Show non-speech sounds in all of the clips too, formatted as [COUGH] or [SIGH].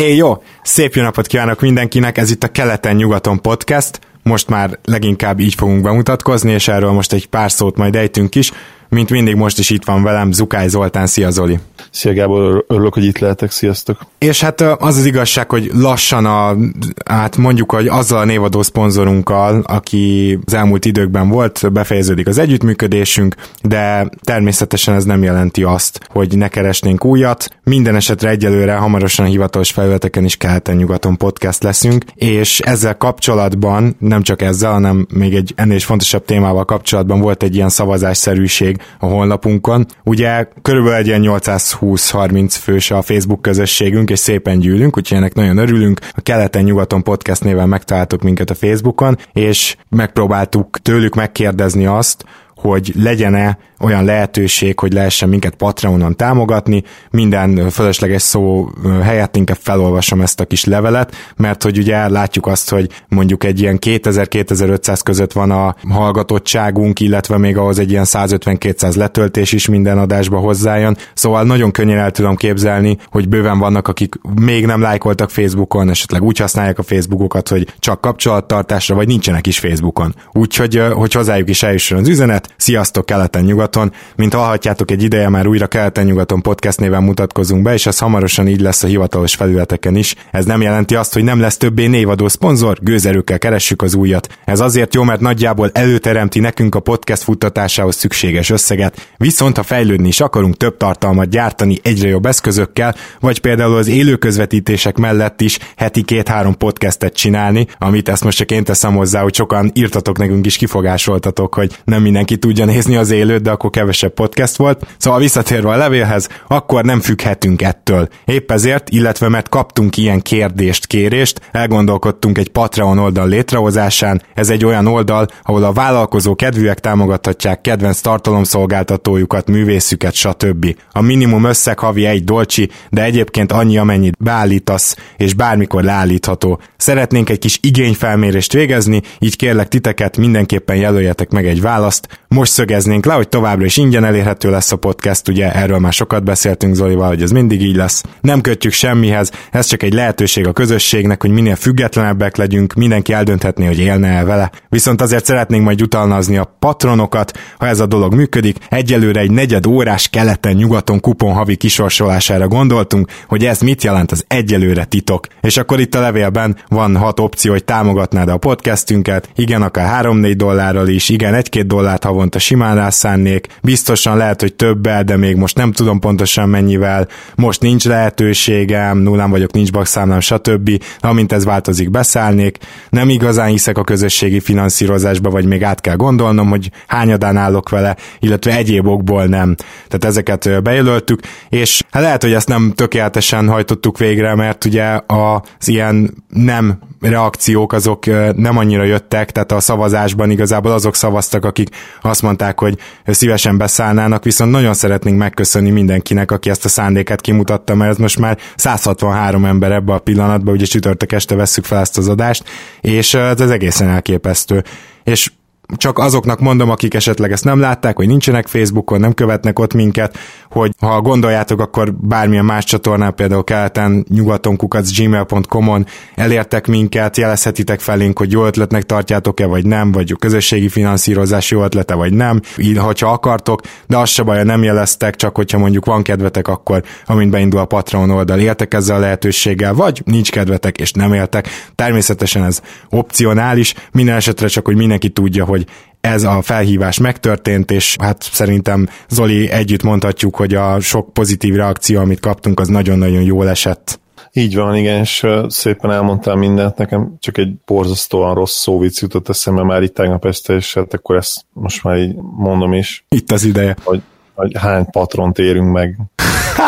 É, jó! Szép jó napot kívánok mindenkinek, ez itt a Keleten-nyugaton podcast. Most már leginkább így fogunk bemutatkozni, és erről most egy pár szót majd ejtünk is. Mint mindig most is itt van velem Zukály Zoltán, szia Zoli! Szia Gábor, örülök, hogy itt lehetek, sziasztok! És hát az az igazság, hogy lassan a, hát mondjuk, hogy azzal a névadó szponzorunkkal, aki az elmúlt időkben volt, befejeződik az együttműködésünk, de természetesen ez nem jelenti azt, hogy ne keresnénk újat. Minden esetre egyelőre hamarosan hivatalos felületeken is keleten-nyugaton podcast leszünk, és ezzel kapcsolatban, nem csak ezzel, hanem még egy ennél is fontosabb témával kapcsolatban volt egy ilyen szavazásszerűség a honlapunkon. Ugye körülbelül egy ilyen 820-30 fős a Facebook közösségünk, és szépen gyűlünk, úgyhogy ennek nagyon örülünk. A Keleten-nyugaton podcast néven megtaláltuk minket a Facebookon, és megpróbáltuk tőlük megkérdezni azt, hogy legyen-e olyan lehetőség, hogy lehessen minket Patreonon támogatni, minden fölösleges szó helyett inkább felolvasom ezt a kis levelet, mert hogy ugye látjuk azt, hogy mondjuk egy ilyen 2000-2500 között van a hallgatottságunk, illetve még ahhoz egy ilyen 150-200 letöltés is minden adásba hozzájön, szóval nagyon könnyen el tudom képzelni, hogy bőven vannak, akik még nem lájkoltak Facebookon, esetleg úgy használják a Facebookokat, hogy csak kapcsolattartásra, vagy nincsenek is Facebookon. Úgyhogy, hogy hozzájuk is eljusson az üzenet, sziasztok keleten-nyugaton, nyugaton. Mint hallhatjátok, egy ideje már újra keleten-nyugaton podcast néven mutatkozunk be, és ez hamarosan így lesz a hivatalos felületeken is. Ez nem jelenti azt, hogy nem lesz többé névadó szponzor, gőzerőkkel keressük az újat. Ez azért jó, mert nagyjából előteremti nekünk a podcast futtatásához szükséges összeget, viszont ha fejlődni is akarunk több tartalmat gyártani egyre jobb eszközökkel, vagy például az élő közvetítések mellett is heti két-három podcastet csinálni, amit ezt most csak én teszem hozzá, hogy sokan írtatok nekünk is kifogásoltatok, hogy nem mindenki tudja nézni az élőt, de akkor kevesebb podcast volt. Szóval visszatérve a levélhez, akkor nem függhetünk ettől. Épp ezért, illetve mert kaptunk ilyen kérdést, kérést, elgondolkodtunk egy Patreon oldal létrehozásán. Ez egy olyan oldal, ahol a vállalkozó kedvűek támogathatják kedvenc tartalomszolgáltatójukat, művészüket, stb. A minimum összeg havi egy dolcsi, de egyébként annyi, amennyit beállítasz, és bármikor leállítható. Szeretnénk egy kis igényfelmérést végezni, így kérlek titeket mindenképpen jelöljetek meg egy választ. Most szögeznénk le, hogy továbbra is ingyen elérhető lesz a podcast, ugye erről már sokat beszéltünk Zolival, hogy ez mindig így lesz. Nem kötjük semmihez, ez csak egy lehetőség a közösségnek, hogy minél függetlenebbek legyünk, mindenki eldönthetné, hogy élne el vele. Viszont azért szeretnénk majd utalnazni a patronokat, ha ez a dolog működik. Egyelőre egy negyed órás keleten-nyugaton kupon havi kisorsolására gondoltunk, hogy ez mit jelent, az egyelőre titok. És akkor itt a levélben van hat opció, hogy támogatnád a podcastünket, igen, akár 3-4 dollárral is, igen, 1-2 dollárt havonta simán rászánni, vennék, biztosan lehet, hogy többel, de még most nem tudom pontosan mennyivel, most nincs lehetőségem, nullán vagyok, nincs bakszámlám, stb. Amint ez változik, beszállnék. Nem igazán hiszek a közösségi finanszírozásba, vagy még át kell gondolnom, hogy hányadán állok vele, illetve egyéb okból nem. Tehát ezeket bejelöltük, és hát lehet, hogy ezt nem tökéletesen hajtottuk végre, mert ugye az ilyen nem reakciók azok nem annyira jöttek, tehát a szavazásban igazából azok szavaztak, akik azt mondták, hogy szívesen beszállnának, viszont nagyon szeretnénk megköszönni mindenkinek, aki ezt a szándéket kimutatta, mert ez most már 163 ember ebbe a pillanatban, ugye csütörtök este vesszük fel ezt az adást, és ez egészen elképesztő. És csak azoknak mondom, akik esetleg ezt nem látták, hogy nincsenek Facebookon, nem követnek ott minket, hogy ha gondoljátok, akkor bármilyen más csatornán, például keleten, nyugaton, kukac, gmail.com-on elértek minket, jelezhetitek felénk, hogy jó ötletnek tartjátok-e, vagy nem, vagy a közösségi finanszírozás jó ötlete, vagy nem, így, hogyha akartok, de az se baj, nem jeleztek, csak hogyha mondjuk van kedvetek, akkor amint beindul a Patreon oldal, éltek ezzel a lehetőséggel, vagy nincs kedvetek, és nem éltek. Természetesen ez opcionális, minden esetre csak, hogy mindenki tudja, hogy hogy ez a felhívás megtörtént, és hát szerintem Zoli együtt mondhatjuk, hogy a sok pozitív reakció, amit kaptunk, az nagyon-nagyon jól esett. Így van, igen, és szépen elmondtál mindent, nekem csak egy borzasztóan rossz szóvic jutott eszembe már itt tegnap este, és hát akkor ezt most már így mondom is. Itt az ideje. Hogy, hogy hány patront érünk meg.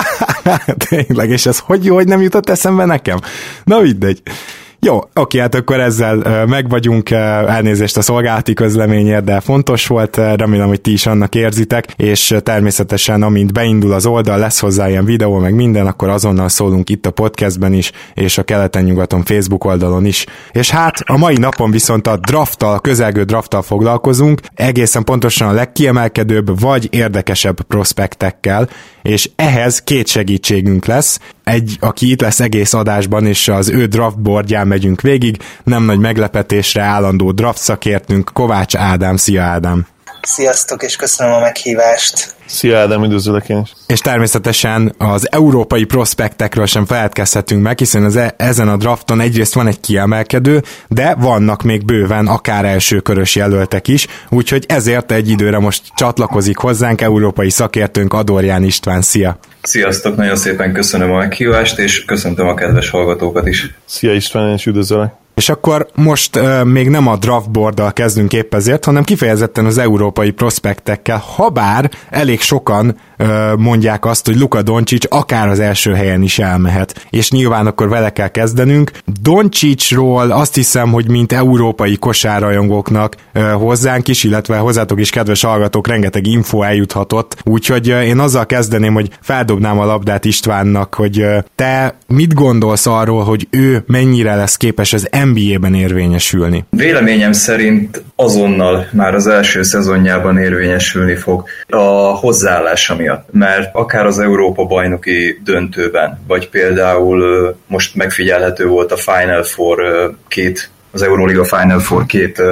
[LAUGHS] Tényleg, és ez hogy jó, hogy nem jutott eszembe nekem? Na mindegy. Jó, oké, hát akkor ezzel meg vagyunk, elnézést a szolgálati közleményért, de fontos volt, remélem, hogy ti is annak érzitek, és természetesen amint beindul az oldal, lesz hozzá ilyen videó, meg minden, akkor azonnal szólunk itt a podcastben is, és a keleten-nyugaton Facebook oldalon is. És hát a mai napon viszont a drafttal, közelgő drafttal foglalkozunk, egészen pontosan a legkiemelkedőbb vagy érdekesebb prospektekkel, és ehhez két segítségünk lesz. Egy, aki itt lesz egész adásban, és az ő draftboardján megyünk végig, nem nagy meglepetésre állandó draft szakértünk, Kovács Ádám, szia Ádám! Sziasztok, és köszönöm a meghívást! Szia Ádám, üdvözlök én is. És természetesen az európai prospektekről sem feledkezhetünk meg, hiszen az e- ezen a drafton egyrészt van egy kiemelkedő, de vannak még bőven akár elsőkörös jelöltek is, úgyhogy ezért egy időre most csatlakozik hozzánk európai szakértőnk Adorján István. Szia! Sziasztok, nagyon szépen köszönöm a meghívást, és köszöntöm a kedves hallgatókat is. Szia István, és üdvözöllek! És akkor most uh, még nem a draftboarddal kezdünk épp ezért, hanem kifejezetten az európai prospektekkel, ha bár elég sokan mondják azt, hogy Luka Doncic akár az első helyen is elmehet. És nyilván akkor vele kell kezdenünk. Doncicról azt hiszem, hogy mint európai kosárrajongóknak uh, hozzánk is, illetve hozzátok is kedves hallgatók, rengeteg info eljuthatott. Úgyhogy én azzal kezdeném, hogy feldobnám a labdát Istvánnak, hogy te mit gondolsz arról, hogy ő mennyire lesz képes az NBA-ben érvényesülni? Véleményem szerint azonnal már az első szezonjában érvényesülni fog a hozzáállása miatt, mert akár az Európa bajnoki döntőben, vagy például most megfigyelhető volt a Final Four két az Euroliga Final Four két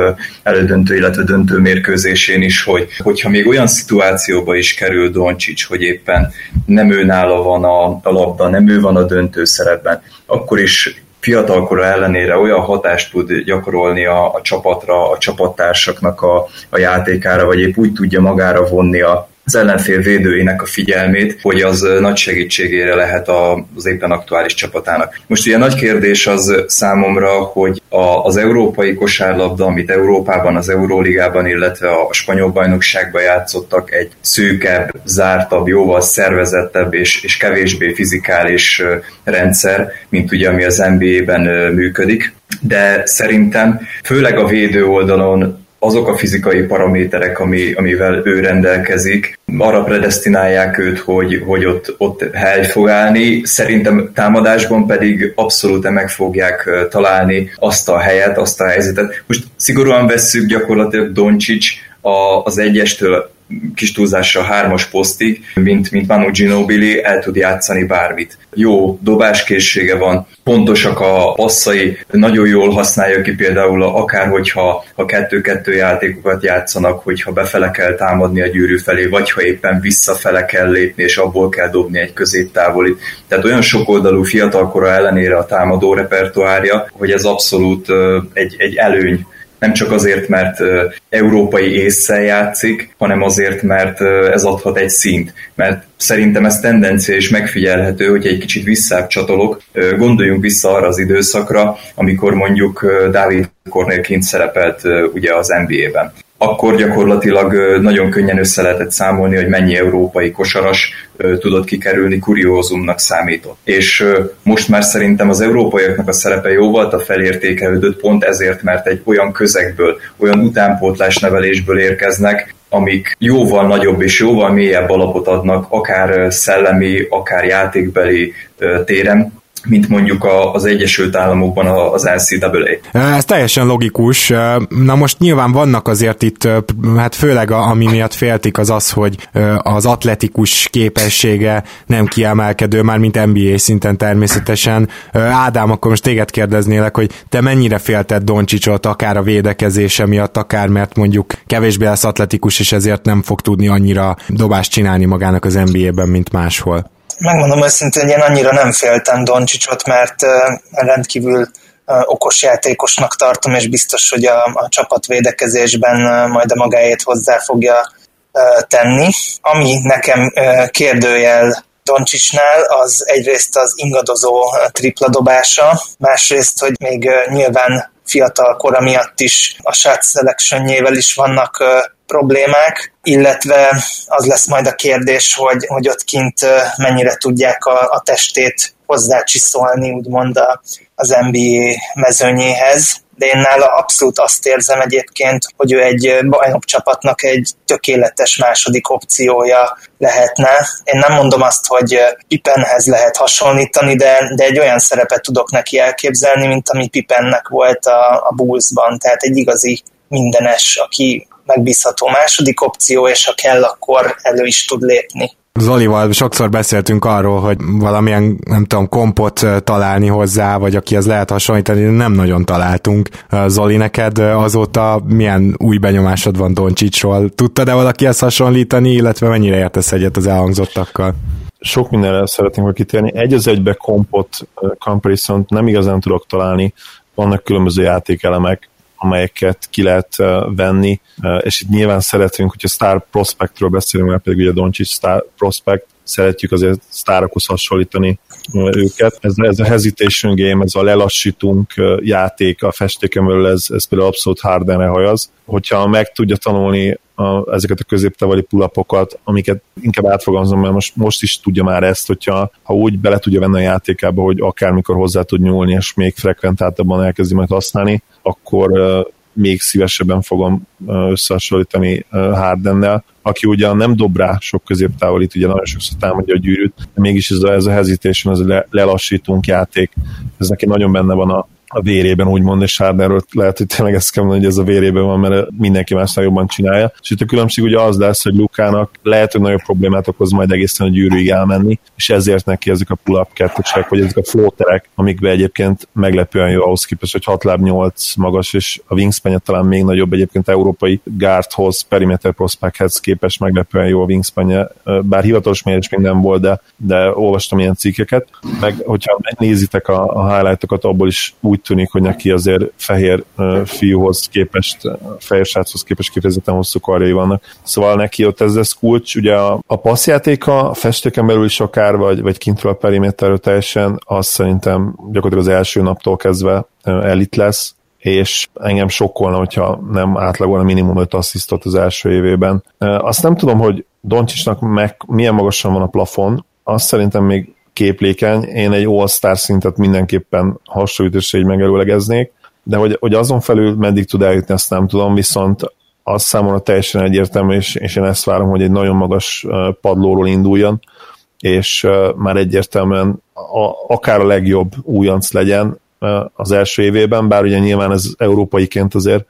elődöntő, illetve döntő mérkőzésén is, hogy hogyha még olyan szituációba is kerül Doncsics, hogy éppen nem ő nála van a, a labda, nem ő van a döntő szerepben, akkor is fiatalkora ellenére olyan hatást tud gyakorolni a, a csapatra, a csapattársaknak a, a játékára, vagy épp úgy tudja magára vonni a, az ellenfél védőinek a figyelmét, hogy az nagy segítségére lehet az éppen aktuális csapatának. Most ugye nagy kérdés az számomra, hogy a, az európai kosárlabda, amit Európában, az Euróligában, illetve a spanyol bajnokságban játszottak, egy szűkebb, zártabb, jóval szervezettebb és, és kevésbé fizikális rendszer, mint ugye ami az NBA-ben működik. De szerintem főleg a védő oldalon azok a fizikai paraméterek, ami, amivel ő rendelkezik, arra predestinálják őt, hogy, hogy ott, ott hely fog állni. Szerintem támadásban pedig abszolút meg fogják találni azt a helyet, azt a helyzetet. Most szigorúan vesszük gyakorlatilag Doncsics az egyestől kis túlzással hármas posztig, mint, mint Manu Ginobili, el tud játszani bármit. Jó dobáskészsége van, pontosak a passzai, nagyon jól használja ki például akár hogyha ha kettő-kettő játékokat játszanak, hogyha befele kell támadni a gyűrű felé, vagy ha éppen visszafele kell lépni, és abból kell dobni egy középtávolit. Tehát olyan sokoldalú fiatalkora ellenére a támadó repertoárja, hogy ez abszolút egy, egy előny nem csak azért, mert európai észszel játszik, hanem azért, mert ez adhat egy szint. Mert szerintem ez tendencia is megfigyelhető, hogy egy kicsit visszább csatolok, gondoljunk vissza arra az időszakra, amikor mondjuk Dávid Cornélként szerepelt ugye az NBA-ben akkor gyakorlatilag nagyon könnyen össze lehetett számolni, hogy mennyi európai kosaras tudott kikerülni, kuriózumnak számított. És most már szerintem az európaiaknak a szerepe jóval a felértékelődött pont ezért, mert egy olyan közegből, olyan utánpótlás nevelésből érkeznek, amik jóval nagyobb és jóval mélyebb alapot adnak, akár szellemi, akár játékbeli téren, mint mondjuk az Egyesült Államokban az NCAA. Ez teljesen logikus. Na most nyilván vannak azért itt, hát főleg a, ami miatt féltik az az, hogy az atletikus képessége nem kiemelkedő, már mint NBA szinten természetesen. Ádám, akkor most téged kérdeznélek, hogy te mennyire félted Doncsicsot, akár a védekezése miatt, akár mert mondjuk kevésbé lesz atletikus, és ezért nem fog tudni annyira dobást csinálni magának az NBA-ben, mint máshol megmondom őszintén, én annyira nem féltem Doncsicsot, mert rendkívül okos játékosnak tartom, és biztos, hogy a, a csapatvédekezésben majd a magáét hozzá fogja tenni. Ami nekem kérdőjel Doncsicsnál az egyrészt az ingadozó tripla dobása, másrészt, hogy még nyilván fiatal kora miatt is a shot selection is vannak problémák, illetve az lesz majd a kérdés, hogy, hogy ott kint mennyire tudják a, a testét hozzácsiszolni, úgymond a, az NBA mezőnyéhez. De én nála abszolút azt érzem egyébként, hogy ő egy bajnokcsapatnak egy tökéletes második opciója lehetne. Én nem mondom azt, hogy Pipenhez lehet hasonlítani, de, de egy olyan szerepet tudok neki elképzelni, mint ami Pipennek volt a, a Bullsban. Tehát egy igazi mindenes, aki megbízható második opció, és ha kell, akkor elő is tud lépni. Zolival sokszor beszéltünk arról, hogy valamilyen, nem tudom, kompot találni hozzá, vagy aki az lehet hasonlítani, nem nagyon találtunk. Zoli, neked azóta milyen új benyomásod van Doncsicsról? Tudtad-e valaki ezt hasonlítani, illetve mennyire értesz egyet az elhangzottakkal? sok mindenre szeretnénk kitérni. Egy az egybe kompot comparison nem igazán tudok találni, vannak különböző játékelemek, amelyeket ki lehet venni, és itt nyilván szeretünk, hogyha Star Prospectről beszélünk, mert pedig ugye Doncsics Star Prospect, szeretjük azért sztárokhoz hasonlítani őket. Ez, ez a hesitation game, ez a lelassítunk játék a festéken belül, ez, ez például abszolút Hardenre hajaz. Hogyha meg tudja tanulni a, ezeket a középtávoli pulapokat, amiket inkább átfogalmazom, mert most, most is tudja már ezt, hogyha ha úgy bele tudja venni a játékába, hogy akármikor hozzá tud nyúlni, és még frekventáltabban elkezdi majd használni, akkor még szívesebben fogom összehasonlítani Hardennel, aki ugyan nem dob rá sok középtávolit, ugye nagyon sokszor támadja a gyűrűt, de mégis ez a, ez a hesitation, ez a lelassítunk játék, ez neki nagyon benne van a, a vérében, úgymond, és Hardenről lehet, hogy tényleg ezt kell mondani, hogy ez a vérében van, mert mindenki másnál jobban csinálja. És itt a különbség ugye az lesz, hogy Lukának lehet, hogy nagyobb problémát okoz majd egészen a gyűrűig elmenni, és ezért neki ezek a pull-up kettősek, vagy ezek a floaterek, amikbe egyébként meglepően jó ahhoz képest, hogy 6 láb 8 magas, és a wingspan talán még nagyobb egyébként európai guardhoz, perimeter prospecthez képest meglepően jó a wingspan bár hivatalos mérés még nem volt, de, de olvastam ilyen cikkeket. Meg hogyha megnézitek a, a highlightokat, abból is úgy úgy tűnik, hogy neki azért fehér fiúhoz képest, fehér sráchoz képest kifejezetten hosszú karjai vannak. Szóval neki ott ez lesz kulcs. Ugye a, a passzjátéka a festéken belül is akár, vagy, vagy kintről a periméterről teljesen, az szerintem gyakorlatilag az első naptól kezdve elit lesz, és engem sokkolna, hogyha nem átlagolna minimum 5 asszisztot az első évében. Azt nem tudom, hogy Doncsicsnak meg, milyen magasan van a plafon, azt szerintem még képlékeny. Én egy all-star szintet mindenképpen hasonlítésre így megelőlegeznék, de hogy, hogy azon felül meddig tud eljutni, azt nem tudom, viszont az számomra teljesen egyértelmű, és, és én ezt várom, hogy egy nagyon magas padlóról induljon, és már egyértelműen a, akár a legjobb újonc legyen az első évében, bár ugye nyilván ez európaiként azért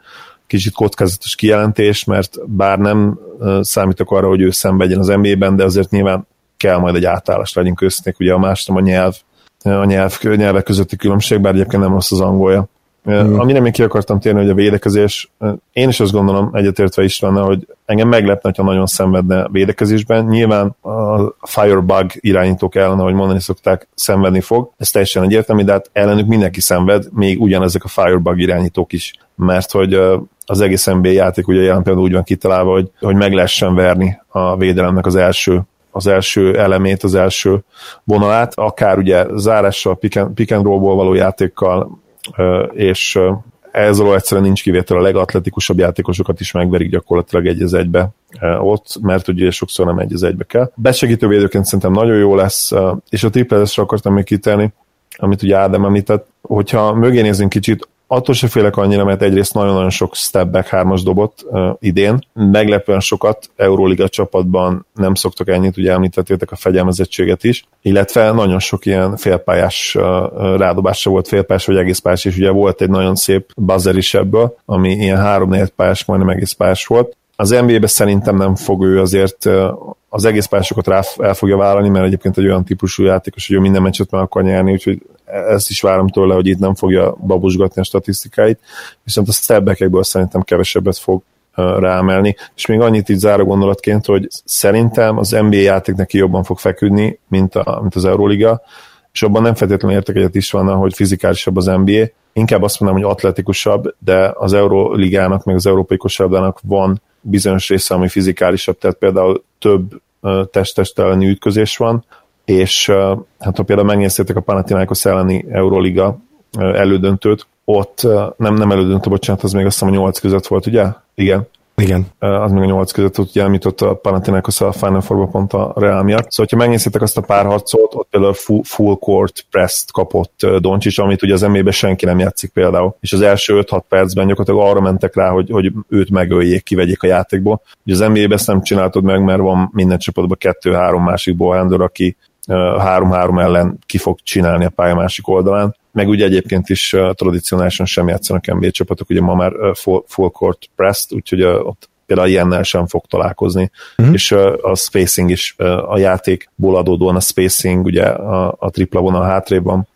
kicsit kockázatos kijelentés, mert bár nem számítok arra, hogy ő szenvedjen az NBA-ben, de azért nyilván kell majd egy átállás legyünk köztük, ugye a más nem a nyelv, a nyelv, nyelvek közötti különbség, bár egyébként nem rossz az angolja. Mm. Amire még ki akartam térni, hogy a védekezés, én is azt gondolom egyetértve is lenne, hogy engem meglepne, ha nagyon szenvedne a védekezésben. Nyilván a Firebug irányítók ellen, ahogy mondani szokták, szenvedni fog. Ez teljesen egyértelmű, de hát ellenük mindenki szenved, még ugyanezek a Firebug irányítók is. Mert hogy az egész NBA játék ugye jelen például úgy van kitalálva, hogy, hogy meg lehessen verni a védelemnek az első az első elemét, az első vonalát, akár ugye zárással, pick and, pick and való játékkal, és ez alól egyszerűen nincs kivétel, a legatletikusabb játékosokat is megverik gyakorlatilag egy az egybe ott, mert ugye sokszor nem egy az egybe kell. Besegítő védőként szerintem nagyon jó lesz, és a triple akartam még kitenni, amit ugye Ádám említett, hogyha mögé nézzünk kicsit, attól se félek annyira, mert egyrészt nagyon-nagyon sok step back hármas dobott uh, idén, meglepően sokat Euróliga csapatban nem szoktak ennyit, ugye említettétek a fegyelmezettséget is, illetve nagyon sok ilyen félpályás uh, rádobása volt, félpályás vagy egész pályás, és ugye volt egy nagyon szép buzzer is ebből, ami ilyen három pályás, majdnem egész pályás volt, az NBA-be szerintem nem fog ő azért az egész pályásokat rá el fogja vállalni, mert egyébként egy olyan típusú játékos, hogy ő minden meccset meg akar nyerni, úgyhogy ezt is várom tőle, hogy itt nem fogja babusgatni a statisztikáit, viszont a stepbackekből szerintem kevesebbet fog ráemelni. És még annyit így záró gondolatként, hogy szerintem az NBA játék neki jobban fog feküdni, mint, a, mint az Euroliga, és abban nem feltétlenül értek egyet is van, hogy fizikálisabb az NBA, inkább azt mondom, hogy atletikusabb, de az Euroligának, meg az Európai Kosárlabdának van bizonyos része, ami fizikálisabb, tehát például több test elleni ütközés van, és hát ha például megnéztétek a Panathinaikos elleni Euroliga elődöntőt, ott nem, nem elődöntő, bocsánat, az még azt hiszem a nyolc között volt, ugye? Igen. Igen. Az még a nyolc között ott ugye említott a Panathinaikos a Final Four pont a Real miatt. Szóval, ha megnéztétek azt a párharcot, ott például full, full court press kapott Doncsics, amit ugye az nba senki nem játszik például. És az első 5-6 percben gyakorlatilag arra mentek rá, hogy, hogy őt megöljék, kivegyék a játékból. Ugye az NBA-ben ezt nem csináltod meg, mert van minden csapatban kettő-három másik ballhandler, aki három-három ellen ki fog csinálni a pálya másik oldalán meg ugye egyébként is uh, tradicionálisan sem játszanak NBA csapatok, ugye ma már uh, full, full court pressed, úgyhogy uh, ott például ilyennel sem fog találkozni. Uh-huh. És a spacing is a játékból adódóan a spacing, ugye a, a tripla vonal hátrébb van,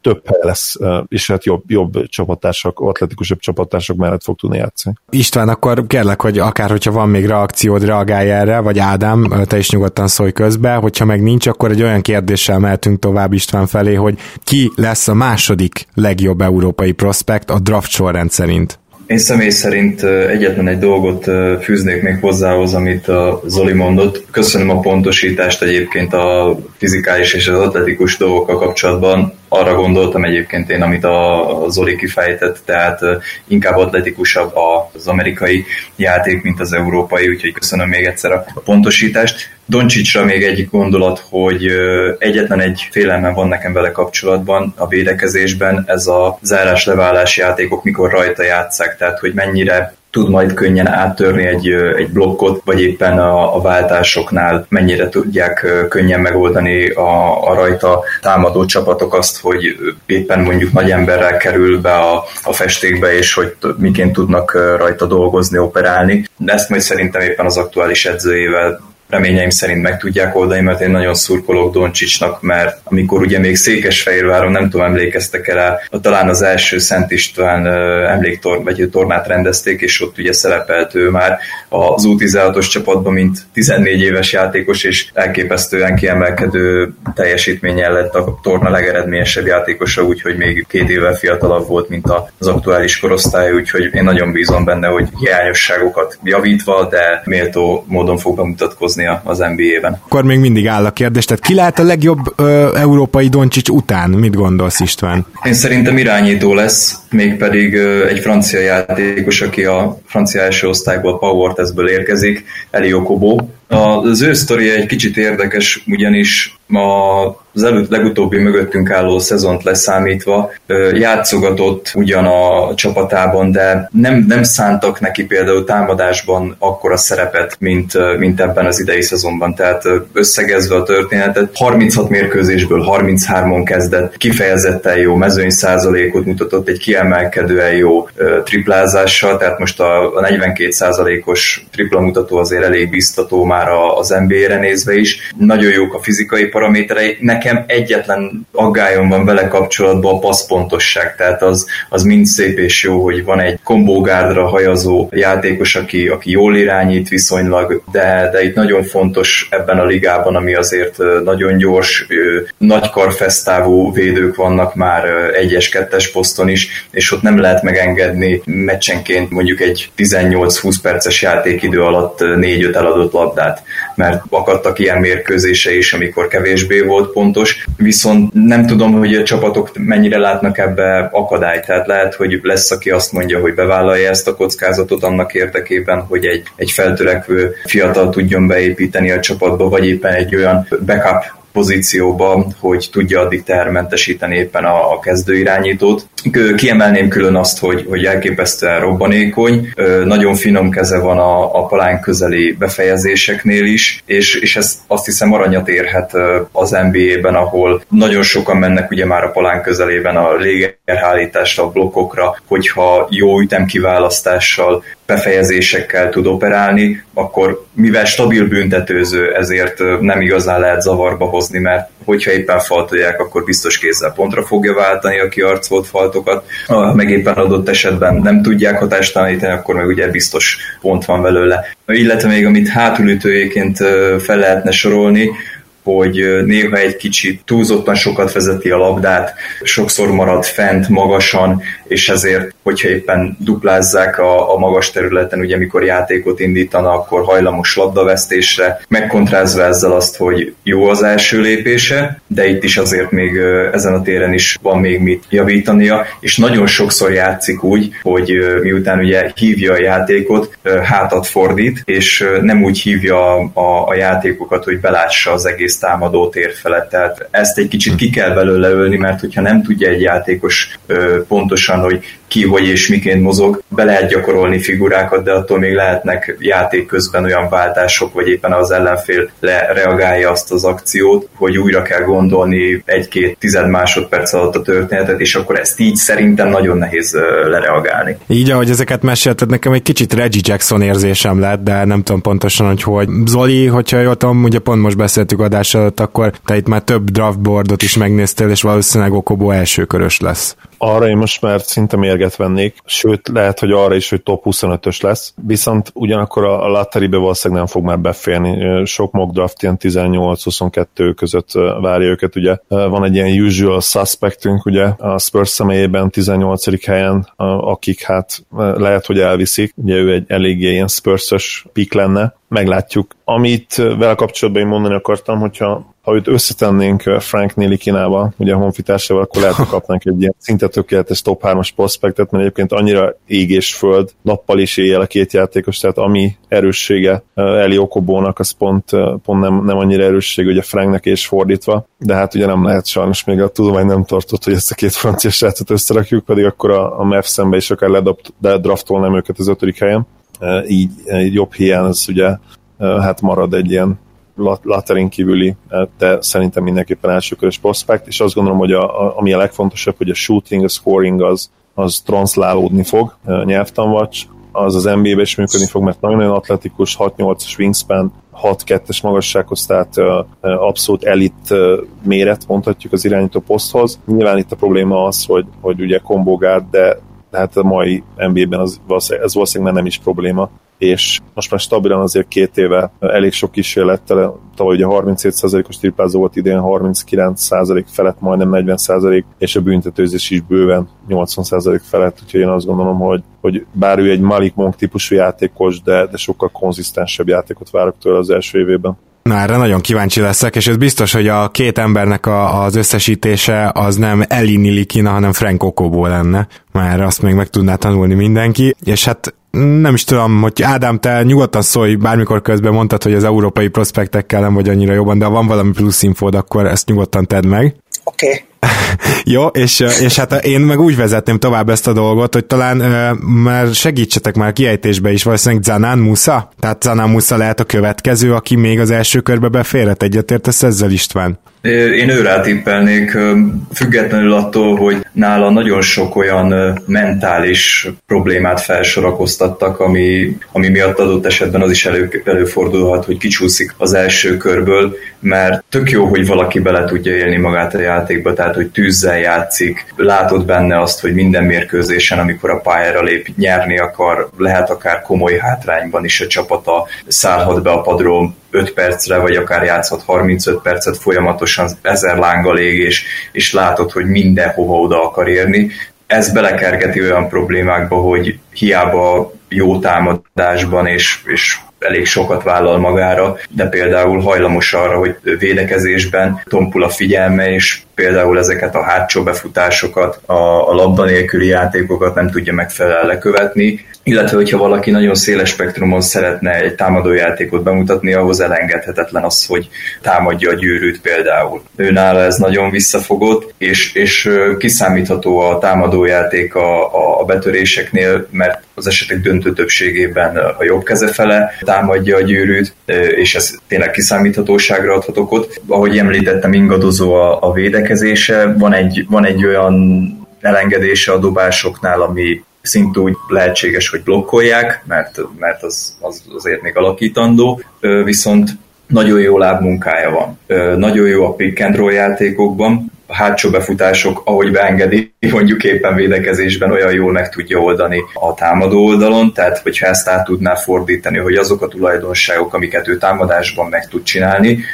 több hely lesz, és hát jobb, jobb csapattársak, atletikusabb csapattársak mellett fog tudni játszani. István, akkor kérlek, hogy akár, hogyha van még reakciód, reagálj erre, vagy Ádám, te is nyugodtan szólj közbe, hogyha meg nincs, akkor egy olyan kérdéssel mehetünk tovább István felé, hogy ki lesz a második legjobb európai prospekt a draft sorrend szerint? Én személy szerint egyetlen egy dolgot fűznék még hozzához, amit a Zoli mondott. Köszönöm a pontosítást egyébként a fizikális és az atletikus dolgokkal kapcsolatban arra gondoltam egyébként én, amit a Zoli kifejtett, tehát inkább atletikusabb az amerikai játék, mint az európai, úgyhogy köszönöm még egyszer a pontosítást. Doncsicsra még egy gondolat, hogy egyetlen egy félelmem van nekem vele kapcsolatban a védekezésben, ez a zárás-leválás játékok, mikor rajta játszák, tehát hogy mennyire tud majd könnyen áttörni egy, egy blokkot, vagy éppen a, a váltásoknál mennyire tudják könnyen megoldani a, a rajta támadó csapatok azt, hogy éppen mondjuk nagy emberrel kerül be a, a festékbe, és hogy miként tudnak rajta dolgozni, operálni. De ezt majd szerintem éppen az aktuális edzőjével reményeim szerint meg tudják oldani, mert én nagyon szurkolok Doncsicsnak, mert amikor ugye még Székesfehérváron, nem tudom, emlékeztek el, talán az első Szent István emléktor, vagy tornát rendezték, és ott ugye szerepelt ő már az U16-os csapatban, mint 14 éves játékos, és elképesztően kiemelkedő teljesítménye lett a torna legeredményesebb játékosa, úgyhogy még két évvel fiatalabb volt, mint az aktuális korosztály, úgyhogy én nagyon bízom benne, hogy hiányosságokat javítva, de méltó módon fog bemutatkozni dolgozni az NBA-ben. Akkor még mindig áll a kérdés, tehát ki lehet a legjobb ö, európai Doncsics után? Mit gondolsz István? Én szerintem irányító lesz, mégpedig ö, egy francia játékos, aki a francia első osztályból Power Testből érkezik, Elio Kobo. Az ő sztoria egy kicsit érdekes, ugyanis az előtt legutóbbi mögöttünk álló szezont leszámítva játszogatott ugyan a csapatában, de nem, nem szántak neki például támadásban akkora szerepet, mint, mint ebben az idei szezonban. Tehát összegezve a történetet, 36 mérkőzésből 33-on kezdett, kifejezetten jó mezőny százalékot mutatott, egy kiemelkedően jó triplázással, tehát most a, a 42 százalékos tripla mutató azért elég biztató már az NBA-re nézve is. Nagyon jók a fizikai paraméterei. Nekem egyetlen aggályom van vele kapcsolatban a passzpontosság, tehát az, az mind szép és jó, hogy van egy kombógárdra hajazó játékos, aki, aki jól irányít viszonylag, de, de itt nagyon fontos ebben a ligában, ami azért nagyon gyors, nagy karfesztávú védők vannak már egyes kettes poszton is, és ott nem lehet megengedni meccsenként mondjuk egy 18-20 perces játékidő alatt 4-5 eladott labdát, mert akadtak ilyen mérkőzése is, amikor kevés kevésbé volt pontos, viszont nem tudom, hogy a csapatok mennyire látnak ebbe akadályt, tehát lehet, hogy lesz, aki azt mondja, hogy bevállalja ezt a kockázatot annak érdekében, hogy egy, egy feltörekvő fiatal tudjon beépíteni a csapatba, vagy éppen egy olyan backup pozícióba, hogy tudja addig termentesíteni éppen a, a kezdőirányítót. Kiemelném külön azt, hogy, hogy elképesztően robbanékony, nagyon finom keze van a, a palán közeli befejezéseknél is, és, és ez azt hiszem aranyat érhet az NBA-ben, ahol nagyon sokan mennek ugye már a palán közelében a légerhálításra, a blokkokra, hogyha jó ütemkiválasztással befejezésekkel tud operálni, akkor mivel stabil büntetőző, ezért nem igazán lehet zavarba hozni, mert hogyha éppen faltolják, akkor biztos kézzel pontra fogja váltani a kiarcolt faltokat, ha meg éppen adott esetben nem tudják hatástalanítani, akkor meg ugye biztos pont van belőle. Illetve még amit hátulütőjéként fel lehetne sorolni, hogy néha egy kicsit túlzottan sokat vezeti a labdát, sokszor marad fent magasan, és ezért, hogyha éppen duplázzák a, a magas területen, ugye mikor játékot indítana, akkor hajlamos labdavesztésre, megkontrázva ezzel azt, hogy jó az első lépése, de itt is azért még ezen a téren is van még mit javítania, és nagyon sokszor játszik úgy, hogy miután ugye hívja a játékot, hátat fordít, és nem úgy hívja a, a játékokat, hogy belássa az egész támadó tér felett. Tehát ezt egy kicsit ki kell belőle ölni, mert hogyha nem tudja egy játékos pontosan, hogy ki, hogy és miként mozog, be lehet gyakorolni figurákat, de attól még lehetnek játék közben olyan váltások, vagy éppen az ellenfél reagálja azt az akciót, hogy újra kell gondolni egy-két tized másodperc alatt a történetet, és akkor ezt így szerintem nagyon nehéz lereagálni. Így, ahogy ezeket mesélted, nekem egy kicsit Reggie Jackson érzésem lett, de nem tudom pontosan, hogy hogy. Zoli, hogyha jól tudom, ugye pont most beszéltük adás előtt, akkor te itt már több draftboardot is megnéztél, és valószínűleg Okobo elsőkörös lesz. Arra én most már szinte mérget vennék, sőt lehet, hogy arra is, hogy top 25-ös lesz, viszont ugyanakkor a, a lotterybe valószínűleg nem fog már beférni. Sok mock draft ilyen 18-22 között várja őket, ugye. Van egy ilyen usual suspectünk, ugye, a Spurs személyében 18. helyen, akik hát lehet, hogy elviszik, ugye ő egy eléggé ilyen Spurs-ös pick lenne, meglátjuk. Amit vele kapcsolatban én mondani akartam, hogyha ha őt összetennénk Frank Nilikinába, ugye a honfitársával, akkor lehet, hogy kapnánk egy ilyen szinte tökéletes top 3-as prospektet, mert egyébként annyira ég és föld, nappal is éjjel a két játékos, tehát ami erőssége Eli Okobónak, az pont, pont nem, nem annyira erősség, ugye Franknek és fordítva, de hát ugye nem lehet sajnos még a tudomány nem tartott, hogy ezt a két francia srácot összerakjuk, pedig akkor a, a Mavs szembe is akár ledraftolnám őket az ötödik helyen így jobb helyen az ugye hát marad egy ilyen laterin kívüli, de szerintem mindenképpen elsőkörös prospekt, és azt gondolom, hogy a, a, ami a legfontosabb, hogy a shooting, a scoring az, az translálódni fog nyelvtanvacs, az az NBA-be is működni fog, mert nagyon-nagyon atletikus, 6-8-as wingspan, 6-2-es magassághoz, tehát abszolút elit méret mondhatjuk az irányító poszthoz. Nyilván itt a probléma az, hogy, hogy ugye combo guard, de tehát a mai NBA-ben az, ez valószínűleg nem is probléma, és most már stabilan azért két éve elég sok kísérlettel, tavaly ugye 37%-os triplázó volt idén, 39% felett, majdnem 40%, és a büntetőzés is bőven 80% felett, úgyhogy én azt gondolom, hogy, hogy bár ő egy Malik Monk típusú játékos, de, de sokkal konzisztensebb játékot várok tőle az első évében. Na erre nagyon kíváncsi leszek, és ez biztos, hogy a két embernek a, az összesítése az nem Eli Nilikina, hanem Frank Okobo lenne. Már azt még meg tudná tanulni mindenki. És hát nem is tudom, hogy Ádám, te nyugodtan szólj, bármikor közben mondtad, hogy az európai prospektekkel nem vagy annyira jobban, de ha van valami plusz infód, akkor ezt nyugodtan tedd meg. Oké. Okay. [LAUGHS] Jó, és, és hát én meg úgy vezetném tovább ezt a dolgot, hogy talán már segítsetek már kiejtésbe is, valószínűleg Zanán Musa? Tehát Zanán Musa lehet a következő, aki még az első körbe beférhet, egyetértesz ezzel István? Én őrá tippelnék, függetlenül attól, hogy nála nagyon sok olyan mentális problémát felsorakoztattak, ami, ami miatt adott esetben az is elő, előfordulhat, hogy kicsúszik az első körből, mert tök jó, hogy valaki bele tudja élni magát a játékba, tehát hogy tűzzel játszik, látod benne azt, hogy minden mérkőzésen, amikor a pályára lép, nyerni akar, lehet akár komoly hátrányban is a csapata szállhat be a padról 5 percre, vagy akár játszhat 35 percet folyamatosan ezer lánggal ég, és, és látod, hogy mindenhova oda akar érni. Ez belekergeti olyan problémákba, hogy hiába jó támadásban és, és elég sokat vállal magára, de például hajlamos arra, hogy védekezésben tompul a figyelme, és például ezeket a hátsó befutásokat, a, a labda nélküli játékokat nem tudja megfelelően lekövetni, illetve hogyha valaki nagyon széles spektrumon szeretne egy támadójátékot bemutatni, ahhoz elengedhetetlen az, hogy támadja a gyűrűt például. Őnála ez nagyon visszafogott, és, és kiszámítható a támadójáték a, a betöréseknél, mert az esetek döntő többségében a jobb keze fele támadja a gyűrűt, és ez tényleg kiszámíthatóságra adhat okot. Ahogy említettem, ingadozó a, a védekezése, van egy, van egy olyan elengedése a dobásoknál, ami szintúgy úgy lehetséges, hogy blokkolják, mert, mert az, az azért még alakítandó, viszont nagyon jó lábmunkája van. Nagyon jó a pick and roll játékokban, hátsó befutások, ahogy beengedi, mondjuk éppen védekezésben olyan jól meg tudja oldani a támadó oldalon, tehát hogyha ezt át tudná fordítani, hogy azok a tulajdonságok, amiket ő támadásban meg tud csinálni,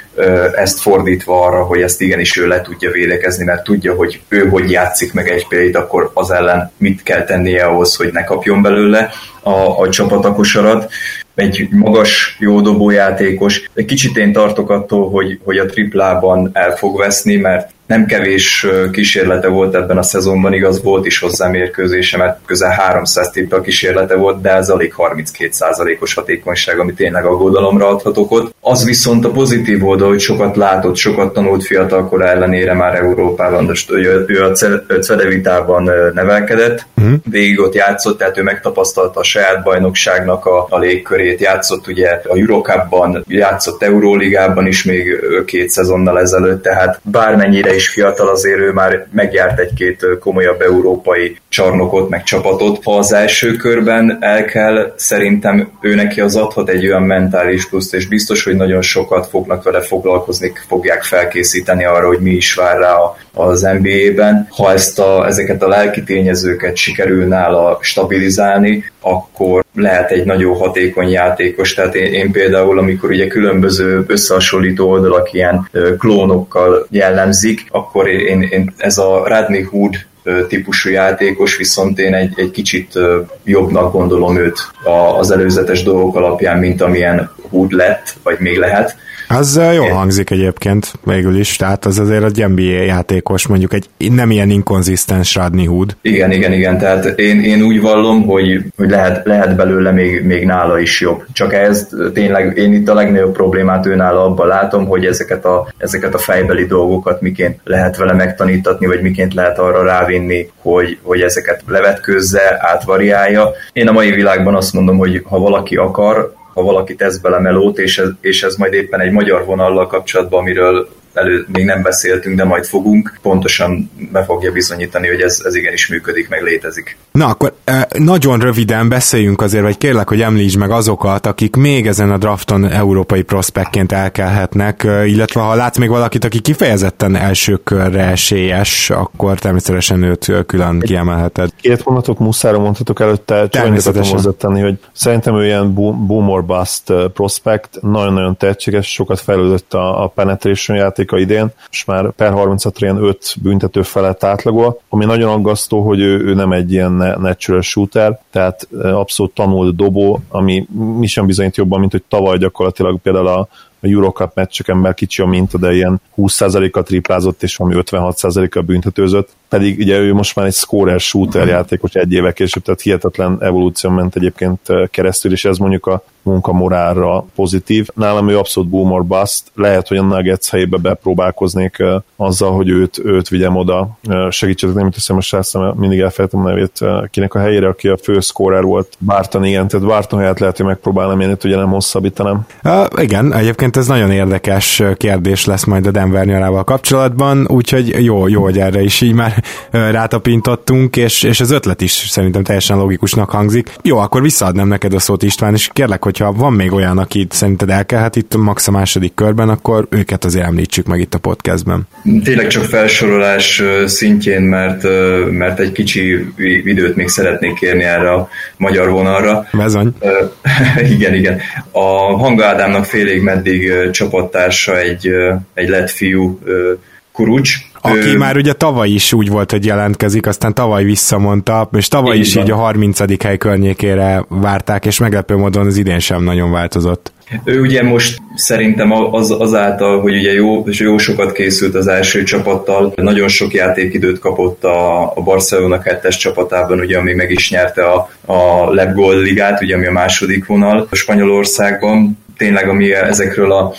ezt fordítva arra, hogy ezt igenis ő le tudja védekezni, mert tudja, hogy ő hogy játszik meg egy példát, akkor az ellen mit kell tennie ahhoz, hogy ne kapjon belőle a, a csapat a kosarat egy magas, jó dobó játékos. Egy kicsit én tartok attól, hogy, hogy a triplában el fog veszni, mert nem kevés kísérlete volt ebben a szezonban, igaz, volt is hozzá mérkőzése, mert közel 300 tippel kísérlete volt, de ez alig 32%-os hatékonyság, ami tényleg aggodalomra adhatok ott. Az viszont a pozitív oldal, hogy sokat látott, sokat tanult fiatalkor ellenére már Európában, de ő a Cedevitában nevelkedett, uh-huh. végig ott játszott, tehát ő megtapasztalta a saját bajnokságnak a, a légkörét, játszott ugye a Eurocupban, játszott Euróligában is még két szezonnal ezelőtt, tehát bármennyire is fiatal, azért ő már megjárt egy-két komolyabb európai csarnokot, meg csapatot. Ha az első körben el kell, szerintem ő neki az adhat egy olyan mentális pluszt, és biztos, hogy nagyon sokat fognak vele foglalkozni, fogják felkészíteni arra, hogy mi is vár rá az NBA-ben. Ha ezt a, ezeket a lelki tényezőket sikerül nála stabilizálni, akkor lehet egy nagyon hatékony játékos. Tehát én, én például, amikor ugye különböző összehasonlító oldalak ilyen klónokkal jellemzik, akkor én, én ez a Radney Hood típusú játékos, viszont én egy, egy kicsit jobbnak gondolom őt az előzetes dolgok alapján, mint amilyen Hood lett, vagy még lehet. Az jól hangzik egyébként végül is, tehát az azért egy NBA játékos, mondjuk egy nem ilyen inkonzisztens Radney Hood. Igen, igen, igen, tehát én, én úgy vallom, hogy, hogy lehet, lehet belőle még, még nála is jobb. Csak ez tényleg én itt a legnagyobb problémát ő nála abban látom, hogy ezeket a, ezeket a fejbeli dolgokat miként lehet vele megtanítatni, vagy miként lehet arra rávinni, hogy, hogy ezeket levetkőzze, átvariálja. Én a mai világban azt mondom, hogy ha valaki akar, ha valaki tesz bele melót, és ez, és ez majd éppen egy magyar vonallal kapcsolatban, amiről elő még nem beszéltünk, de majd fogunk, pontosan be fogja bizonyítani, hogy ez, ez igenis működik, meg létezik. Na akkor nagyon röviden beszéljünk azért, vagy kérlek, hogy említsd meg azokat, akik még ezen a drafton európai prospektként elkelhetnek, illetve ha látsz még valakit, aki kifejezetten első körre esélyes, akkor természetesen őt külön kiemelheted. Két mondatok muszára mondhatok előtte, csak hozzátenni, hogy szerintem ő ilyen boom or bust prospect, nagyon-nagyon tehetséges, sokat fejlődött a, a penetration játék, játéka idén, és már per 36 ilyen 5 büntető felett átlagol, ami nagyon aggasztó, hogy ő, ő nem egy ilyen natural shooter, tehát abszolút tanult dobó, ami mi sem bizonyít jobban, mint hogy tavaly gyakorlatilag például a a Eurocup meccseken belül kicsi a minta, de ilyen 20%-a triplázott, és valami 56%-a büntetőzött. Pedig ugye ő most már egy scorer shooter játékos egy éve később, tehát hihetetlen evolúció ment egyébként keresztül, és ez mondjuk a munkamorálra pozitív. Nálam ő abszolút boomer bust, lehet, hogy a Nuggets helyébe bepróbálkoznék azzal, hogy őt, őt vigyem oda. Segítsetek, nem teszem a srácom, mindig elfelejtem a nevét, kinek a helyére, aki a fő scorer volt. Barton, igen, tehát Barton helyett lehet, hogy megpróbálnám én itt ugye nem hosszabbítanám. Uh, igen, egyébként ez nagyon érdekes kérdés lesz majd a Denver nyarával kapcsolatban, úgyhogy jó, jó, hogy erre is így már rátapintottunk, és, és az ötlet is szerintem teljesen logikusnak hangzik. Jó, akkor visszaadnám neked a szót István, és kérlek, hogyha van még olyan, akit szerinted elkelhet itt max a második körben, akkor őket azért említsük meg itt a podcastben. Tényleg csak felsorolás szintjén, mert, mert egy kicsi időt még szeretnék kérni erre a magyar vonalra. Bezony. [LAUGHS] igen, igen. A Hanga Ádámnak félig meddig csapattársa egy, egy lett fiú Kurucs, aki ő... már ugye tavaly is úgy volt, hogy jelentkezik, aztán tavaly visszamondta, és tavaly így is van. így a 30. hely környékére várták, és meglepő módon az idén sem nagyon változott. Ő ugye most szerintem az, azáltal, hogy ugye jó, jó sokat készült az első csapattal, nagyon sok játékidőt kapott a, a Barcelona 2-es csapatában, ugye, ami meg is nyerte a, a Lebgol ligát, ugye, ami a második vonal a Spanyolországban. Tényleg, ami ezekről a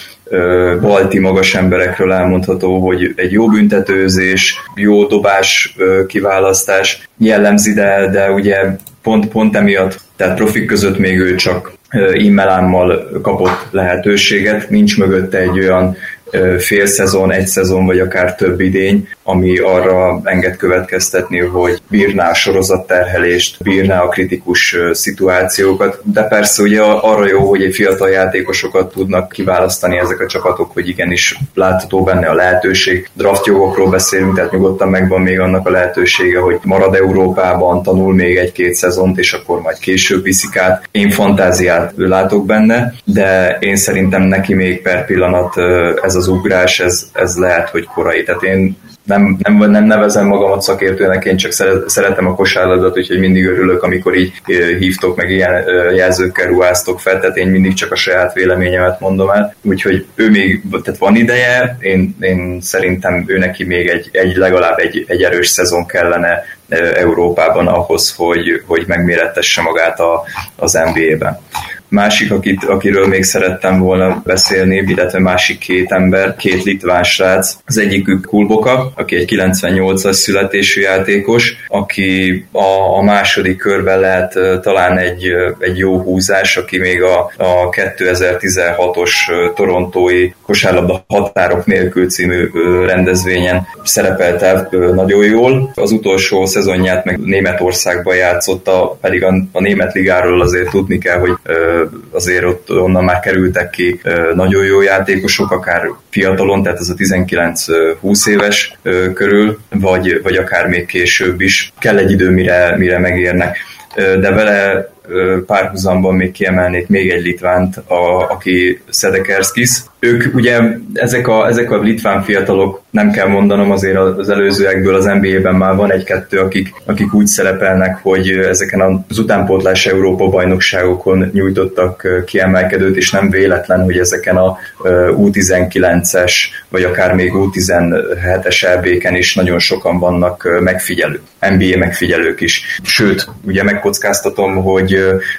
balti magas emberekről elmondható, hogy egy jó büntetőzés, jó dobás kiválasztás jellemzi, de, de ugye pont, pont emiatt, tehát profik között még ő csak immelámmal kapott lehetőséget, nincs mögötte egy olyan fél szezon, egy szezon, vagy akár több idény, ami arra enged következtetni, hogy bírná a sorozatterhelést, bírná a kritikus szituációkat, de persze ugye arra jó, hogy egy fiatal játékosokat tudnak kiválasztani ezek a csapatok, hogy igenis látható benne a lehetőség. Draftjogokról beszélünk, tehát nyugodtan megvan még annak a lehetősége, hogy marad Európában, tanul még egy-két szezont, és akkor majd később viszik át. Én fantáziát látok benne, de én szerintem neki még per pillanat ez az ugrás, ez, ez lehet, hogy korai. Tehát én nem, nem, nem nevezem magamat szakértőnek, én csak szeretem a kosárlabdát, úgyhogy mindig örülök, amikor így hívtok, meg ilyen jelzőkkel ruháztok fel, tehát én mindig csak a saját véleményemet mondom el. Úgyhogy ő még, tehát van ideje, én, én szerintem ő neki még egy, egy legalább egy, egy erős szezon kellene Európában ahhoz, hogy, hogy megmérettesse magát a, az NBA-ben. Másik, akit, akiről még szerettem volna beszélni, illetve másik két ember, két litván srác. Az egyikük Kulboka, aki egy 98-as születésű játékos, aki a, a második körben lehet talán egy, egy jó húzás, aki még a, a 2016-os torontói kosárlabda határok nélkül című rendezvényen szerepelt el nagyon jól. Az utolsó szezonját meg Németországban játszotta, pedig a, a német ligáról azért tudni kell, hogy azért ott onnan már kerültek ki nagyon jó játékosok, akár fiatalon, tehát ez a 19-20 éves körül, vagy, vagy akár még később is. Kell egy idő, mire, mire megérnek. De vele párhuzamban még kiemelnék még egy litvánt, a, aki Szedekerskis. Ők ugye, ezek a, ezek a litván fiatalok, nem kell mondanom, azért az előzőekből az NBA-ben már van egy-kettő, akik, akik úgy szerepelnek, hogy ezeken az utánpótlás Európa bajnokságokon nyújtottak kiemelkedőt, és nem véletlen, hogy ezeken a U19-es, vagy akár még U17-es elvéken is nagyon sokan vannak megfigyelők, NBA megfigyelők is. Sőt, ugye megkockáztatom, hogy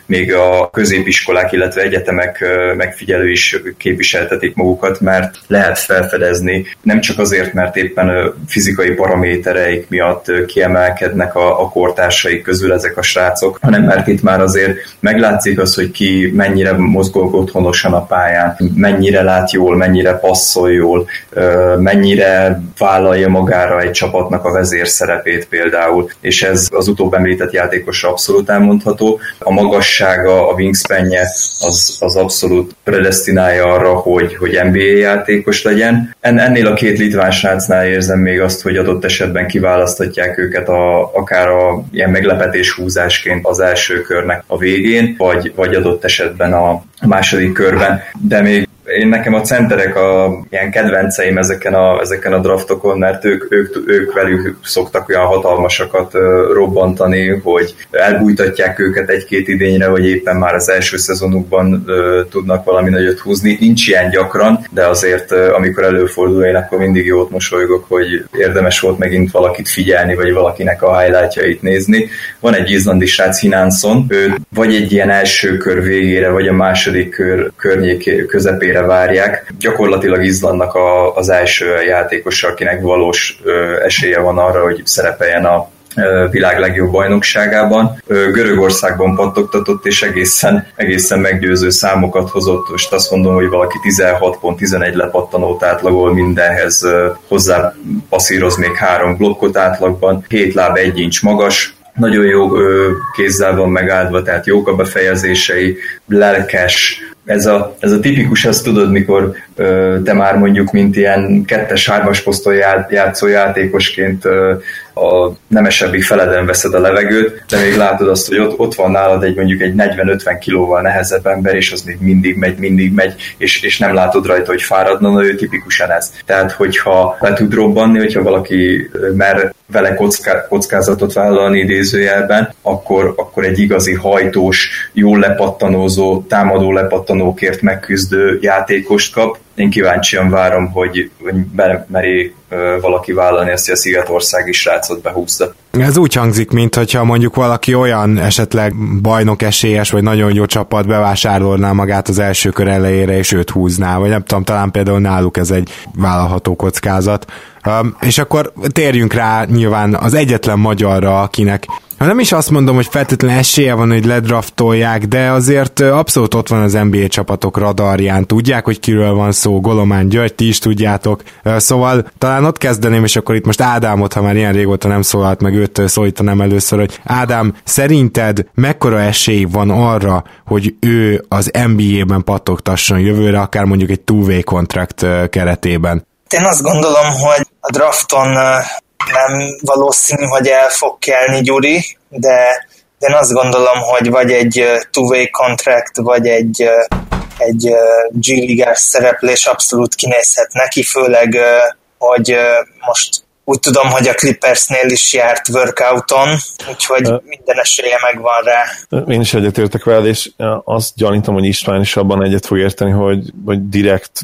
még a középiskolák, illetve egyetemek megfigyelő is képviseltetik magukat, mert lehet felfedezni, nem csak azért, mert éppen fizikai paramétereik miatt kiemelkednek a, a kortársaik közül ezek a srácok, hanem mert itt már azért meglátszik az, hogy ki mennyire mozgolg otthonosan a pályán, mennyire lát jól, mennyire passzol jól, mennyire vállalja magára egy csapatnak a vezérszerepét például, és ez az utóbb említett játékosra abszolút elmondható. A magassága, a wingspanje az, az abszolút predestinálja arra, hogy, hogy NBA játékos legyen. En, ennél a két litván srácnál érzem még azt, hogy adott esetben kiválasztatják őket a, akár a ilyen meglepetés húzásként az első körnek a végén, vagy, vagy adott esetben a második körben, de még én nekem a centerek a ilyen kedvenceim ezeken a, ezeken a draftokon, mert ők, ők, ők velük szoktak olyan hatalmasakat robbantani, hogy elbújtatják őket egy-két idényre, vagy éppen már az első szezonukban tudnak valami nagyot húzni. Nincs ilyen gyakran, de azért amikor előfordul, én akkor mindig jót mosolygok, hogy érdemes volt megint valakit figyelni, vagy valakinek a highlightjait nézni. Van egy izlandi srác Hinanson, ő vagy egy ilyen első kör végére, vagy a második kör környék közepére végére várják. Gyakorlatilag Izlandnak a, az első játékos, akinek valós ö, esélye van arra, hogy szerepeljen a világ legjobb bajnokságában. Görögországban pattogtatott, és egészen, egészen meggyőző számokat hozott. Most azt mondom, hogy valaki 16 pont 11 lepattanót átlagol mindenhez, hozzá passzíroz még három blokkot átlagban, 7 láb 1 incs magas, nagyon jó kézzel van megáldva, tehát jók a befejezései, lelkes, ez a, ez a tipikus, azt tudod, mikor ö, te már mondjuk, mint ilyen kettes-hármas poszton játszó játékosként ö, a nemesebbik feleden veszed a levegőt, de még látod azt, hogy ott, ott van nálad egy mondjuk egy 40-50 kilóval nehezebb ember, és az még mindig megy, mindig megy, és, és nem látod rajta, hogy fáradna, na ő tipikusan ez. Tehát, hogyha le tud robbanni, hogyha valaki mer vele kocká, kockázatot vállalni idézőjelben, akkor, akkor egy igazi hajtós, jól lepattanózó, támadó lepattanókért megküzdő játékost kap. Én kíváncsian várom, hogy, hogy meri valaki vállalni ezt, hogy a Szigetországi srácot behúzta. Ez úgy hangzik, mintha mondjuk valaki olyan esetleg bajnok esélyes, vagy nagyon jó csapat bevásárolná magát az első kör elejére, és őt húzná, vagy nem tudom, talán például náluk ez egy vállalható kockázat. Um, és akkor térjünk rá nyilván az egyetlen magyarra, akinek nem is azt mondom, hogy feltétlenül esélye van, hogy ledraftolják, de azért abszolút ott van az NBA csapatok radarján, tudják, hogy kiről van szó, Golomán György, ti is tudjátok. Szóval talán ott kezdeném, és akkor itt most Ádámot, ha már ilyen régóta nem szólalt meg, őt szólítanám először, hogy Ádám, szerinted mekkora esély van arra, hogy ő az NBA-ben pattogtasson jövőre, akár mondjuk egy two-way contract keretében? Én azt gondolom, hogy a drafton nem valószínű, hogy el fog kelni Gyuri, de, de én azt gondolom, hogy vagy egy two-way contract, vagy egy, egy G-ligás szereplés abszolút kinézhet neki, főleg, hogy most úgy tudom, hogy a Clippersnél is járt workouton, úgyhogy minden esélye megvan rá. Én is egyetértek vele, és azt gyanítom, hogy István is abban egyet fog érteni, hogy, hogy direkt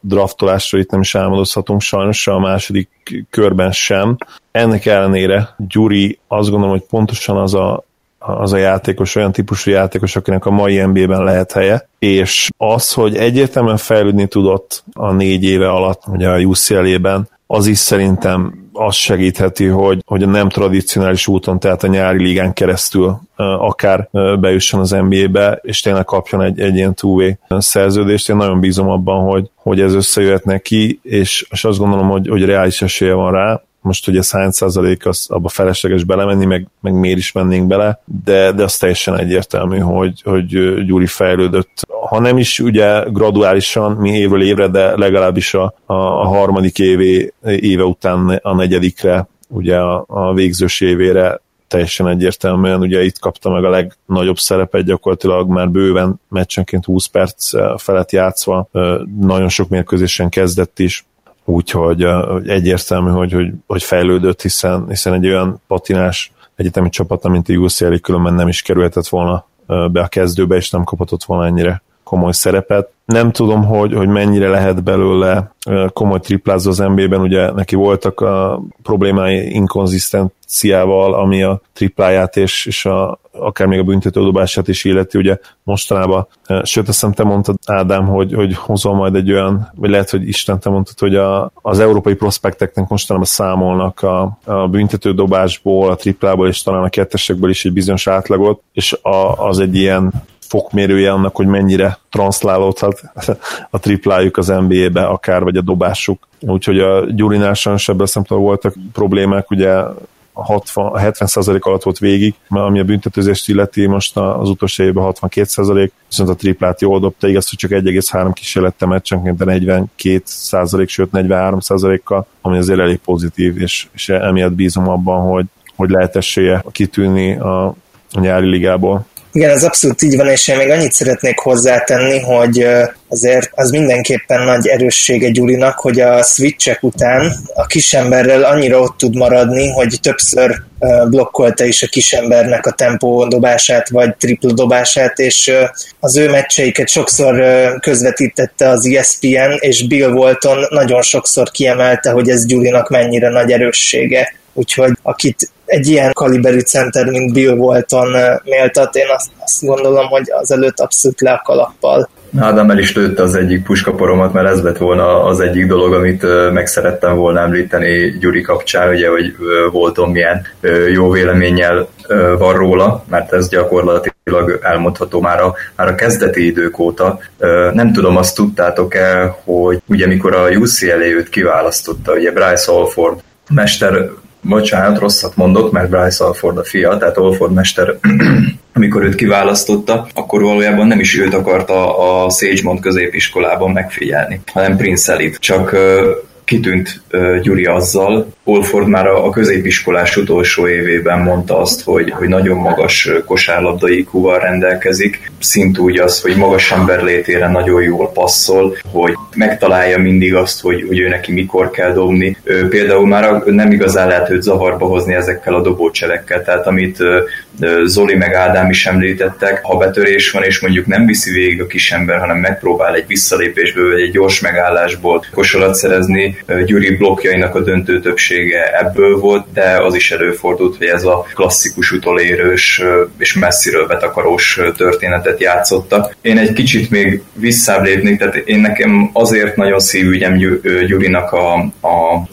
draftolásra itt nem is álmodozhatunk sajnos a második körben sem. Ennek ellenére Gyuri azt gondolom, hogy pontosan az a, az a játékos, olyan típusú játékos, akinek a mai NBA-ben lehet helye, és az, hogy egyértelműen fejlődni tudott a négy éve alatt, ugye a UCLA-ben, az is szerintem azt segítheti, hogy, hogy a nem tradicionális úton, tehát a nyári ligán keresztül akár bejusson az NBA-be, és tényleg kapjon egy, egy ilyen two szerződést. Én nagyon bízom abban, hogy, hogy ez összejöhet neki, és, és azt gondolom, hogy, hogy reális esélye van rá most ugye hány százalék az abba felesleges belemenni, meg, meg miért is mennénk bele, de, de az teljesen egyértelmű, hogy, hogy Gyuri fejlődött. Ha nem is ugye graduálisan, mi évről évre, de legalábbis a, a, a harmadik évé, éve után a negyedikre, ugye a, a végzős évére teljesen egyértelműen, ugye itt kapta meg a legnagyobb szerepet gyakorlatilag már bőven meccsenként 20 perc felett játszva, nagyon sok mérkőzésen kezdett is, úgyhogy egyértelmű, hogy, hogy, hogy fejlődött, hiszen, hiszen egy olyan patinás egyetemi csapat, mint a UCL különben nem is kerülhetett volna be a kezdőbe, és nem kaphatott volna ennyire komoly szerepet. Nem tudom, hogy, hogy mennyire lehet belőle komoly triplázó az NBA-ben, ugye neki voltak a problémái inkonzisztenciával, ami a tripláját és, és a, akár még a büntetődobását is illeti, ugye mostanában, sőt azt hiszem te mondtad Ádám, hogy, hogy hozol majd egy olyan, vagy lehet, hogy Isten te mondtad, hogy a, az európai prospekteknek mostanában számolnak a, a büntetődobásból, a triplából és talán a kettesekből is egy bizonyos átlagot, és a, az egy ilyen fokmérője annak, hogy mennyire transzlálódhat a triplájuk az NBA-be akár, vagy a dobásuk. Úgyhogy a Gyurinál sajnos ebből szempontból voltak problémák, ugye 60, 70% alatt volt végig, ami a büntetőzést illeti, most az utolsó évben 62%, viszont a triplát jól dobta, igaz, hogy csak 1,3 kísérlette meccsenként, de 42%, sőt 43%-kal, ami azért elég pozitív, és, és emiatt bízom abban, hogy, hogy lehet esélye kitűnni a, a nyári ligából. Igen, ez abszolút így van, és én még annyit szeretnék hozzátenni, hogy azért az mindenképpen nagy erőssége Gyurinak, hogy a switchek után a kisemberrel annyira ott tud maradni, hogy többször blokkolta is a kisembernek a tempó dobását, vagy tripla dobását, és az ő meccseiket sokszor közvetítette az ESPN, és Bill Walton nagyon sokszor kiemelte, hogy ez Gyurinak mennyire nagy erőssége. Úgyhogy akit egy ilyen kaliberű center, mint Bill Walton méltat, én azt, azt gondolom, hogy az előtt abszolút le a kalappal. Ádám el is lőtte az egyik puskaporomat, mert ez lett volna az egyik dolog, amit meg szerettem volna említeni Gyuri kapcsán, ugye, hogy voltam milyen jó véleménnyel van róla, mert ez gyakorlatilag elmondható már a, már a kezdeti idők óta. Nem tudom, azt tudtátok-e, hogy ugye mikor a UCLA őt kiválasztotta, ugye Bryce Alford mester bocsánat, rosszat mondok, mert Bryce Alford a fia, tehát Alford mester, [CLEARS THROAT] amikor őt kiválasztotta, akkor valójában nem is őt akarta a Sagemont középiskolában megfigyelni, hanem Prince Elit. Csak kitűnt Gyuri azzal. Olford már a, középiskolás utolsó évében mondta azt, hogy, hogy nagyon magas kosárlabdai IQ-val rendelkezik, szint úgy az, hogy magas ember létére nagyon jól passzol, hogy megtalálja mindig azt, hogy, hogy ő neki mikor kell dobni. Például már nem igazán lehet őt zavarba hozni ezekkel a dobócselekkel, tehát amit Zoli meg Ádám is említettek, ha betörés van, és mondjuk nem viszi végig a kisember, hanem megpróbál egy visszalépésből, vagy egy gyors megállásból kosarat szerezni, Gyuri blokkjainak a döntő többsége ebből volt, de az is előfordult, hogy ez a klasszikus utolérős és messziről betakarós történetet játszottak. Én egy kicsit még visszább lépnék, tehát én nekem azért nagyon szívügyem Gyurinak a, a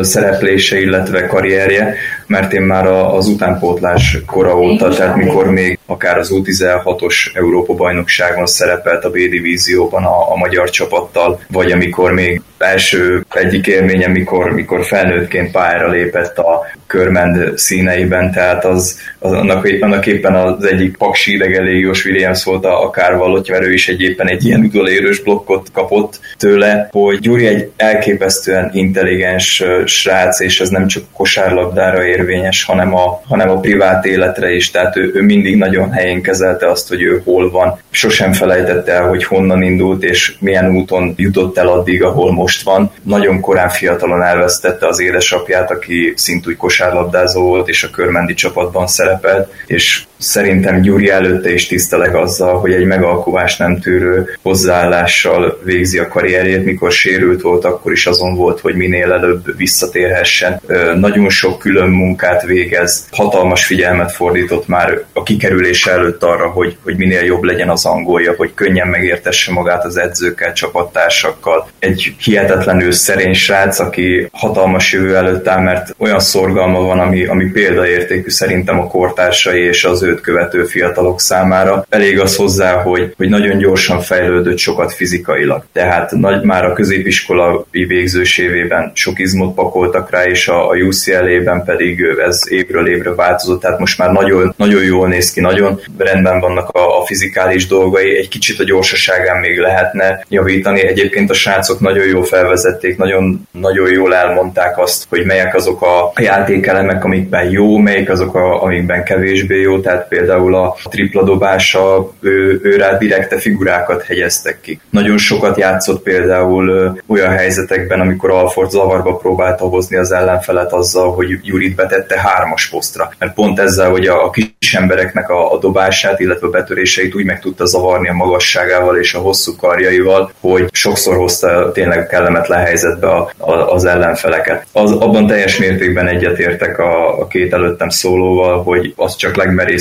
szereplése, illetve karrierje, mert én már az utánpótlás kora óta, tehát mikor még akár az U16-os Európa-bajnokságon szerepelt a B-divízióban a, a magyar csapattal, vagy amikor még első egyik élményem, mikor, mikor felnőttként pályára lépett a körmend színeiben, tehát az, az annak, annak éppen az egyik paksi idegelégiós Williams volt a, a kárvallottja, mert ő is egy éppen egy ilyen udolérős blokkot kapott tőle, hogy Gyuri egy elképesztően intelligens srác, és ez nem csak kosárlabdára érvényes, hanem a, hanem a privát életre is, tehát ő, ő mindig nagyon helyén kezelte azt, hogy ő hol van. Sosem felejtette el, hogy honnan indult, és milyen úton jutott el addig, ahol most van. Nagyon korán fiatalon elvesztette az édesapját, aki szintúgy kosárlabdázó volt, és a körmendi csapatban szerepelt, és szerintem Gyuri előtte is tiszteleg azzal, hogy egy megalkuvást nem tűrő hozzáállással végzi a karrierjét, mikor sérült volt, akkor is azon volt, hogy minél előbb visszatérhessen. Nagyon sok külön munkát végez, hatalmas figyelmet fordított már a kikerülése előtt arra, hogy, hogy minél jobb legyen az angolja, hogy könnyen megértesse magát az edzőkkel, csapattársakkal. Egy hihetetlenül szerény srác, aki hatalmas jövő előtt áll, mert olyan szorgalma van, ami, ami példaértékű szerintem a kortársai és az őt követő fiatalok számára. Elég az hozzá, hogy, hogy nagyon gyorsan fejlődött sokat fizikailag. Tehát nagy, már a középiskolai végzős évében sok izmot pakoltak rá, és a, a UCLA-ben pedig ez évről évre változott, tehát most már nagyon, nagyon jól néz ki, nagyon rendben vannak a, a fizikális dolgai, egy kicsit a gyorsaságán még lehetne javítani. Egyébként a srácok nagyon jól felvezették, nagyon, nagyon jól elmondták azt, hogy melyek azok a játékelemek, amikben jó, melyik azok, a, amikben kevésbé jó, tehát például a tripla dobása, ő, ő rá direkte figurákat hegyeztek ki. Nagyon sokat játszott például olyan helyzetekben, amikor Alford zavarba próbálta hozni az ellenfelet azzal, hogy Jurit betette hármas posztra. Mert pont ezzel, hogy a, a kis embereknek a, a dobását, illetve a betöréseit úgy meg tudta zavarni a magasságával és a hosszú karjaival, hogy sokszor hozta tényleg kellemetlen helyzetbe a, a, az ellenfeleket. Az, abban teljes mértékben egyetértek a, a két előttem szólóval, hogy az csak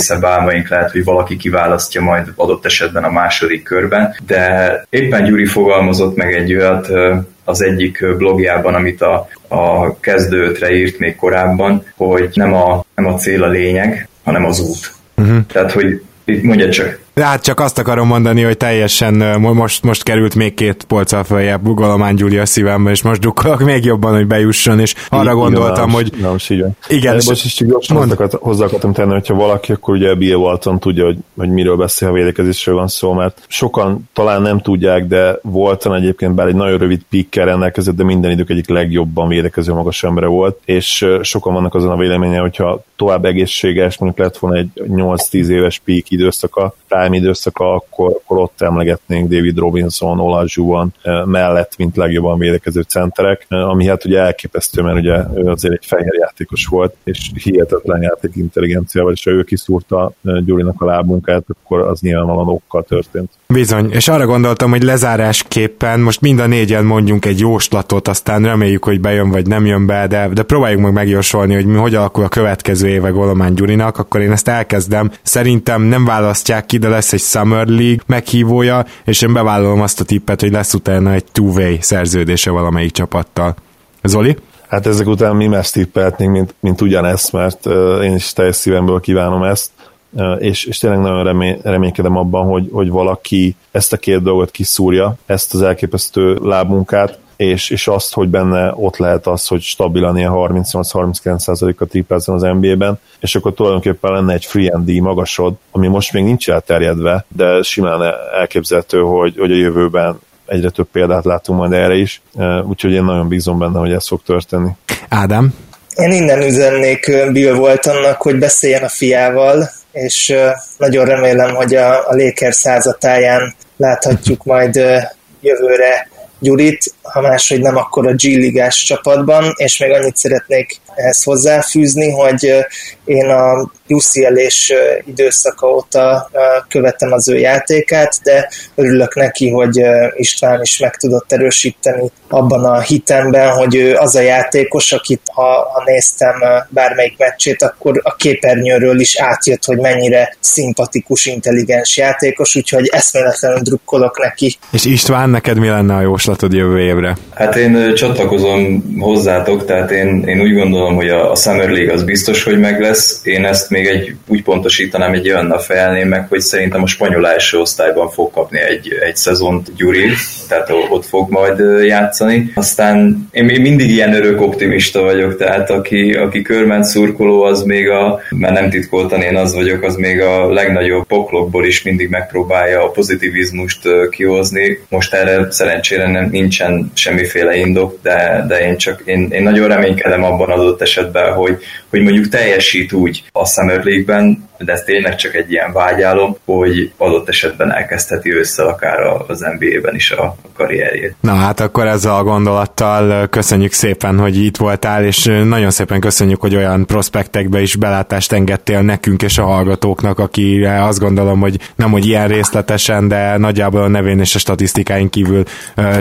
legmerészebb álmaink lehet, hogy valaki kiválasztja majd adott esetben a második körben, de éppen Gyuri fogalmazott meg egy olyat az egyik blogjában, amit a, a kezdőtre írt még korábban, hogy nem a, nem a cél a lényeg, hanem az út. Uh-huh. Tehát, hogy mondja csak. De hát csak azt akarom mondani, hogy teljesen most, most került még két polccal följebb Bugalomán Gyuri a szívembe, és most dukkolok még jobban, hogy bejusson, és arra így, gondoltam, nem, hogy... Nem, igen. Igen. És most is csak gyorsan hozzá akartam tenni, hogyha valaki, akkor ugye Bill Walton tudja, hogy, hogy miről beszél, ha védekezésről van szó, mert sokan talán nem tudják, de Walton egyébként bár egy nagyon rövid pikkel rendelkezett, de minden idők egyik legjobban védekező magas embere volt, és sokan vannak azon a véleménye, hogyha tovább egészséges, mondjuk lett volna egy 8-10 éves pík időszaka, prime időszaka, akkor, akkor ott emlegetnénk David Robinson, Olajuwon mellett, mint legjobban védekező centerek, ami hát ugye elképesztő, mert ugye ő azért egy fehér játékos volt, és hihetetlen játék intelligenciával, és ha ő kiszúrta Gyurinak a lábunkát, akkor az nyilvánvalóan okkal történt. Bizony, és arra gondoltam, hogy lezárásképpen most mind a négyen mondjunk egy jóslatot, aztán reméljük, hogy bejön vagy nem jön be, de, de próbáljuk meg megjósolni, hogy mi hogy alakul a következő éve Golomán Gyurinak, akkor én ezt elkezdem. Szerintem nem választják ki, de lesz egy Summer League meghívója, és én bevállalom azt a tippet, hogy lesz utána egy two-way szerződése valamelyik csapattal. Zoli? Hát ezek után mi más tippelhetnénk, mint, mint ugyanezt, mert uh, én is teljes szívemből kívánom ezt és, és tényleg nagyon remény, reménykedem abban, hogy, hogy valaki ezt a két dolgot kiszúrja, ezt az elképesztő lábmunkát, és, és azt, hogy benne ott lehet az, hogy stabilan ilyen 38-39%-a triplázon az NBA-ben, és akkor tulajdonképpen lenne egy free and D magasod, ami most még nincs elterjedve, de simán elképzelhető, hogy, hogy a jövőben egyre több példát látunk majd erre is, úgyhogy én nagyon bízom benne, hogy ez fog történni. Ádám? Én innen üzennék Bill Waltonnak, hogy beszéljen a fiával, és nagyon remélem, hogy a, a Lakers százatáján láthatjuk majd jövőre Gyurit, ha máshogy nem, akkor a G-ligás csapatban, és még annyit szeretnék ehhez hozzáfűzni, hogy én a UCL és időszaka óta követem az ő játékát, de örülök neki, hogy István is meg tudott erősíteni abban a hitemben, hogy ő az a játékos, akit ha, ha néztem bármelyik meccsét, akkor a képernyőről is átjött, hogy mennyire szimpatikus, intelligens játékos, úgyhogy eszméletlenül drukkolok neki. És István, neked mi lenne a jóslatod jövő évre? Hát én csatlakozom hozzátok, tehát én, én úgy gondolom, gondolom, hogy a, a Summer League az biztos, hogy meg lesz. Én ezt még egy úgy pontosítanám, egy olyannal fejelném meg, hogy szerintem a spanyol első osztályban fog kapni egy, egy szezont Gyuri, tehát ott fog majd játszani. Aztán én mindig ilyen örök optimista vagyok, tehát aki, aki körment szurkoló, az még a, mert nem titkoltan én az vagyok, az még a legnagyobb poklokból is mindig megpróbálja a pozitivizmust kihozni. Most erre szerencsére nem, nincsen semmiféle indok, de, de én csak én, én nagyon reménykedem abban adott esetben, hogy, hogy mondjuk teljesít úgy a Summer League-ben, de ez tényleg csak egy ilyen vágyálom, hogy adott esetben elkezdheti össze akár az NBA-ben is a karrierjét. Na hát akkor ezzel a gondolattal köszönjük szépen, hogy itt voltál, és nagyon szépen köszönjük, hogy olyan prospektekbe is belátást engedtél nekünk és a hallgatóknak, aki azt gondolom, hogy nem hogy ilyen részletesen, de nagyjából a nevén és a statisztikáink kívül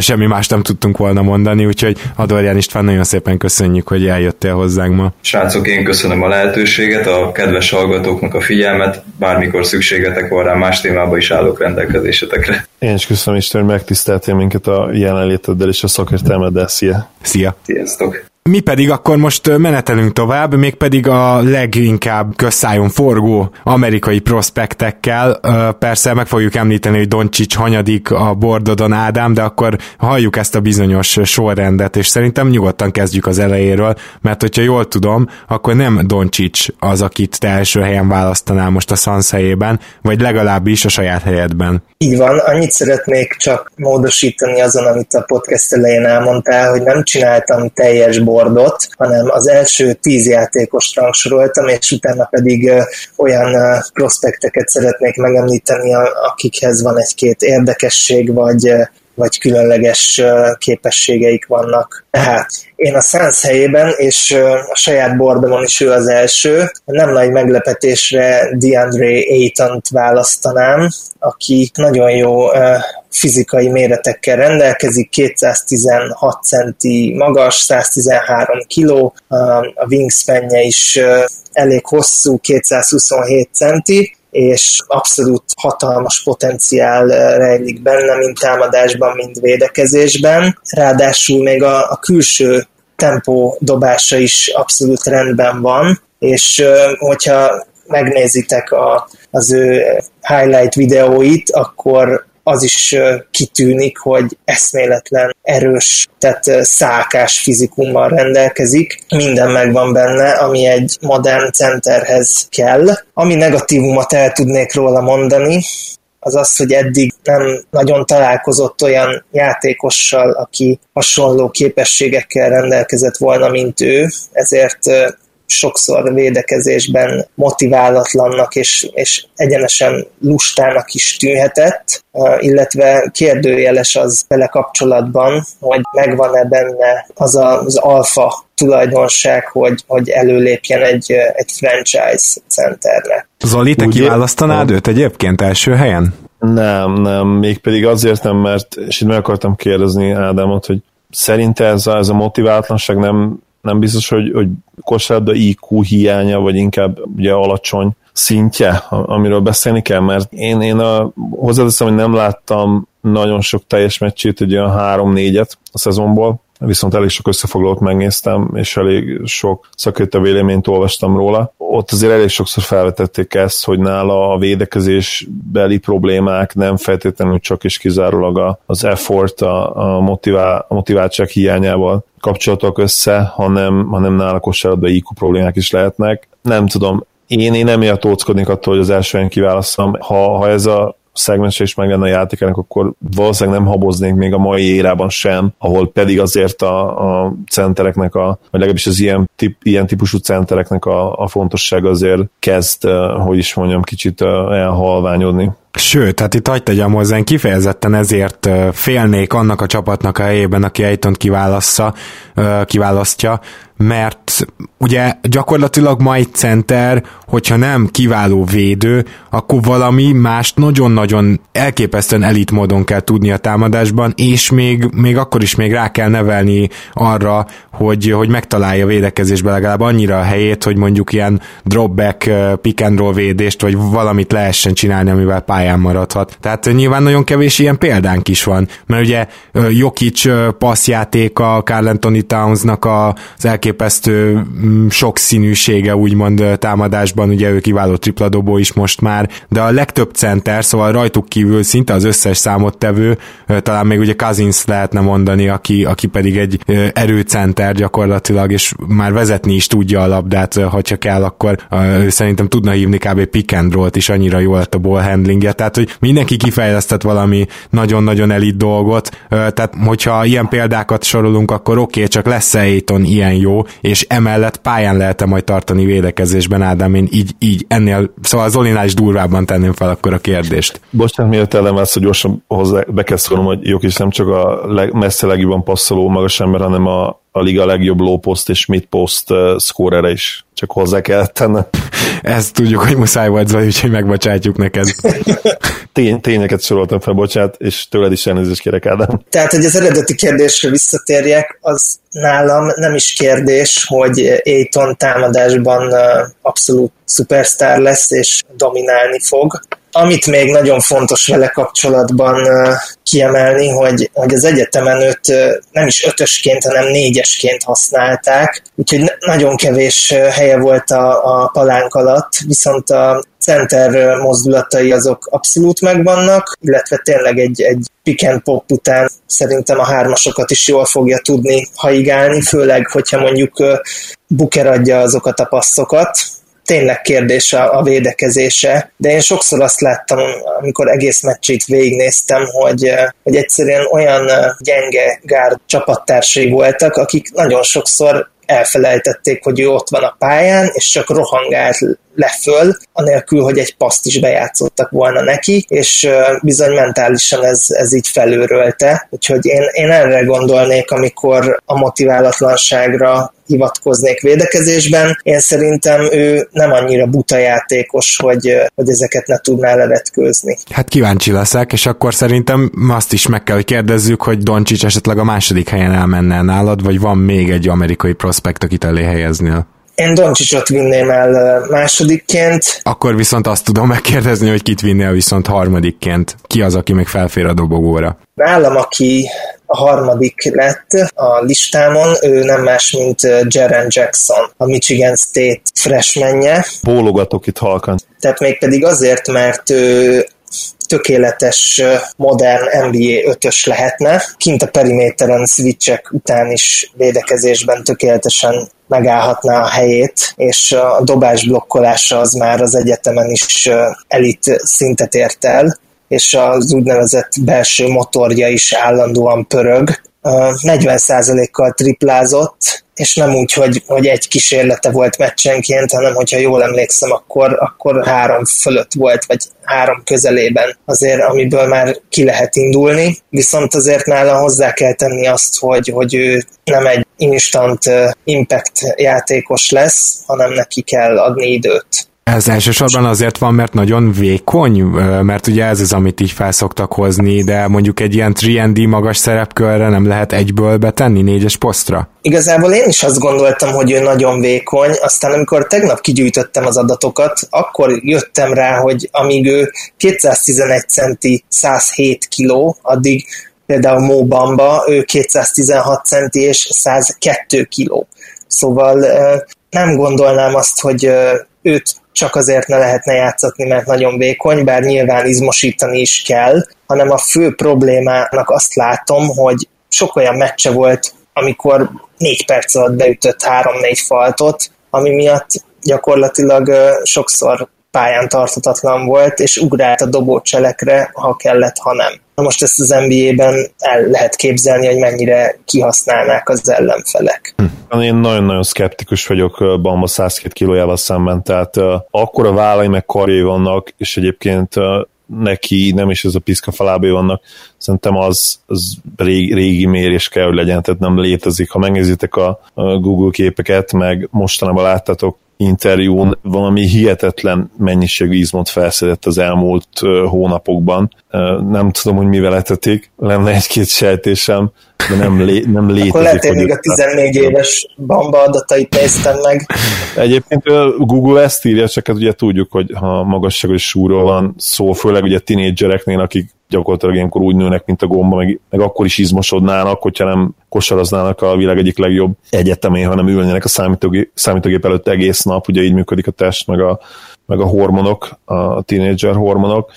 semmi más nem tudtunk volna mondani, úgyhogy Adorján István nagyon szépen köszönjük, hogy eljöttél hozzánk ma. Srácok, én köszönöm a lehetőséget, a kedves hallgatóknak a figyelmet, bármikor szükségetek van rá, más témában is állok rendelkezésetekre. Én is köszönöm Isten, hogy megtiszteltél minket a jelenléteddel és a szakértelmeddel. Szia! Szia! Sziasztok! Mi pedig akkor most menetelünk tovább, mégpedig a leginkább közszájon forgó amerikai prospektekkel. Persze meg fogjuk említeni, hogy Doncsics hanyadik a bordodon Ádám, de akkor halljuk ezt a bizonyos sorrendet, és szerintem nyugodtan kezdjük az elejéről, mert hogyha jól tudom, akkor nem Doncsics az, akit te első helyen választanál most a Suns helyében, vagy legalábbis a saját helyedben. Így van, annyit szeretnék csak módosítani azon, amit a podcast elején elmondtál, hogy nem csináltam teljes bordot, hanem az első tíz játékost rangsoroltam, és utána pedig olyan prospekteket szeretnék megemlíteni, akikhez van egy-két érdekesség, vagy vagy különleges képességeik vannak. Tehát én a Suns helyében, és a saját bordomon is ő az első, nem nagy meglepetésre DeAndre Ayton-t választanám, aki nagyon jó fizikai méretekkel rendelkezik, 216 centi magas, 113 kg, a wingspanje is elég hosszú, 227 centi, és abszolút hatalmas potenciál rejlik benne, mind támadásban, mind védekezésben. Ráadásul még a, a külső tempó dobása is abszolút rendben van, és hogyha megnézitek a, az ő highlight videóit, akkor az is kitűnik, hogy eszméletlen erős, tehát szákás fizikummal rendelkezik. Minden megvan benne, ami egy modern centerhez kell. Ami negatívumot el tudnék róla mondani, az az, hogy eddig nem nagyon találkozott olyan játékossal, aki hasonló képességekkel rendelkezett volna, mint ő, ezért sokszor védekezésben motiválatlannak és, és egyenesen lustának is tűnhetett, illetve kérdőjeles az vele kapcsolatban, hogy megvan-e benne az a, az alfa tulajdonság, hogy, hogy előlépjen egy, egy franchise centerre. Zoli, te Úgy kiválasztanád őt egyébként első helyen? Nem, nem, mégpedig azért nem, mert, és itt meg akartam kérdezni Ádámot, hogy szerinte ez a, ez a motivátlanság nem nem biztos, hogy, hogy kosárlabda IQ hiánya, vagy inkább ugye alacsony szintje, amiről beszélni kell, mert én, én a, hozzáteszem, hogy nem láttam nagyon sok teljes meccsét, egy olyan három-négyet a szezonból, viszont elég sok összefoglalót megnéztem, és elég sok szakértő véleményt olvastam róla. Ott azért elég sokszor felvetették ezt, hogy nála a védekezés beli problémák nem feltétlenül csak és kizárólag az effort, a, a, motivál, a motiváltság hiányával kapcsolatok össze, hanem, hanem nála kosárlabda IQ problémák is lehetnek. Nem tudom, én, én nem miatt óckodnék attól, hogy az első helyen kiválasztom. Ha, ha ez a szegmens is meg lenne a játékának, akkor valószínűleg nem haboznék még a mai érában sem, ahol pedig azért a, a centereknek, a, vagy legalábbis az ilyen, tip, ilyen típusú centereknek a, a fontossága azért kezd, hogy is mondjam, kicsit elhalványodni. Sőt, hát itt hagyd tegyem hozzá, én kifejezetten ezért félnék annak a csapatnak a helyében, aki Ejtont kiválassza, kiválasztja, mert ugye gyakorlatilag ma egy center, hogyha nem kiváló védő, akkor valami mást nagyon-nagyon elképesztően elit módon kell tudni a támadásban, és még, még akkor is még rá kell nevelni arra, hogy, hogy megtalálja védekezésbe legalább annyira a helyét, hogy mondjuk ilyen dropback, pick and roll védést, vagy valamit lehessen csinálni, amivel pályán maradhat. Tehát nyilván nagyon kevés ilyen példánk is van, mert ugye Jokic passzjátéka, Carl Anthony Townsnak az elképesztő sokszínűsége úgymond támadásban, ugye ő kiváló tripladobó is most már, de a legtöbb center, szóval rajtuk kívül szinte az összes számottevő, talán még ugye Cousins lehetne mondani, aki, aki pedig egy erőcenter gyakorlatilag, és már vezetni is tudja a labdát, csak kell, akkor szerintem tudna hívni kb. pick and roll is, annyira jó lett a ball handlingje, tehát hogy mindenki kifejlesztett valami nagyon-nagyon elit dolgot, tehát hogyha ilyen példákat sorolunk, akkor oké, okay, csak lesz Aiton ilyen jó, és emellett pályán lehet-e majd tartani védekezésben, Ádám, én így, így ennél, szóval Zolinál is durvábban tenném fel akkor a kérdést. Bocsánat, miért elemelsz, hogy gyorsan hozzá, be kell szólnom, hogy jók is nem csak a leg, messze legjobban passzoló magas ember, hanem a, a liga legjobb low post és mid post uh, scorere is. Csak hozzá kellett tenni. Ezt tudjuk, hogy muszáj volt Zoli, úgyhogy megbocsátjuk neked. [LAUGHS] Tény, tényeket soroltam fel, bocsát, és tőled is elnézést kérek, Ádám. Tehát, hogy az eredeti kérdésre visszatérjek, az nálam nem is kérdés, hogy Aiton támadásban abszolút szupersztár lesz, és dominálni fog amit még nagyon fontos vele kapcsolatban kiemelni, hogy, hogy az egyetemen őt nem is ötösként, hanem négyesként használták, úgyhogy nagyon kevés helye volt a, a palánk alatt, viszont a center mozdulatai azok abszolút megvannak, illetve tényleg egy, egy pick and pop után szerintem a hármasokat is jól fogja tudni haigálni, főleg, hogyha mondjuk Buker adja azokat a passzokat, tényleg kérdés a, a védekezése, de én sokszor azt láttam, amikor egész meccsét végignéztem, hogy, eh, hogy egyszerűen olyan eh, gyenge gárd csapattársai voltak, akik nagyon sokszor elfelejtették, hogy ő ott van a pályán, és csak rohangált le föl, anélkül, hogy egy paszt is bejátszottak volna neki, és bizony mentálisan ez, ez így felőrölte. Úgyhogy én, én erre gondolnék, amikor a motiválatlanságra hivatkoznék védekezésben. Én szerintem ő nem annyira buta játékos, hogy, hogy ezeket ne tudná levetkőzni. Hát kíváncsi leszek, és akkor szerintem azt is meg kell, hogy kérdezzük, hogy Doncsics esetleg a második helyen elmenne nálad, vagy van még egy amerikai prospekt, akit elé helyeznél? Én Doncsicsot vinném el másodikként. Akkor viszont azt tudom megkérdezni, hogy kit vinnél viszont harmadikként. Ki az, aki még felfér a dobogóra? Nálam, aki a harmadik lett a listámon, ő nem más, mint Jaren Jackson, a Michigan State freshmenje. Bólogatok itt halkan. Tehát mégpedig azért, mert ő tökéletes, modern NBA ötös lehetne. Kint a periméteren switchek után is védekezésben tökéletesen megállhatná a helyét, és a dobás blokkolása az már az egyetemen is elit szintet ért el, és az úgynevezett belső motorja is állandóan pörög. 40%-kal triplázott, és nem úgy, hogy, hogy egy kísérlete volt meccsenként, hanem hogyha jól emlékszem, akkor, akkor három fölött volt, vagy három közelében azért, amiből már ki lehet indulni, viszont azért nála hozzá kell tenni azt, hogy, hogy ő nem egy instant impact játékos lesz, hanem neki kell adni időt. Ez elsősorban azért van, mert nagyon vékony, mert ugye ez az, amit így felszoktak hozni, de mondjuk egy ilyen 3D magas szerepkörre nem lehet egyből betenni négyes posztra? Igazából én is azt gondoltam, hogy ő nagyon vékony, aztán amikor tegnap kigyűjtöttem az adatokat, akkor jöttem rá, hogy amíg ő 211 centi, 107 kiló, addig például Mo Bamba, ő 216 centi és 102 kiló. Szóval nem gondolnám azt, hogy őt csak azért ne lehetne játszatni, mert nagyon vékony, bár nyilván izmosítani is kell, hanem a fő problémának azt látom, hogy sok olyan meccse volt, amikor négy perc alatt beütött három-négy faltot, ami miatt gyakorlatilag sokszor pályán tartatatlan volt, és ugrált a dobócselekre, ha kellett, ha nem. Na most ezt az NBA-ben el lehet képzelni, hogy mennyire kihasználnák az ellenfelek. Hm. Én nagyon-nagyon szkeptikus vagyok Bamba 102 kilójával szemben, tehát uh, akkor a vállai meg karjai vannak, és egyébként neki nem is ez a piszka falábai vannak, szerintem az, az régi, régi mérés kell, hogy legyen, tehát nem létezik. Ha megnézitek a Google képeket, meg mostanában láttatok interjún valami hihetetlen mennyiségű izmot felszedett az elmúlt hónapokban. Nem tudom, hogy mivel etetik, lenne egy-két sejtésem, de nem, lé, nem létezik. Akkor lehet, hogy a 14 éves bamba adatait néztem meg. Egyébként Google ezt írja, csak hát ugye tudjuk, hogy ha magasságos súról van szó, főleg ugye tinédzsereknél, akik gyakorlatilag ilyenkor úgy nőnek, mint a gomba, meg, meg akkor is izmosodnának, hogyha nem kosaraznának a világ egyik legjobb egyetemén, hanem ülnének a számítógép, számítógép előtt egész nap, ugye így működik a test, meg a, meg a hormonok, a tínédzser hormonok.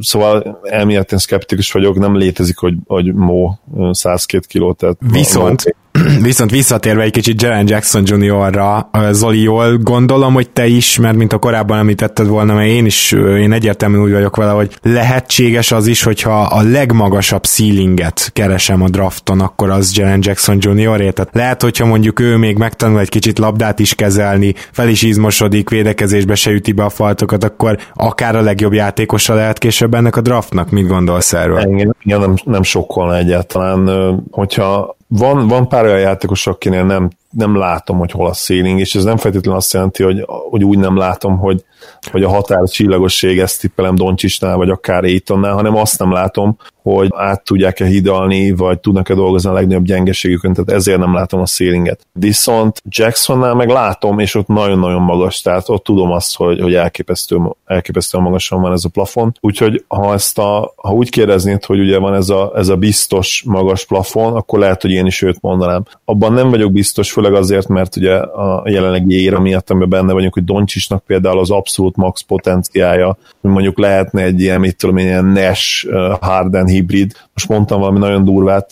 Szóval elméletén szkeptikus vagyok, nem létezik, hogy, hogy Mo 102 kiló. Tehát Viszont, [CLEARS THROAT] Viszont visszatérve egy kicsit Jalen Jackson Jr.-ra, Zoli, jól gondolom, hogy te is, mert mint a korábban említetted volna, mert én is, én egyértelműen úgy vagyok vele, hogy lehetséges az is, hogyha a legmagasabb ceilинget keresem a drafton, akkor az Jalen Jackson Jr. Tehát lehet, hogyha mondjuk ő még megtanul egy kicsit labdát is kezelni, fel is izmosodik, védekezésbe se üti be a faltokat, akkor akár a legjobb játékosa lehet később ennek a draftnak. Mit gondolsz erről? Engem, nem, nem sokkolna egyáltalán, hogyha van, van pár olyan játékos, akinél nem, nem látom, hogy hol a ceiling, és ez nem feltétlenül azt jelenti, hogy, hogy úgy nem látom, hogy, hogy a határ csillagosség ezt tippelem Doncsisnál, vagy akár Aitonnál, hanem azt nem látom, hogy át tudják-e hidalni, vagy tudnak-e dolgozni a legnagyobb gyengeségükön, tehát ezért nem látom a ceilinget. Viszont Jacksonnál meg látom, és ott nagyon-nagyon magas, tehát ott tudom azt, hogy, hogy elképesztő, elképesztően magasan van ez a plafon. Úgyhogy ha ezt a, ha úgy kérdeznéd, hogy ugye van ez a, ez a biztos magas plafon, akkor lehet, hogy én is őt mondanám. Abban nem vagyok biztos, főleg azért, mert ugye a jelenlegi éra miatt, amiben benne vagyunk, hogy Doncsisnak például az abszolút max potenciája, mondjuk lehetne egy ilyen, mit tudom, ilyen Nash Harden hibrid. Most mondtam valami nagyon durvát,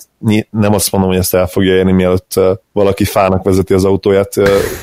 nem azt mondom, hogy ezt el fogja érni, mielőtt valaki fának vezeti az autóját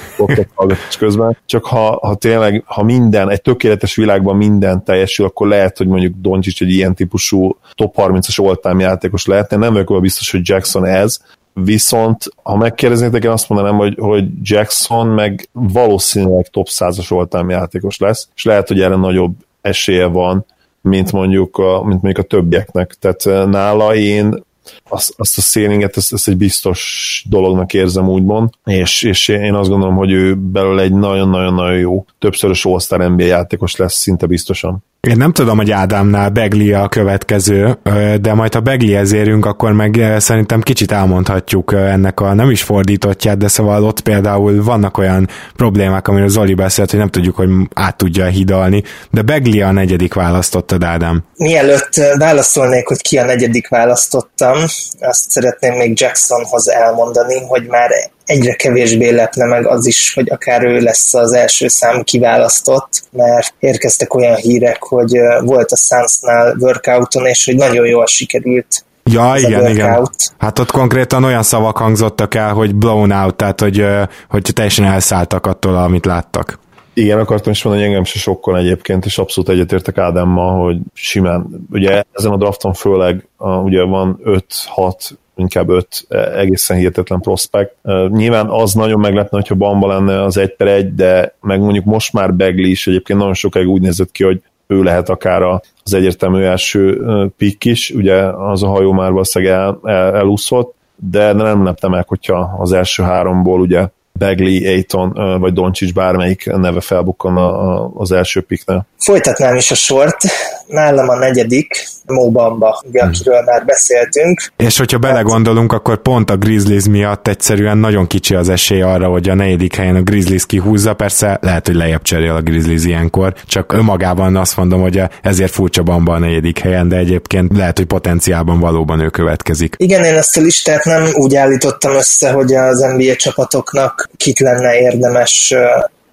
[LAUGHS] hallgatás közben, csak ha, ha tényleg, ha minden, egy tökéletes világban minden teljesül, akkor lehet, hogy mondjuk Doncsics egy ilyen típusú top 30-as oltám játékos lehetne. Nem vagyok biztos, hogy Jackson ez, Viszont, ha megkérdeznétek, én azt mondanám, hogy, hogy Jackson meg valószínűleg top 100-as oltám játékos lesz, és lehet, hogy erre nagyobb esélye van, mint mondjuk a, mint mondjuk a többieknek. Tehát nála én azt, azt a szélinget, ezt, ezt egy biztos dolognak érzem úgymond, és, és én azt gondolom, hogy ő belőle egy nagyon-nagyon-nagyon jó többszörös All-Star NBA játékos lesz szinte biztosan. Én nem tudom, hogy Ádámnál Begli a következő, de majd ha Beglihez érünk, akkor meg szerintem kicsit elmondhatjuk ennek a nem is fordítottját, de szóval ott például vannak olyan problémák, amiről Zoli beszélt, hogy nem tudjuk, hogy át tudja hidalni, de Begli a negyedik választottad, Ádám. Mielőtt válaszolnék, hogy ki a negyedik választottam, azt szeretném még Jacksonhoz elmondani, hogy már egyre kevésbé lepne meg az is, hogy akár ő lesz az első szám kiválasztott, mert érkeztek olyan hírek, hogy volt a Sunsnál workouton, és hogy nagyon jól sikerült Ja, igen, igen. Hát ott konkrétan olyan szavak hangzottak el, hogy blown out, tehát hogy, hogy teljesen elszálltak attól, amit láttak. Igen, akartam is mondani, hogy engem se sokkal egyébként, és abszolút egyetértek Ádámmal, hogy simán, ugye ezen a drafton főleg a, ugye van 5-6 inkább öt e, egészen hihetetlen prospekt. E, nyilván az nagyon meglepne, hogyha Bamba lenne az egy per egy, de meg mondjuk most már Begli is egyébként nagyon sokáig úgy nézett ki, hogy ő lehet akár az egyértelmű első e, pick is, ugye az a hajó már valószínűleg el, el, elúszott, de nem lepte meg, hogyha az első háromból ugye Bagley, Aiton vagy Doncsics bármelyik neve felbukkan az első piknél. Folytatnám is a sort. Nálam a negyedik, Mo Bamba, ugye, hmm. akiről már beszéltünk. És hogyha belegondolunk, akkor pont a Grizzlies miatt egyszerűen nagyon kicsi az esély arra, hogy a negyedik helyen a Grizzlies kihúzza. Persze lehet, hogy lejjebb cserél a Grizzlies ilyenkor, csak önmagában azt mondom, hogy ezért furcsa Bamba a negyedik helyen, de egyébként lehet, hogy potenciálban valóban ő következik. Igen, én ezt a listát nem úgy állítottam össze, hogy az NBA csapatoknak kit lenne érdemes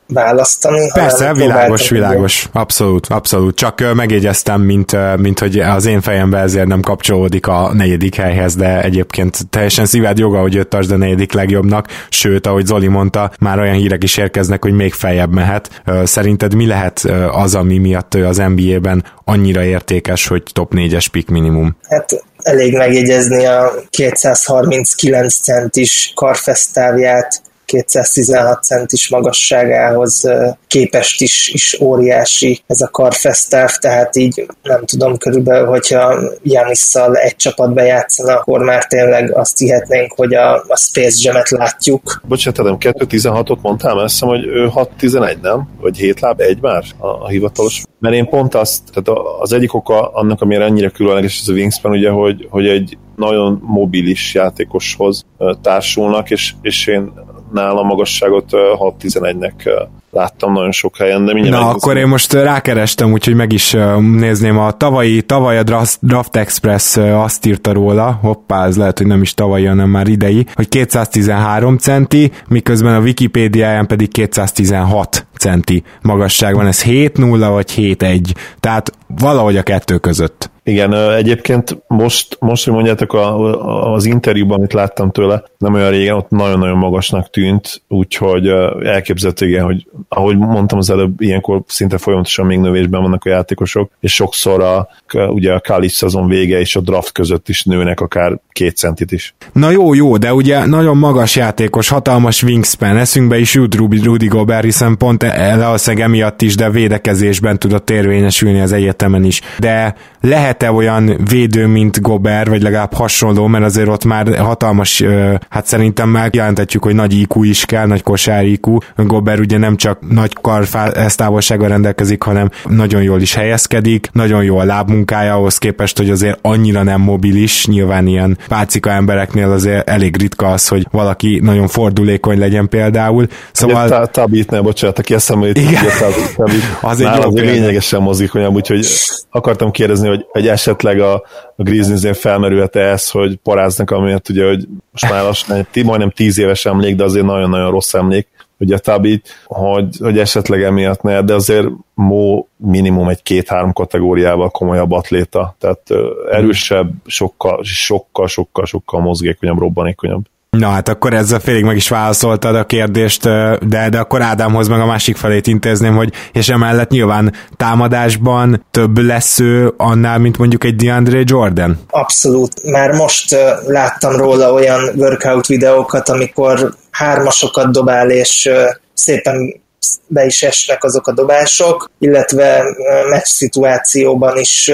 választani. Persze, világos, világos, abszolút, abszolút. Csak megjegyeztem, mint, mint hogy az én fejembe ezért nem kapcsolódik a negyedik helyhez, de egyébként teljesen szíved joga, hogy öt a negyedik legjobbnak, sőt, ahogy Zoli mondta, már olyan hírek is érkeznek, hogy még feljebb mehet. Szerinted mi lehet az, ami miatt az NBA-ben annyira értékes, hogy top 4-es pick minimum? Hát elég megjegyezni a 239 centis karfesztávját, 216 centis magasságához képest is, is óriási ez a karfesztáv, tehát így nem tudom körülbelül, hogyha Janisszal egy csapatba játszana, akkor már tényleg azt hihetnénk, hogy a, a Space Jam-et látjuk. Bocsánat, nem 2.16-ot mondtam, azt hiszem, hogy ő 6.11, nem? Vagy 7 láb, egy már a, a hivatalos. Mert én pont azt, tehát az egyik oka annak, amire ennyire különleges ez a Wingspan, ugye, hogy, hogy egy nagyon mobilis játékoshoz társulnak, és, és én nála magasságot 6-11-nek láttam nagyon sok helyen, de mindjárt Na, akkor én most rákerestem, úgyhogy meg is nézném a tavalyi, tavaly a Draft Express azt írta róla, hoppá, ez lehet, hogy nem is tavalyi, hanem már idei, hogy 213 centi, miközben a Wikipédiáján pedig 216 centi magasság van, ez 7-0 vagy 7-1, tehát valahogy a kettő között. Igen, egyébként most, most hogy mondjátok, a, az interjúban, amit láttam tőle, nem olyan régen, ott nagyon-nagyon magasnak tűnt, úgyhogy elképzelhető, igen, hogy ahogy mondtam az előbb, ilyenkor szinte folyamatosan még növésben vannak a játékosok, és sokszor a, ugye a college szezon vége és a draft között is nőnek akár két centit is. Na jó, jó, de ugye nagyon magas játékos, hatalmas wingspan, eszünkbe is jut Rudy Gobert, hiszen pont e, valószínűleg emiatt is, de védekezésben tudott érvényesülni az egyetemen is. De lehet-e olyan védő, mint Gober, vagy legalább hasonló, mert azért ott már hatalmas, hát szerintem megjelentetjük, hogy nagy IQ is kell, nagy kosár IQ. Gober ugye nem csak nagy kartávolsággal rendelkezik, hanem nagyon jól is helyezkedik, nagyon jó a lábmunkája ahhoz képest, hogy azért annyira nem mobilis, nyilván ilyen pácika embereknél azért elég ritka az, hogy valaki nagyon fordulékony legyen például. Szóval... Tabit, ne, bocsánat, aki eszembe jut, [LAUGHS] az egy jó lényegesen mozgékonyabb, úgyhogy akartam kérdezni, hogy, hogy esetleg a, a Grizzliesnél felmerülhet ez, hogy paráznak, amiért ugye, hogy most már lassan, majdnem tíz éves emlék, de azért nagyon-nagyon rossz emlék, ugye Tabit, hogy, hogy esetleg emiatt ne, de azért Mo minimum egy két-három kategóriával komolyabb atléta, tehát erősebb, sokkal, sokkal, sokkal, sokkal mozgékonyabb, robbanékonyabb. Na hát akkor ezzel félig meg is válaszoltad a kérdést, de, de akkor Ádámhoz meg a másik felét intézném, hogy és emellett nyilván támadásban több lesz ő annál, mint mondjuk egy DeAndre Jordan? Abszolút. Már most láttam róla olyan workout videókat, amikor hármasokat dobál, és szépen be is esnek azok a dobások, illetve meccs szituációban is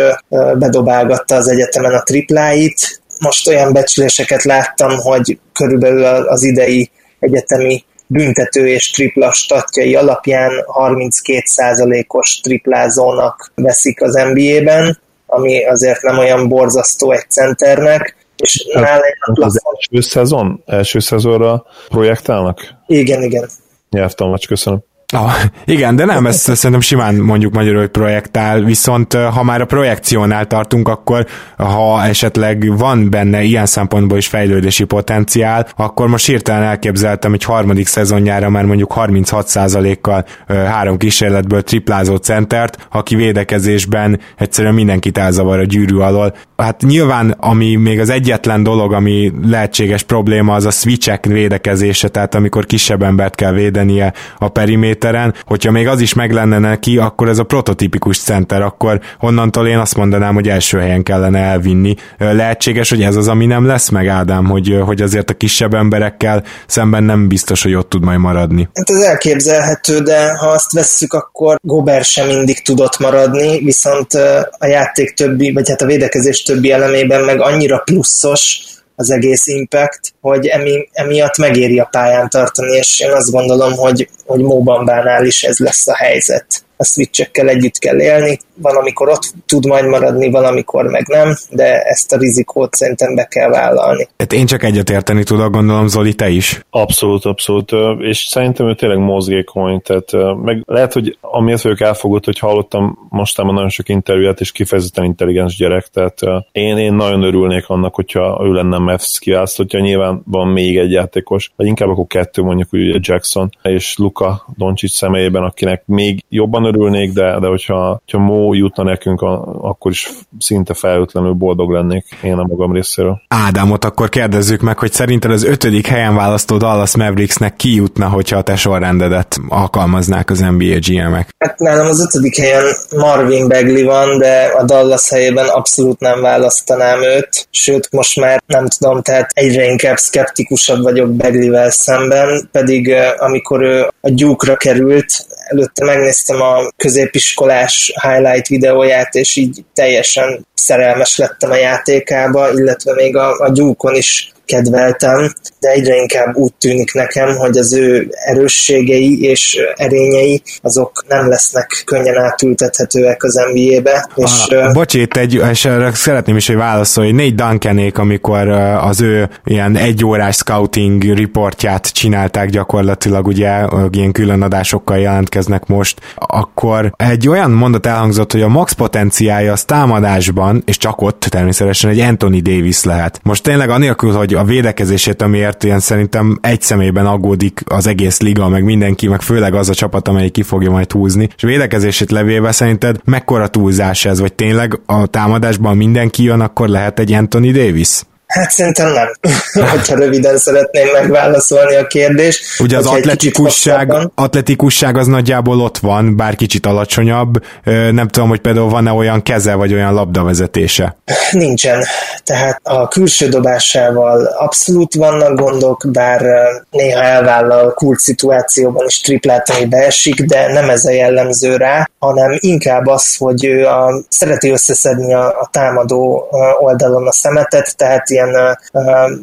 bedobálgatta az egyetemen a tripláit, most olyan becsléseket láttam, hogy körülbelül az idei egyetemi büntető és tripla statjai alapján 32%-os triplázónak veszik az NBA-ben, ami azért nem olyan borzasztó egy centernek, és hát, nála az első szezon? Első szezonra projektálnak? Igen, igen. Nyelvtan, köszönöm. Ah, [LAUGHS] igen, de nem, ezt szerintem simán mondjuk magyarul, hogy projektál, viszont ha már a projekciónál tartunk, akkor ha esetleg van benne ilyen szempontból is fejlődési potenciál, akkor most hirtelen elképzeltem egy harmadik szezonjára már mondjuk 36%-kal három kísérletből triplázó centert, aki védekezésben egyszerűen mindenkit elzavar a gyűrű alól. Hát nyilván, ami még az egyetlen dolog, ami lehetséges probléma, az a switchek védekezése, tehát amikor kisebb embert kell védenie a periméter kilométeren, hogyha még az is meg lenne neki, akkor ez a prototípikus center, akkor onnantól én azt mondanám, hogy első helyen kellene elvinni. Lehetséges, hogy ez az, ami nem lesz meg, Ádám, hogy, hogy azért a kisebb emberekkel szemben nem biztos, hogy ott tud majd maradni. Hát ez elképzelhető, de ha azt vesszük, akkor Gober sem mindig tudott maradni, viszont a játék többi, vagy hát a védekezés többi elemében meg annyira pluszos, az egész impact, hogy emi, emiatt megéri a pályán tartani, és én azt gondolom, hogy, hogy Móbambánál is ez lesz a helyzet a switchekkel együtt kell élni. Van, amikor ott tud majd maradni, van, amikor meg nem, de ezt a rizikót szerintem be kell vállalni. Hát én csak egyetérteni tudok, gondolom Zoli, te is. Abszolút, abszolút, és szerintem ő tényleg mozgékony, tehát meg lehet, hogy amiért vagyok elfogott, hogy hallottam mostában nagyon sok interjúját, és kifejezetten intelligens gyerek, tehát én, én nagyon örülnék annak, hogyha ő lenne Mavs kiválasztottja, nyilván van még egy játékos, vagy inkább akkor kettő, mondjuk ugye Jackson és Luka Doncsics személyében, akinek még jobban örülnék, de, de hogyha, hogyha Mo jutna nekünk, a, akkor is szinte felőtlenül boldog lennék én a magam részéről. Ádámot akkor kérdezzük meg, hogy szerinted az ötödik helyen választó Dallas Mavericksnek ki jutna, hogyha a te sorrendedet alkalmaznák az NBA GM-ek? Hát nálam az ötödik helyen Marvin Bagley van, de a Dallas helyében abszolút nem választanám őt, sőt most már nem tudom, tehát egyre inkább szkeptikusabb vagyok Bagley-vel szemben, pedig amikor ő a gyúkra került, előtte megnéztem a középiskolás highlight videóját, és így teljesen szerelmes lettem a játékába, illetve még a, a gyúkon is kedveltem, de egyre inkább úgy tűnik nekem, hogy az ő erősségei és erényei azok nem lesznek könnyen átültethetőek az NBA-be. És, ah, bocs, itt egy, és szeretném is, hogy válaszolj, négy Duncanék, amikor az ő ilyen egyórás scouting riportját csinálták gyakorlatilag, ugye ilyen külön adásokkal jelentkeznek most, akkor egy olyan mondat elhangzott, hogy a max potenciája az támadásban, és csak ott természetesen egy Anthony Davis lehet. Most tényleg anélkül, hogy a védekezését, amiért ilyen szerintem egy személyben aggódik az egész liga, meg mindenki, meg főleg az a csapat, amelyik ki fogja majd húzni, és védekezését levéve szerinted mekkora túlzás ez, vagy tényleg a támadásban mindenki jön, akkor lehet egy Anthony Davis? Hát szerintem nem, [LAUGHS] hogyha röviden szeretném megválaszolni a kérdést. Ugye az atletikusság, atletikusság az nagyjából ott van, bár kicsit alacsonyabb. Nem tudom, hogy például van-e olyan keze, vagy olyan labdavezetése. Nincsen. Tehát a külső dobásával abszolút vannak gondok, bár néha elvállal kult szituációban is triplát, beesik, de nem ez a jellemző rá, hanem inkább az, hogy ő a, szereti összeszedni a, a támadó oldalon a szemetet, tehát ilyen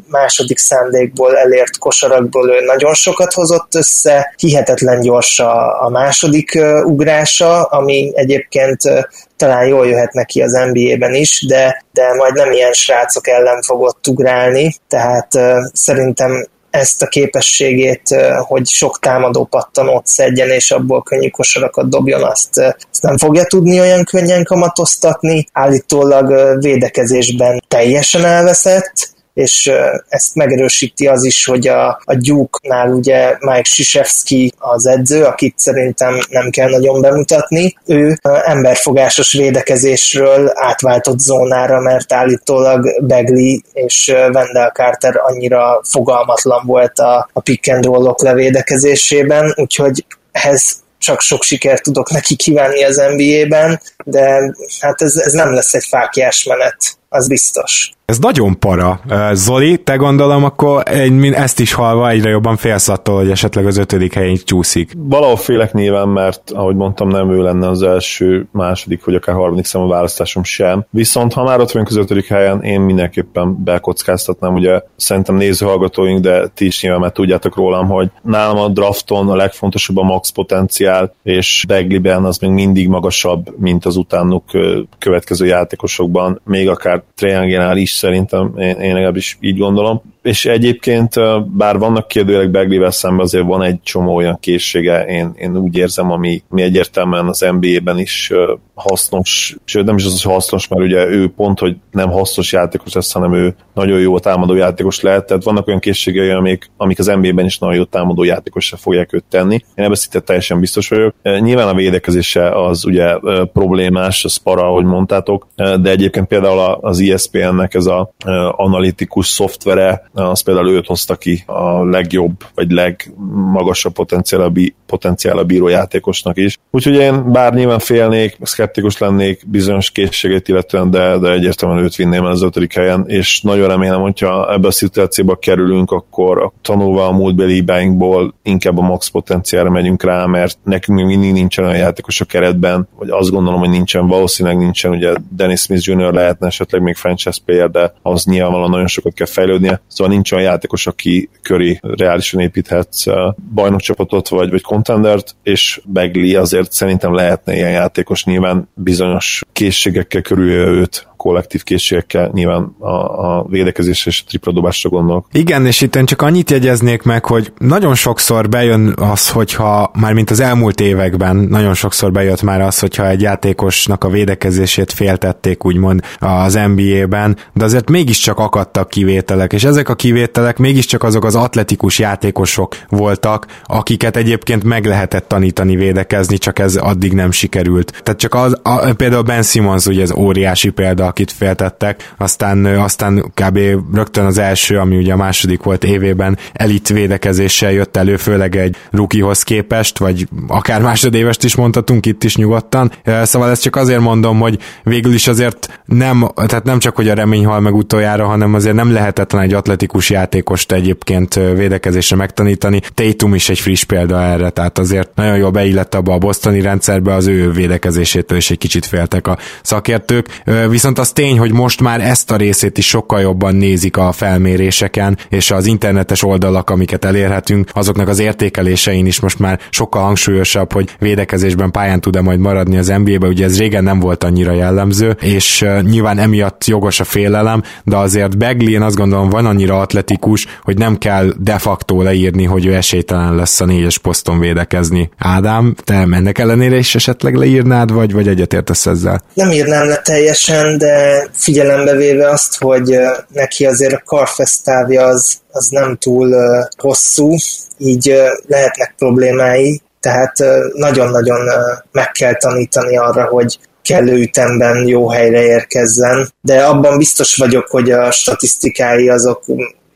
második szándékból elért kosarakból ő nagyon sokat hozott össze, hihetetlen gyors a, a második ugrása, ami egyébként talán jól jöhet neki az NBA-ben is, de, de majd nem ilyen srácok ellen fogott ugrálni, tehát uh, szerintem ezt a képességét, hogy sok támadó pattanót szedjen, és abból könnyű kosarakat dobjon, azt, azt nem fogja tudni olyan könnyen kamatoztatni. Állítólag védekezésben teljesen elveszett, és ezt megerősíti az is, hogy a, a Duke-nál ugye Mike Sisevski az edző, akit szerintem nem kell nagyon bemutatni, ő emberfogásos védekezésről átváltott zónára, mert állítólag Begley és Wendell Carter annyira fogalmatlan volt a, a pick and roll-ok levédekezésében, úgyhogy ehhez csak sok sikert tudok neki kívánni az NBA-ben, de hát ez, ez nem lesz egy fákjás menet, az biztos. Ez nagyon para. Zoli, te gondolom, akkor egy, ezt is halva egyre jobban félsz attól, hogy esetleg az ötödik helyen csúszik. Valahol félek nyilván, mert ahogy mondtam, nem ő lenne az első, második, vagy akár harmadik számú választásom sem. Viszont ha már ott vagyunk az ötödik helyen, én mindenképpen bekockáztatnám, ugye szerintem nézőhallgatóink, de ti is nyilván mert tudjátok rólam, hogy nálam a drafton a legfontosabb a max potenciál, és Begliben az még mindig magasabb, mint az utánuk következő játékosokban, még akár Triangelnál is szerintem, én, én legalábbis így gondolom és egyébként bár vannak kérdőjelek Beglivel szemben, azért van egy csomó olyan készsége, én, én úgy érzem, ami, ami egyértelműen az NBA-ben is hasznos, sőt nem is az, hogy hasznos, mert ugye ő pont, hogy nem hasznos játékos lesz, hanem ő nagyon jó támadó játékos lehet, tehát vannak olyan készségei, amik, amik az NBA-ben is nagyon jó támadó játékosra fogják őt tenni. Én ebben szinte teljesen biztos vagyok. Nyilván a védekezése az ugye problémás, az para, ahogy mondtátok, de egyébként például az ESPN-nek ez a analitikus szoftvere, az például őt hozta ki a legjobb, vagy legmagasabb potenciál, potenciál a bíró játékosnak is. Úgyhogy én bár nyilván félnék, szkeptikus lennék bizonyos készségét illetően, de, de egyértelműen őt vinném az ötödik helyen, és nagyon remélem, hogyha ebbe a szituációba kerülünk, akkor tanulva a múltbeli hibáinkból inkább a max potenciálra megyünk rá, mert nekünk még mindig nincsen olyan játékos a keretben, vagy azt gondolom, hogy nincsen, valószínűleg nincsen, ugye Dennis Smith Jr. lehetne esetleg még franchise player, de az nyilvánvalóan nagyon sokat kell fejlődnie, szóval nincs olyan játékos, aki köré reálisan építhetsz bajnokcsapatot vagy, vagy contendert, és Begley azért szerintem lehetne ilyen játékos, nyilván bizonyos készségekkel körül őt kollektív készségekkel nyilván a, a védekezés és a tripladobásra gondolok. Igen, és itt csak annyit jegyeznék meg, hogy nagyon sokszor bejön az, hogyha már mint az elmúlt években nagyon sokszor bejött már az, hogyha egy játékosnak a védekezését féltették úgymond az NBA-ben, de azért mégiscsak akadtak kivételek, és ezek a kivételek mégiscsak azok az atletikus játékosok voltak, akiket egyébként meg lehetett tanítani védekezni, csak ez addig nem sikerült. Tehát csak az, a, például Ben Simmons ugye ez óriási példa, akit feltettek, aztán, aztán kb. rögtön az első, ami ugye a második volt évében elit védekezéssel jött elő, főleg egy rukihoz képest, vagy akár másodévest is mondhatunk itt is nyugodtan. Szóval ezt csak azért mondom, hogy végül is azért nem, tehát nem csak, hogy a remény hal meg utoljára, hanem azért nem lehetetlen egy atletikus játékost egyébként védekezésre megtanítani. Tatum is egy friss példa erre, tehát azért nagyon jól beillett abba a bosztoni rendszerbe, az ő védekezésétől is egy kicsit féltek a szakértők. Viszont az tény, hogy most már ezt a részét is sokkal jobban nézik a felméréseken, és az internetes oldalak, amiket elérhetünk, azoknak az értékelésein is most már sokkal hangsúlyosabb, hogy védekezésben pályán tud-e majd maradni az NBA-be, ugye ez régen nem volt annyira jellemző, és nyilván emiatt jogos a félelem, de azért Begley én azt gondolom van annyira atletikus, hogy nem kell de facto leírni, hogy ő esélytelen lesz a négyes poszton védekezni. Ádám, te ennek ellenére is esetleg leírnád, vagy, vagy egyetértesz ezzel? Nem írnám le teljesen, de figyelembe véve azt, hogy neki azért a karfesztávja az, az nem túl hosszú, így lehetnek problémái, tehát nagyon-nagyon meg kell tanítani arra, hogy kellő ütemben jó helyre érkezzen, de abban biztos vagyok, hogy a statisztikái azok,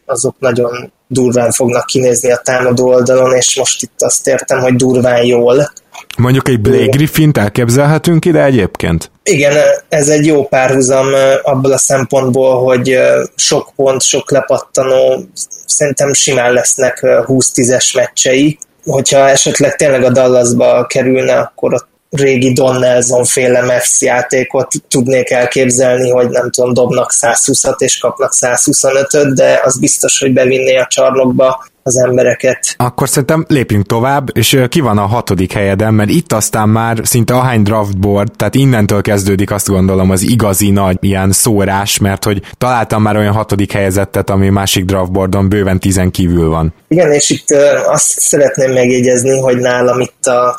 azok nagyon durván fognak kinézni a támadó oldalon, és most itt azt értem, hogy durván jól. Mondjuk egy Blake Griffin-t elképzelhetünk ide egyébként? Igen, ez egy jó párhuzam abból a szempontból, hogy sok pont, sok lepattanó, szerintem simán lesznek 20-10-es meccsei. Hogyha esetleg tényleg a Dallasba kerülne, akkor ott régi Don Nelson féle Mavs játékot tudnék elképzelni, hogy nem tudom, dobnak 120-at és kapnak 125-öt, de az biztos, hogy bevinné a csarnokba az embereket. Akkor szerintem lépjünk tovább, és ki van a hatodik helyeden, mert itt aztán már szinte ahány draftboard, tehát innentől kezdődik azt gondolom az igazi nagy ilyen szórás, mert hogy találtam már olyan hatodik helyezettet, ami másik draftboardon bőven tizen kívül van. Igen, és itt azt szeretném megjegyezni, hogy nálam itt a,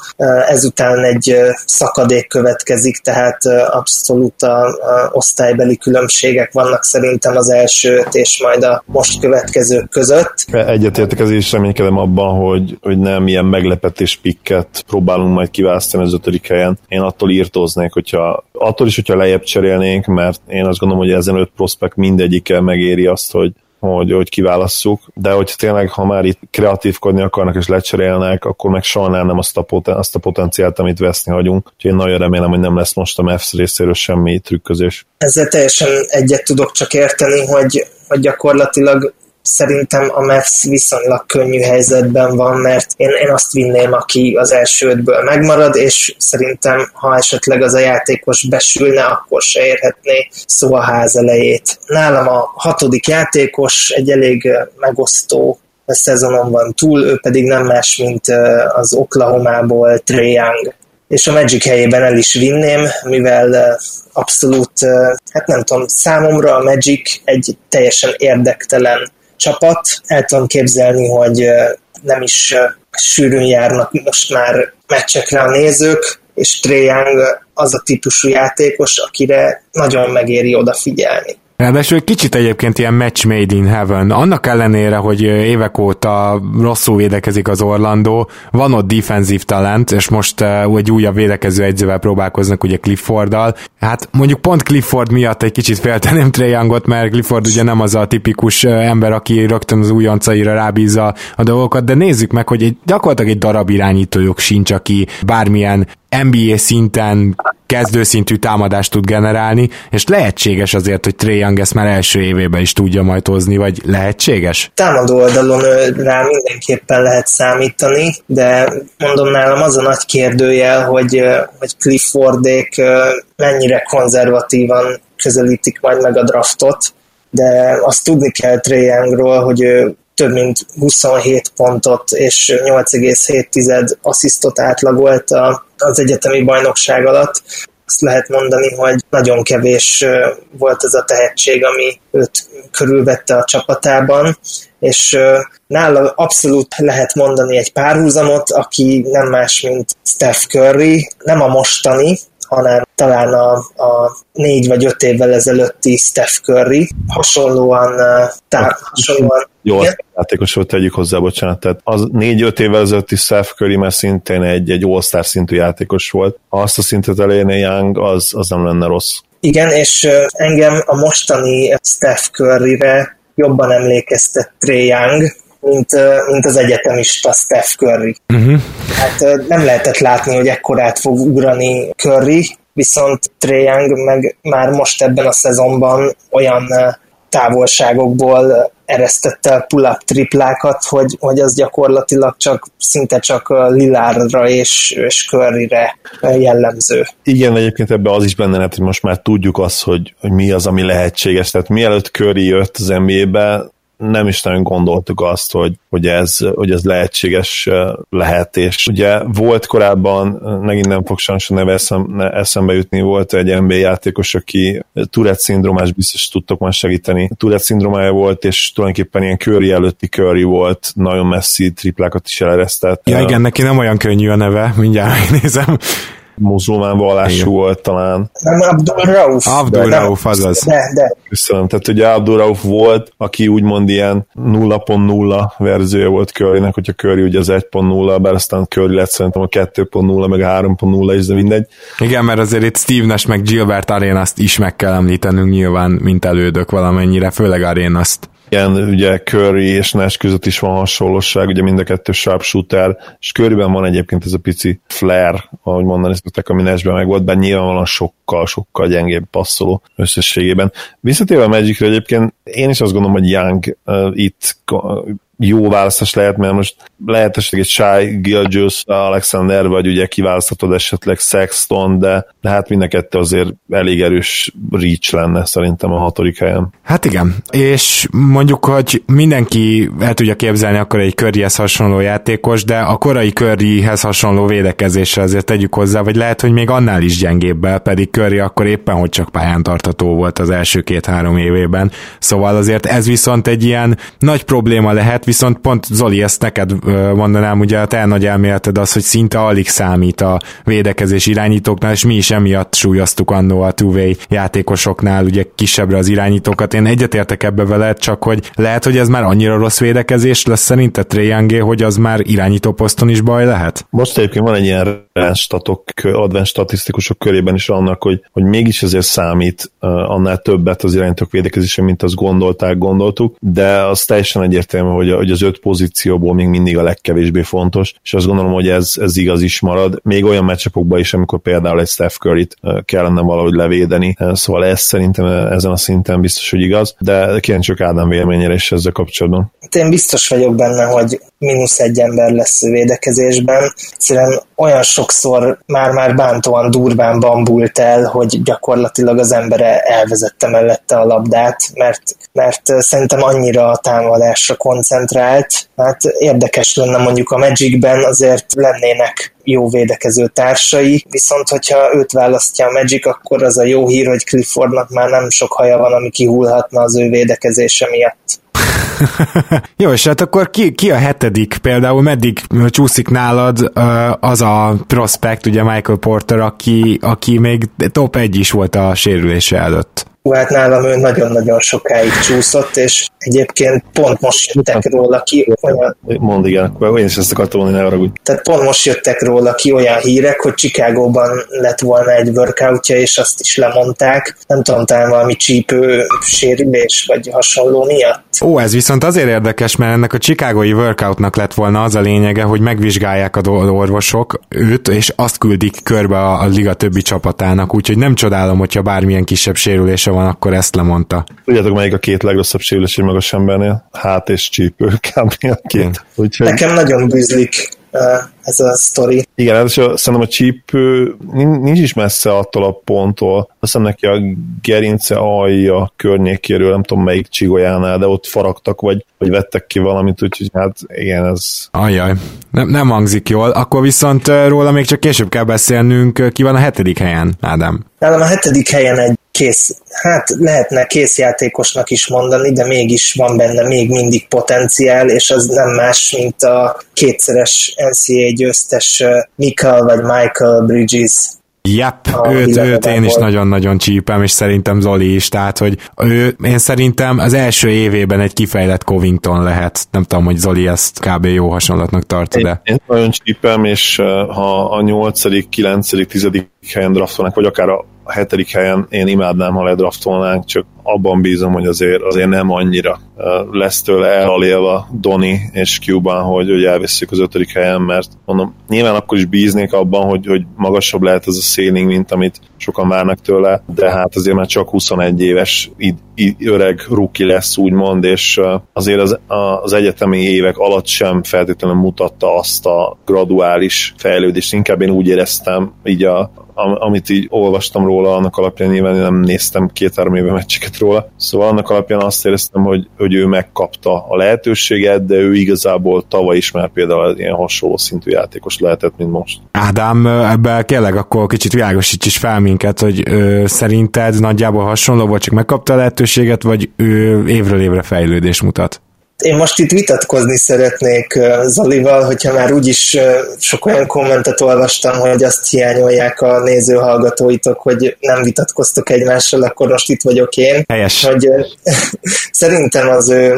ezután egy szakadék következik, tehát abszolút a, a osztálybeli különbségek vannak szerintem az első és majd a most következők között. Egyetértek ez is reménykedem abban, hogy, hogy nem ilyen meglepetés pikket próbálunk majd kiválasztani az ötödik helyen. Én attól írtóznék, hogyha attól is, hogyha lejjebb cserélnénk, mert én azt gondolom, hogy ezen öt prospekt mindegyike megéri azt, hogy hogy, hogy kiválasszuk, de hogy tényleg, ha már itt kreatívkodni akarnak és lecserélnek, akkor meg nem azt a, poten, azt a potenciált, amit veszni hagyunk. Úgyhogy én nagyon remélem, hogy nem lesz most a Mavs részéről semmi trükközés. Ezzel teljesen egyet tudok csak érteni, hogy, hogy gyakorlatilag szerintem a Mavs viszonylag könnyű helyzetben van, mert én, én azt vinném, aki az első ötből megmarad, és szerintem, ha esetleg az a játékos besülne, akkor se érhetné szó a ház elejét. Nálam a hatodik játékos egy elég megosztó szezonon van túl, ő pedig nem más, mint az Oklahomából Trae Young és a Magic helyében el is vinném, mivel abszolút, hát nem tudom, számomra a Magic egy teljesen érdektelen csapat. El tudom képzelni, hogy nem is sűrűn járnak most már meccsekre a nézők, és Trae az a típusú játékos, akire nagyon megéri odafigyelni. Ráadásul egy kicsit egyébként ilyen match made in heaven. Annak ellenére, hogy évek óta rosszul védekezik az Orlando, van ott defensív talent, és most egy újabb védekező egyzővel próbálkoznak ugye Clifforddal. Hát mondjuk pont Clifford miatt egy kicsit félteném Trae Youngot, mert Clifford ugye nem az a tipikus ember, aki rögtön az újoncaira rábízza a dolgokat, de nézzük meg, hogy egy, gyakorlatilag egy darab irányítójuk sincs, aki bármilyen NBA szinten kezdőszintű támadást tud generálni, és lehetséges azért, hogy Trae Young ezt már első évében is tudja majd hozni, vagy lehetséges? Támadó oldalon rá mindenképpen lehet számítani, de mondom nálam az a nagy kérdőjel, hogy, hogy Cliffordék mennyire konzervatívan közelítik majd meg a draftot, de azt tudni kell Trae Youngról, hogy ő több mint 27 pontot és 8,7 asszisztot átlagolt az egyetemi bajnokság alatt. Azt lehet mondani, hogy nagyon kevés volt ez a tehetség, ami őt körülvette a csapatában, és nála abszolút lehet mondani egy párhuzamot, aki nem más, mint Steph Curry, nem a mostani, hanem talán a, a négy vagy öt évvel ezelőtti Steph Curry. Hasonlóan, tá, hasonlóan jó játékos volt, tegyük hozzá, bocsánat. Tehát az négy-öt évvel ezelőtti Steph Curry már szintén egy, egy all-star szintű játékos volt. Ha azt a szintet elérne Young, az, az nem lenne rossz. Igen, és engem a mostani Steph Curry-re jobban emlékeztet Trey Young, mint, mint az egyetemista Steph Curry. Uh-huh. Hát nem lehetett látni, hogy ekkorát fog ugrani Curry, viszont Trae meg már most ebben a szezonban olyan távolságokból eresztette a pull-up triplákat, hogy, hogy az gyakorlatilag csak szinte csak Lilárra és, és Curryre jellemző. Igen, egyébként ebben az is benne lehet, hogy most már tudjuk azt, hogy, hogy mi az, ami lehetséges. Tehát mielőtt Curry jött az NBA-be, nem is nagyon gondoltuk azt, hogy, hogy, ez, hogy ez lehetséges lehet, és ugye volt korábban, megint nem fog sajnos a neve eszem, eszembe jutni, volt egy NBA játékos, aki Tourette szindrómás, biztos tudtok már segíteni. Tourette szindrómája volt, és tulajdonképpen ilyen Curry előtti Curry volt, nagyon messzi triplákat is eleresztett. Ja igen, neki nem olyan könnyű a neve, mindjárt megnézem muzulmán vallású Igen. volt talán. Nem Abdul Rauf. Abdul de, Rauf, azaz. De, de. Köszönöm. Tehát ugye Abdul Rauf volt, aki úgymond ilyen 0.0 verziója volt Currynek, hogyha Curry ugye az 1.0, bár aztán Curry lett szerintem a 2.0, meg a 3.0 is, de mindegy. Igen, mert azért itt Steve Nash meg Gilbert Arenas-t is meg kell említenünk nyilván, mint elődök valamennyire, főleg Arenas-t ilyen ugye Curry és Nash között is van hasonlóság, ugye mind a kettő sharpshooter, és Curryben van egyébként ez a pici flare, ahogy mondani szokták, ami Nashben meg volt, bár nyilvánvalóan sokkal, sokkal gyengébb passzoló összességében. Visszatérve a Magicre egyébként, én is azt gondolom, hogy Young uh, itt jó választás lehet, mert most lehet esetleg egy Shai Gilgis, Alexander, vagy ugye kiválaszthatod esetleg Sexton, de, de hát mind a kettő azért elég erős reach lenne szerintem a hatodik helyen. Hát igen, és mondjuk, hogy mindenki el tudja képzelni akkor egy körjéhez hasonló játékos, de a korai körjéhez hasonló védekezésre azért tegyük hozzá, vagy lehet, hogy még annál is gyengébbel, pedig körri akkor éppen, hogy csak pályán tartató volt az első két-három évében. Szóval azért ez viszont egy ilyen nagy probléma lehet, viszont pont Zoli, ezt neked mondanám, ugye a te nagy elméleted az, hogy szinte alig számít a védekezés irányítóknál, és mi is emiatt súlyoztuk annó a two játékosoknál, ugye kisebbre az irányítókat. Én egyetértek ebbe veled, csak hogy lehet, hogy ez már annyira rossz védekezés lesz szerinted Treyangé, hogy az már irányító poszton is baj lehet? Most egyébként van egy ilyen statok, advanced statisztikusok körében is annak, hogy, hogy mégis azért számít annál többet az irányítók védekezése, mint azt gondolták, gondoltuk, de az teljesen egyértelmű, hogy, hogy az öt pozícióból még mindig a legkevésbé fontos, és azt gondolom, hogy ez, ez igaz is marad, még olyan meccsapokban is, amikor például egy Steph Curry-t uh, kellene valahogy levédeni, szóval ez szerintem ezen a szinten biztos, hogy igaz, de kíváncsiak Ádám véleményére is ezzel kapcsolatban. Hát én biztos vagyok benne, hogy mínusz egy ember lesz védekezésben. Egyszerűen olyan sokszor már-már bántóan durván bambult el, hogy gyakorlatilag az embere elvezette mellette a labdát, mert, mert szerintem annyira a támadásra koncentrált. Hát érdekes lenne mondjuk a Magicben azért lennének jó védekező társai, viszont hogyha őt választja a Magic, akkor az a jó hír, hogy Cliffordnak már nem sok haja van, ami kihullhatna az ő védekezése miatt. Jó, és hát akkor ki, ki a hetedik például, meddig csúszik nálad az a prospekt, ugye Michael Porter, aki, aki még top egy is volt a sérülése előtt? Hú, hát nálam ő nagyon-nagyon sokáig csúszott, és egyébként pont most jöttek róla ki olyan... Mondd igen, akkor én is ezt akartam mondani, ne haragudj. Tehát pont most jöttek róla ki olyan hírek, hogy Chicagóban lett volna egy workoutja, és azt is lemondták. Nem tudom, talán valami csípő sérülés, vagy hasonló miatt. Ó, ez viszont azért érdekes, mert ennek a Chicagói workoutnak lett volna az a lényege, hogy megvizsgálják a orvosok őt, és azt küldik körbe a, a liga többi csapatának, úgyhogy nem csodálom, hogyha bármilyen kisebb sérülése van, akkor ezt lemondta. Tudjátok, melyik a két legrosszabb sérülés egy magas embernél? Hát és csípő, kb. a két. Úgyhogy... Nekem nagyon bűzlik ez a sztori. Igen, hát szerintem a csípő nincs is messze attól a ponttól. Azt hiszem neki a gerince alja környékéről, nem tudom melyik csigolyánál, de ott faragtak, vagy, vagy vettek ki valamit, úgyhogy hát igen, ez... Ajaj, nem, nem hangzik jól. Akkor viszont róla még csak később kell beszélnünk. Ki van a hetedik helyen, Ádám? Nálam a hetedik helyen egy kész, hát lehetne készjátékosnak is mondani, de mégis van benne még mindig potenciál, és az nem más, mint a kétszeres NCAA győztes Michael vagy Michael Bridges Yep, őt, őt én is nagyon-nagyon csípem, és szerintem Zoli is, tehát, hogy ő, én szerintem az első évében egy kifejlett Covington lehet. Nem tudom, hogy Zoli ezt kb. jó hasonlatnak tart de. Én, én nagyon csípem, és ha a 8., 9., 10. helyen draftolnak, vagy akár a a hetedik helyen én imádnám, ha ledraftolnánk, csak abban bízom, hogy azért, azért nem annyira lesz tőle elalélva Doni és Cuban, hogy, hogy elveszik az ötödik helyen, mert mondom, nyilván akkor is bíznék abban, hogy, hogy magasabb lehet ez a ceiling, mint amit sokan várnak tőle, de hát azért már csak 21 éves id, id, öreg ruki lesz, úgymond, és azért az, az egyetemi évek alatt sem feltétlenül mutatta azt a graduális fejlődést, inkább én úgy éreztem így a, amit így olvastam róla, annak alapján nyilván nem néztem két-három éve meccseket róla. Szóval annak alapján azt éreztem, hogy, hogy ő megkapta a lehetőséget, de ő igazából tavaly is már például ilyen hasonló szintű játékos lehetett, mint most. Ádám, ebben kérlek akkor kicsit világosíts is fel minket, hogy ö, szerinted nagyjából hasonló volt, csak megkapta a lehetőséget, vagy ő évről évre fejlődés mutat? Én most itt vitatkozni szeretnék Zolival, hogyha már úgyis sok olyan kommentet olvastam, hogy azt hiányolják a nézőhallgatóitok, hogy nem vitatkoztok egymással, akkor most itt vagyok én. Helyes. Hogy [LAUGHS] szerintem az ő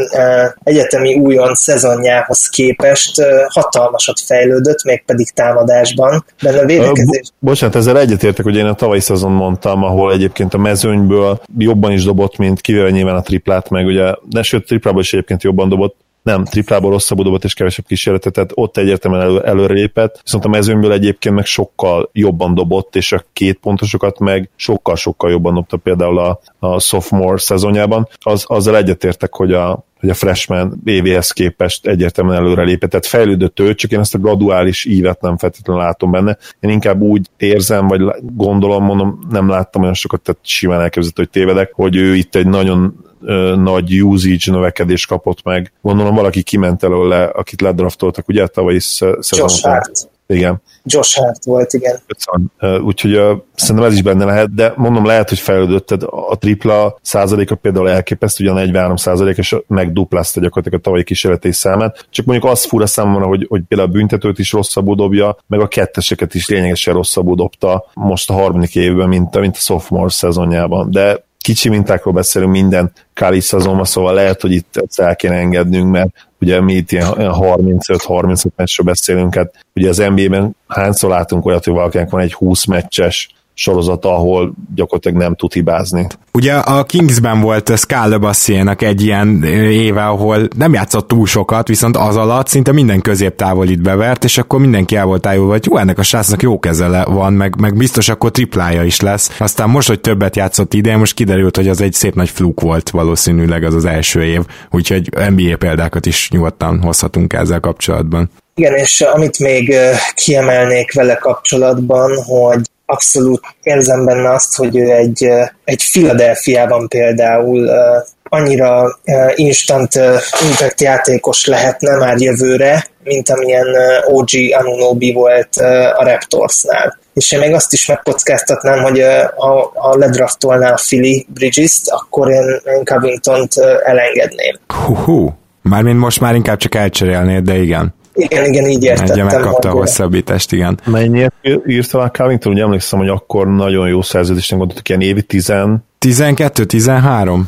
egyetemi újon szezonjához képest hatalmasat fejlődött, mégpedig támadásban. De a védekezés... Bo- bocsánat, ezzel egyetértek, hogy én a tavalyi szezon mondtam, ahol egyébként a mezőnyből jobban is dobott, mint kivéve nyilván a triplát, meg ugye, de sőt, triplából is egyébként jobban dobott, nem, triplából rosszabbul dobott és kevesebb kísérletet, tehát ott egyértelműen elő, előrelépett, viszont a mezőnyből egyébként meg sokkal jobban dobott, és a két pontosokat meg sokkal-sokkal jobban dobta például a, a sophomore szezonjában. Az, azzal egyetértek, hogy a, hogy a freshman évéhez képest egyértelműen előrelépett, tehát fejlődött ő, csak én ezt a graduális ívet nem feltétlenül látom benne. Én inkább úgy érzem, vagy gondolom, mondom, nem láttam olyan sokat, tehát simán elképzelhető, hogy tévedek, hogy ő itt egy nagyon nagy usage növekedés kapott meg. Gondolom valaki kiment előle, akit ledraftoltak, ugye tavalyi szezonban. Igen. Josh Hart volt, igen. Úgyhogy uh, szerintem ez is benne lehet, de mondom, lehet, hogy fejlődött, tehát a tripla százaléka például elképesztő, ugye a 43 százalék, és megduplázta gyakorlatilag a tavalyi kísérletés számát. Csak mondjuk az fura számomra, hogy, hogy például a büntetőt is rosszabbul dobja, meg a ketteseket is lényegesen rosszabbul dobta most a harmadik évben, mint, mint a sophomore szezonjában. De kicsi mintákról beszélünk minden Kali szezonban, szóval lehet, hogy itt el kéne engednünk, mert ugye mi itt ilyen 35-35 meccsről beszélünk, hát ugye az NBA-ben hányszor látunk olyat, hogy valakinek van egy 20 meccses sorozata, ahol gyakorlatilag nem tud hibázni. Ugye a Kingsben volt Scal Bassiénak egy ilyen éve, ahol nem játszott túl sokat, viszont az alatt szinte minden középtávolít bevert, és akkor mindenki el volt tájolva, hogy jó, ennek a srácnak jó kezele van, meg, meg biztos akkor triplája is lesz. Aztán most, hogy többet játszott idén, most kiderült, hogy az egy szép nagy fluk volt valószínűleg az az első év, úgyhogy NBA példákat is nyugodtan hozhatunk ezzel kapcsolatban. Igen, és amit még kiemelnék vele kapcsolatban, hogy abszolút érzem benne azt, hogy ő egy, egy Philadelphiában például annyira instant impact játékos lehetne már jövőre, mint amilyen OG Anunobi volt a Raptorsnál. És én még azt is megkockáztatnám, hogy ha, ha ledraftolná a Philly Bridges-t, akkor én, én Covington-t elengedném. Hú, hú. Mármint most már inkább csak elcserélnéd, de igen. Igen, igen, így értettem. Ugye megkapta a hosszabbítást, igen. Mennyiért írta a Covington? Ugye emlékszem, hogy akkor nagyon jó szerződésnek gondoltuk, ilyen évi 10... 12-13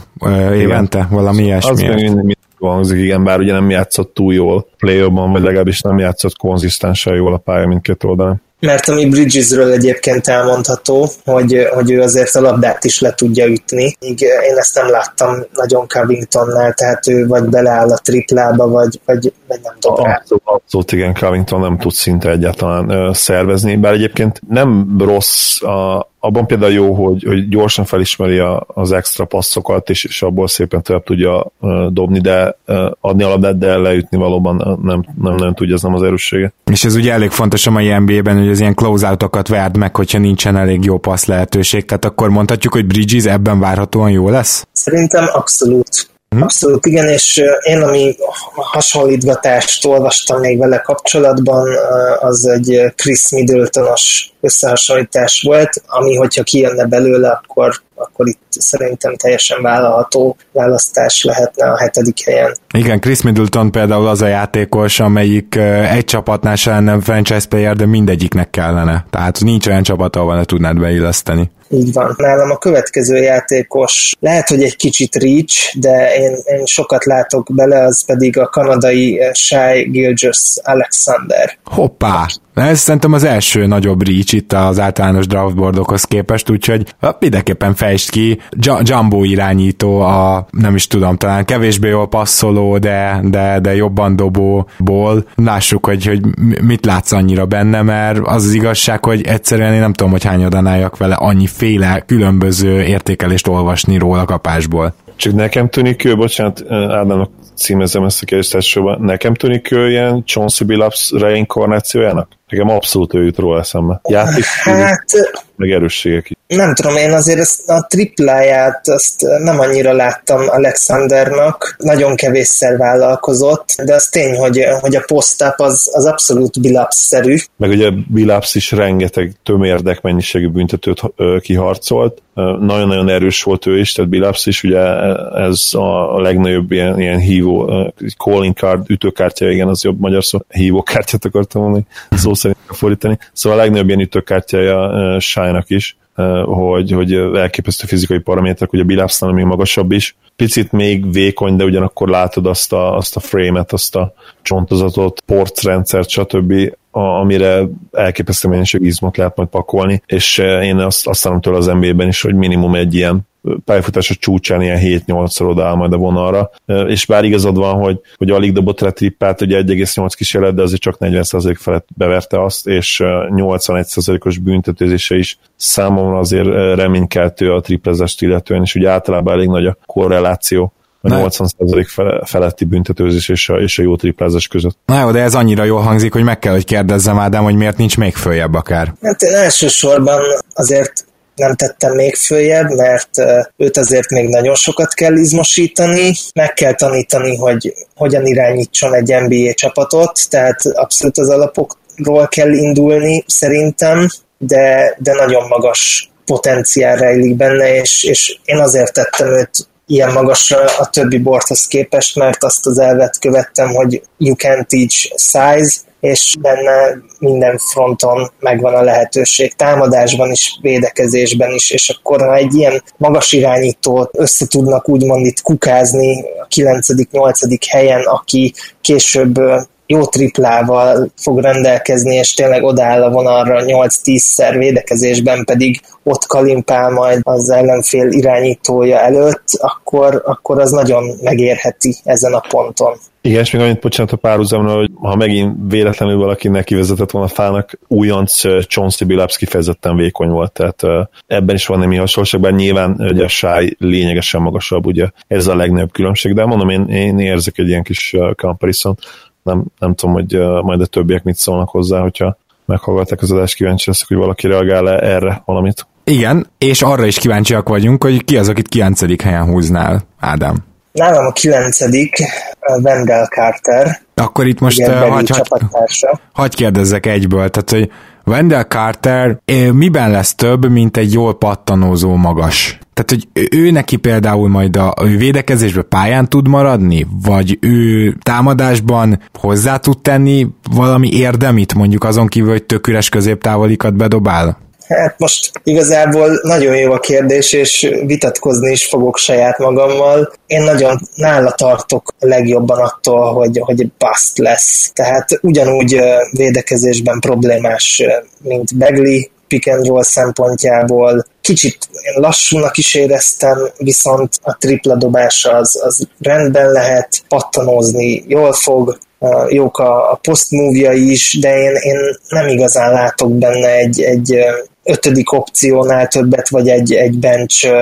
évente, valami ilyesmi. Az mindig hangzik, igen, bár ugye nem játszott túl jól play vagy legalábbis nem játszott konzisztensen jól a pálya mindkét oldalon mert ami Bridgesről egyébként elmondható, hogy, hogy ő azért a labdát is le tudja ütni, míg én ezt nem láttam nagyon Covingtonnál, tehát ő vagy beleáll a triplába, vagy, vagy, vagy nem dob rá. Abszolút, abszolút igen, Covington nem tud szinte egyáltalán ö, szervezni, bár egyébként nem rossz a, abban például jó, hogy, hogy gyorsan felismeri a, az extra passzokat, és, és abból szépen tovább tudja uh, dobni, de uh, adni a labdát, de leütni valóban nem, nem, nem tudja, ez nem az erőssége. És ez ugye elég fontos a mai NBA-ben, hogy az ilyen close-outokat verd meg, hogyha nincsen elég jó passz lehetőség, tehát akkor mondhatjuk, hogy Bridges ebben várhatóan jó lesz? Szerintem abszolút. Hm? Abszolút igen, és én ami hasonlítgatást olvastam még vele kapcsolatban, az egy Chris Middletonos összehasonlítás volt, ami hogyha kijönne belőle, akkor, akkor itt szerintem teljesen vállalható választás lehetne a hetedik helyen. Igen, Chris Middleton például az a játékos, amelyik egy csapatnál se lenne franchise player, de mindegyiknek kellene. Tehát nincs olyan csapat, ahol ne tudnád beilleszteni. Így van. Nálam a következő játékos lehet, hogy egy kicsit reach, de én, én sokat látok bele, az pedig a kanadai Shai Gilgis Alexander. Hoppá! Ez szerintem az első nagyobb reach itt az általános draftboardokhoz képest, úgyhogy mindenképpen fejtsd ki. Jumbo irányító, a nem is tudom, talán kevésbé jól passzoló, de, de, de jobban dobóból. Lássuk, hogy, hogy mit látsz annyira benne, mert az az igazság, hogy egyszerűen én nem tudom, hogy hányadan álljak vele annyi féle különböző értékelést olvasni róla kapásból. Csak nekem tűnik ő, bocsánat, Ádámnak címezem ezt a kérdést nekem tűnik ő ilyen Chauncey Billups reinkarnációjának? Nekem abszolút ő jut róla eszembe. Játék, hát, meg erősségek Nem tudom, én azért ezt a tripláját azt nem annyira láttam Alexandernak, nagyon kevésszer vállalkozott, de az tény, hogy, hogy a post az, az abszolút Billups-szerű. Meg ugye Billups is rengeteg tömérdek mennyiségű büntetőt kiharcolt, nagyon-nagyon erős volt ő is, tehát Billups is, ugye ez a legnagyobb ilyen, ilyen hívó, calling card, ütőkártya, igen, az jobb magyar szó, hívókártyát akartam mondani, szó szerint fordítani. Szóval a legnagyobb ilyen ütőkártyája Shine-nak is, hogy, hogy elképesztő fizikai paraméterek, ugye a Billapsnál még magasabb is. Picit még vékony, de ugyanakkor látod azt a, azt a frame-et, azt a csontozatot, porcrendszert, stb., amire elképesztő mennyiség izmot lehet majd pakolni, és én azt, azt tőle az NBA-ben is, hogy minimum egy ilyen pályafutása csúcsán ilyen 7-8-szor odaáll majd a vonalra, és bár igazad van, hogy, hogy alig dobott le trippát, ugye 1,8 kísérlet, de azért csak 40% felett beverte azt, és 81%-os büntetőzése is számomra azért reménykeltő a triplezest illetően, és ugye általában elég nagy a korreláció a 80% feletti büntetőzés és a, és a jó triplázás között. Na jó, de ez annyira jól hangzik, hogy meg kell, hogy kérdezzem Ádám, hogy miért nincs még följebb akár. Hát én elsősorban azért nem tettem még följebb, mert őt azért még nagyon sokat kell izmosítani, meg kell tanítani, hogy hogyan irányítson egy NBA csapatot, tehát abszolút az alapokról kell indulni szerintem, de, de nagyon magas potenciál rejlik benne, és, és én azért tettem őt ilyen magasra a többi borthoz képest, mert azt az elvet követtem, hogy you can teach size, és benne minden fronton megvan a lehetőség, támadásban is, védekezésben is, és akkor ha egy ilyen magas irányítót össze tudnak úgymond itt kukázni a 9.-8. helyen, aki később jó triplával fog rendelkezni, és tényleg odáll a vonalra 8-10-szer védekezésben pedig ott kalimpál majd az ellenfél irányítója előtt, akkor, akkor az nagyon megérheti ezen a ponton. Igen, és még annyit bocsánat a párhuzamra, hogy ha megint véletlenül valaki neki vezetett volna fának, újonc Chauncey Billups kifejezetten vékony volt, tehát ebben is van némi hasonlóság, bár nyilván ugye a sáj lényegesen magasabb, ugye ez a legnagyobb különbség, de mondom, én, én érzek egy ilyen kis comparison nem, nem tudom, hogy majd a többiek mit szólnak hozzá, hogyha meghallgatták az adást, kíváncsi leszek, hogy valaki reagál -e erre valamit. Igen, és arra is kíváncsiak vagyunk, hogy ki az, akit 9. helyen húznál, Ádám. Nálam a 9. Wendell Carter. Akkor itt most hagy, hagy, hagy kérdezzek egyből, tehát hogy Wendell Carter miben lesz több, mint egy jól pattanózó magas? Tehát, hogy ő neki például majd a védekezésbe pályán tud maradni, vagy ő támadásban hozzá tud tenni valami érdemit, mondjuk azon kívül, hogy tök üres középtávolikat bedobál? Hát most igazából nagyon jó a kérdés, és vitatkozni is fogok saját magammal. Én nagyon nála tartok legjobban attól, hogy, hogy bust lesz. Tehát ugyanúgy védekezésben problémás, mint Begley, pick and roll szempontjából. Kicsit lassúnak is éreztem, viszont a tripla dobása az, az rendben lehet, pattanózni jól fog, jók a, a post is, de én, én nem igazán látok benne egy, egy ötödik opciónál többet, vagy egy, egy bench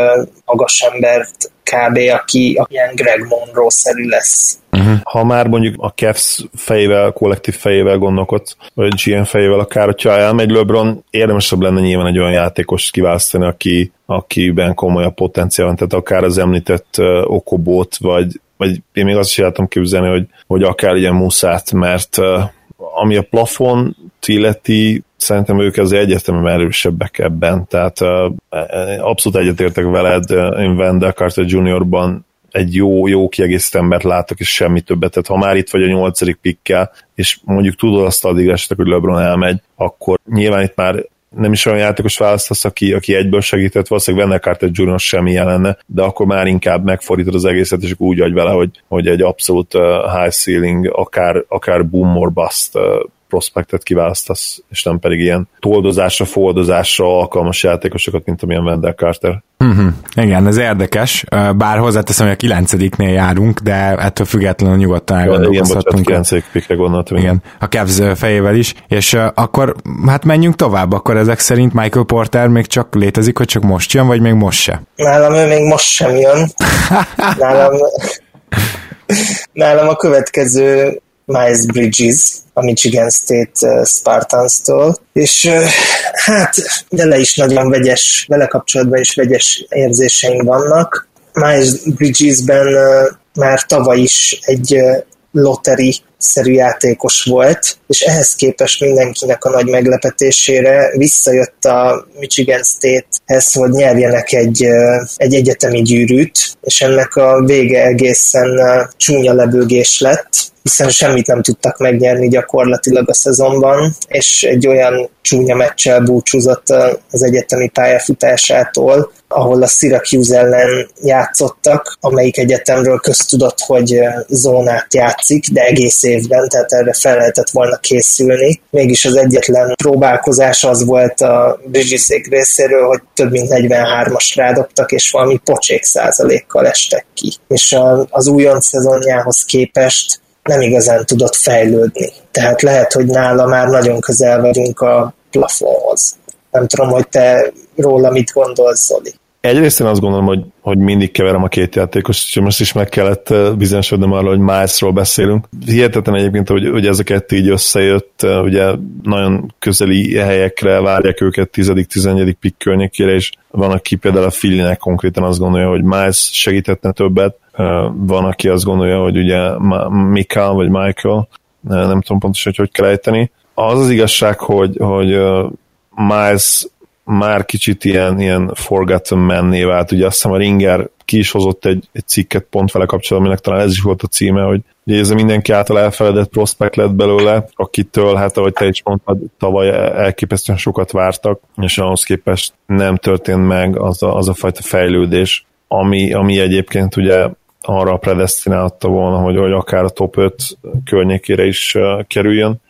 magas embert kb., aki, aki ilyen Greg Monroe-szerű lesz. Ha már mondjuk a Cavs fejével, kollektív fejével gondolkodsz, vagy GM fejével akár, hogyha elmegy LeBron, érdemesebb lenne nyilván egy olyan játékos kiválasztani, aki, akiben komoly a potenciál van, tehát akár az említett uh, Okobót, vagy, vagy én még azt is látom képzelni, hogy, hogy akár ilyen muszát, mert uh, ami a plafon illeti, szerintem ők azért egyértelműen erősebbek ebben, tehát uh, abszolút egyetértek veled, én Wendell Carter Juniorban egy jó, jó kiegészítő embert látok, és semmi többet. Tehát ha már itt vagy a nyolcadik pikkel, és mondjuk tudod azt addig esetek, hogy LeBron elmegy, akkor nyilván itt már nem is olyan játékos választasz, aki, aki egyből segített, valószínűleg Wendell Carter Jr. semmi lenne, de akkor már inkább megfordítod az egészet, és úgy vagy vele, hogy, hogy egy abszolút uh, high ceiling, akár, akár boom or bust uh, prospektet kiválasztasz, és nem pedig ilyen toldozásra, foldozásra alkalmas játékosokat, mint amilyen Wendell Carter. Uh-huh. Igen, ez érdekes, bár hozzáteszem, hogy a kilencediknél járunk, de ettől függetlenül nyugodtan elgondolkozhatunk. Igen, bocsánat, pikre gondoltam. Igen, a Cavs fejével is, és akkor hát menjünk tovább, akkor ezek szerint Michael Porter még csak létezik, hogy csak most jön, vagy még most se? Nálam ő még most sem jön. [LAUGHS] Nálam, [LAUGHS] nálam a következő Miles Bridges a Michigan State Spartans-tól, és hát vele is nagyon vegyes, vele kapcsolatban is vegyes érzéseim vannak. Miles Bridges-ben már tavaly is egy lottery szerű játékos volt, és ehhez képest mindenkinek a nagy meglepetésére visszajött a Michigan State-hez, hogy nyerjenek egy, egy egyetemi gyűrűt, és ennek a vége egészen csúnya lebőgés lett, hiszen semmit nem tudtak megnyerni gyakorlatilag a szezonban, és egy olyan csúnya meccsel búcsúzott az egyetemi pályafutásától, ahol a Syracuse ellen játszottak, amelyik egyetemről köztudott, hogy zónát játszik, de egész évben, tehát erre fel lehetett volna készülni. Mégis az egyetlen próbálkozás az volt a Bridgesék részéről, hogy több mint 43-as rádobtak, és valami pocsék százalékkal estek ki. És az újonc szezonjához képest nem igazán tudott fejlődni. Tehát lehet, hogy nála már nagyon közel vagyunk a plafonhoz. Nem tudom, hogy te róla mit gondolsz, Zoli. Egyrészt én azt gondolom, hogy, hogy mindig keverem a két játékos, és most is meg kellett bizonyosodnom arra, hogy Milesról beszélünk. Hihetetlen egyébként, hogy, hogy ez a kettő így összejött, ugye nagyon közeli helyekre várják őket 10.-11. pick környékére, és van, aki például a Filinek konkrétan azt gondolja, hogy Miles segíthetne többet, van, aki azt gondolja, hogy ugye Mikael vagy Michael, nem tudom pontosan, hogy hogy kell ejteni. Az az igazság, hogy, hogy Miles már kicsit ilyen, ilyen forgotten menné vált. Ugye azt hiszem a Ringer ki is hozott egy, egy cikket pont vele kapcsolatban, aminek talán ez is volt a címe, hogy ugye ez mindenki által elfeledett prospekt lett belőle, akitől, hát ahogy te is mondtad, tavaly elképesztően sokat vártak, és ahhoz képest nem történt meg az a, az a fajta fejlődés, ami, ami egyébként ugye arra predestinálta volna, hogy, hogy akár a top 5 környékére is kerüljön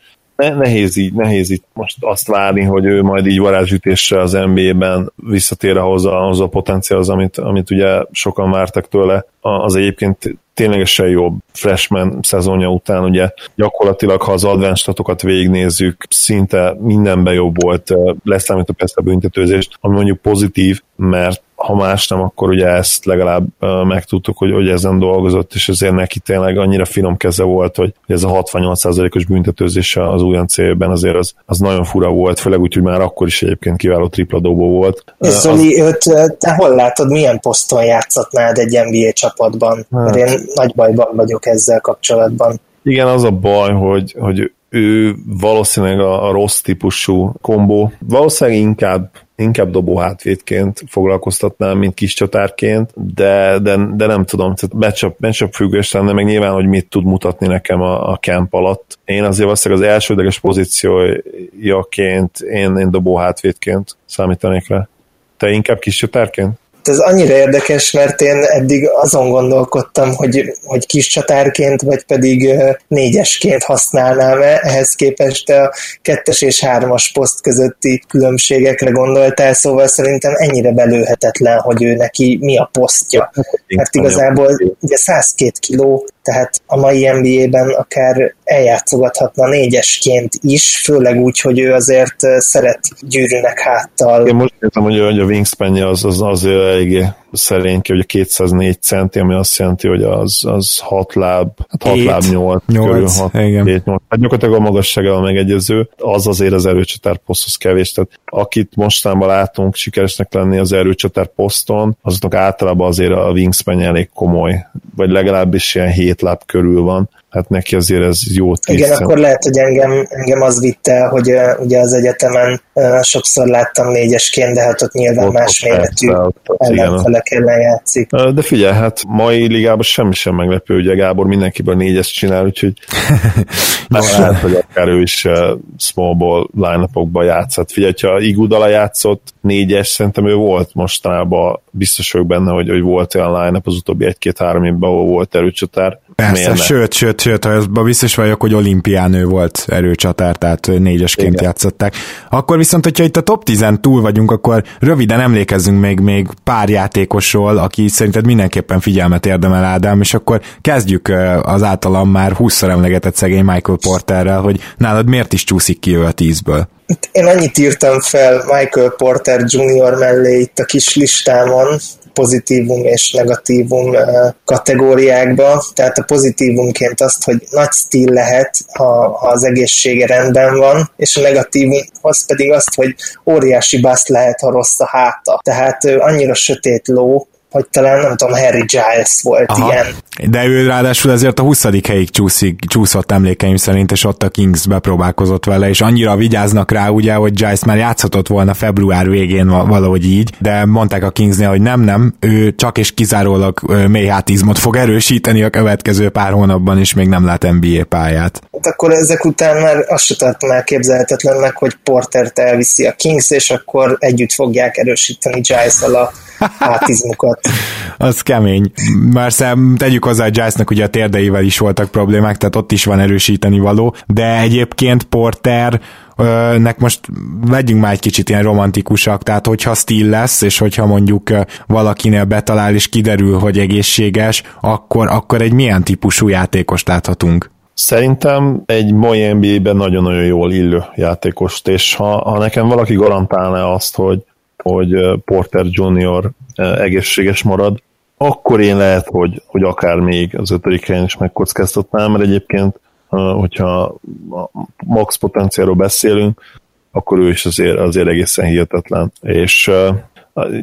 nehéz így, nehéz így most azt várni, hogy ő majd így varázsütéssel az NBA-ben visszatér ahhoz a, ahhoz a potenciálhoz, amit, amit ugye sokan vártak tőle. Az egyébként ténylegesen jobb freshman szezonja után, ugye gyakorlatilag, ha az advanced statokat végignézzük, szinte mindenben jobb volt, leszámítva persze a büntetőzést, ami mondjuk pozitív, mert ha más nem, akkor ugye ezt legalább megtudtuk, hogy, hogy ezen dolgozott, és ezért neki tényleg annyira finom keze volt, hogy ez a 68%-os büntetőzése az célben azért az, az nagyon fura volt, főleg úgy, hogy már akkor is egyébként kiváló tripla dobó volt. És Zoli, az... őt, te hol látod, milyen poszton játszhatnád egy NBA csapatban? Hát. Mert én nagy bajban vagyok ezzel kapcsolatban. Igen, az a baj, hogy, hogy ő valószínűleg a, a rossz típusú kombó. Valószínűleg inkább inkább dobó hátvédként foglalkoztatnám, mint kis csatárként, de, de, de nem tudom, tehát matchup, matchup függős lenne, meg nyilván, hogy mit tud mutatni nekem a, a camp alatt. Én azért valószínűleg az elsődleges pozíciójaként én, én dobó hátvédként számítanék rá. Te inkább kis csatárként? Ez annyira érdekes, mert én eddig azon gondolkodtam, hogy, hogy kis csatárként, vagy pedig négyesként használnám-e, ehhez képest a kettes és hármas poszt közötti különbségekre gondoltál, szóval szerintem ennyire belőhetetlen, hogy ő neki mi a posztja. Mert igazából ugye 102 kiló, tehát a mai NBA-ben akár eljátszogathatna négyesként is, főleg úgy, hogy ő azért szeret gyűrűnek háttal. Én most értem, hogy a wingspan az, az azért eléggé ki, hogy a 204 centi, ami azt jelenti, hogy az, az 6 láb, hát 6 láb 8, 8 körül, 6, igen. 7, 8. Hát gyakorlatilag a magassággal megegyező, az azért az erőcsatár poszthoz kevés. Tehát akit mostanában látunk sikeresnek lenni az erőcsatár poszton, azoknak általában azért a wingspan elég komoly, vagy legalábbis ilyen 7 láb körül van hát neki azért ez jó tíz Igen, akkor lehet, hogy engem, engem az vitte, hogy uh, ugye az egyetemen uh, sokszor láttam négyesként, de hát ott nyilván ott, más méretű ellenfelek ellen játszik. De figyelj, hát mai ligában semmi sem meglepő, ugye Gábor mindenkiből négyes csinál, úgyhogy [LAUGHS] lehet, hogy akár ő is uh, small ball line játszott. Figyelj, ha Igudala játszott négyes, szerintem ő volt mostanában, biztos vagyok benne, hogy, hogy volt olyan line az utóbbi egy-két-három évben, ahol volt erőcsatár, Persze, Miért sőt, sőt, sőt, ha biztos vagyok, hogy olimpián ő volt erőcsatár, tehát négyesként Igen. játszották. Akkor viszont, hogyha itt a top 10 túl vagyunk, akkor röviden emlékezzünk még, még pár játékosról, aki szerinted mindenképpen figyelmet érdemel Ádám, és akkor kezdjük az általam már 20 emlegetett szegény Michael Porterrel, hogy nálad miért is csúszik ki ő a tízből? Én annyit írtam fel Michael Porter Jr. mellé itt a kis listámon, pozitívum és negatívum kategóriákba. Tehát a pozitívumként azt, hogy nagy stíl lehet, ha, az egészsége rendben van, és a negatívum az pedig azt, hogy óriási baszt lehet, ha rossz a háta. Tehát annyira sötét ló, hogy talán nem tudom, Harry Giles volt Aha. ilyen. De ő ráadásul ezért a 20. helyig csúszik, csúszott emlékeim szerint, és ott a Kings bepróbálkozott vele, és annyira vigyáznak rá, ugye, hogy Giles már játszhatott volna február végén valahogy így, de mondták a Kingsnél, hogy nem, nem, ő csak és kizárólag mély hátizmot fog erősíteni a következő pár hónapban, és még nem lát NBA pályát. Hát akkor ezek után már azt se tartom elképzelhetetlennek, hogy Portert elviszi a Kings, és akkor együtt fogják erősíteni giles a hátizmukat. az kemény. Már szem, tegyük hozzá, hogy Giles-nak ugye a térdeivel is voltak problémák, tehát ott is van erősíteni való, de egyébként Porter nek most vegyünk már egy kicsit ilyen romantikusak, tehát hogyha stíl lesz, és hogyha mondjuk valakinél betalál és kiderül, hogy egészséges, akkor, akkor egy milyen típusú játékost láthatunk? Szerintem egy mai NBA-ben nagyon-nagyon jól illő játékost, és ha, ha nekem valaki garantálná azt, hogy hogy Porter Junior egészséges marad, akkor én lehet, hogy, hogy akár még az ötödik helyen is megkockáztatnám, mert egyébként, hogyha max potenciáról beszélünk, akkor ő is azért, azért egészen hihetetlen. És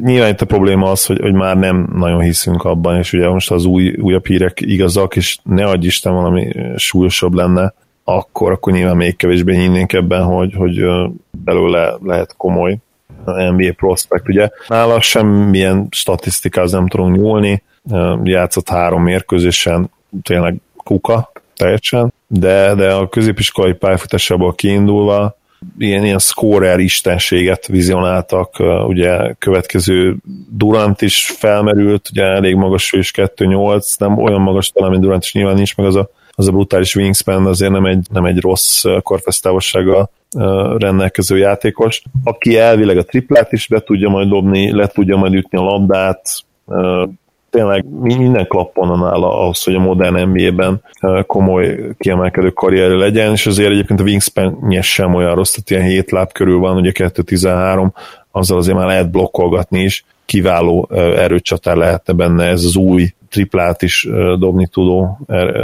nyilván itt a probléma az, hogy, hogy már nem nagyon hiszünk abban, és ugye most az új, újabb hírek igazak, és ne adj Isten valami súlyosabb lenne, akkor, akkor nyilván még kevésbé hinnénk ebben, hogy, hogy belőle lehet komoly NBA prospect, ugye? Nála semmilyen statisztikához nem tudunk nyúlni, játszott három mérkőzésen, tényleg kuka teljesen, de, de a középiskolai pályafutásából kiindulva ilyen, ilyen scorer istenséget vizionáltak, ugye következő Durant is felmerült, ugye elég magas ő is 2-8, nem olyan magas talán, mint Durant is nyilván nincs meg az a, az a brutális wingspan, azért nem egy, nem egy rossz korfesztávolsággal rendelkező játékos, aki elvileg a triplát is be tudja majd dobni, le tudja majd ütni a labdát, tényleg minden klappon nála ahhoz, hogy a modern NBA-ben komoly kiemelkedő karrierje legyen, és azért egyébként a wingspan sem olyan rossz, tehát ilyen 7 láb körül van, ugye 2-13, azzal azért már lehet blokkolgatni is, kiváló erőcsatár lehetne benne ez az új triplát is dobni tudó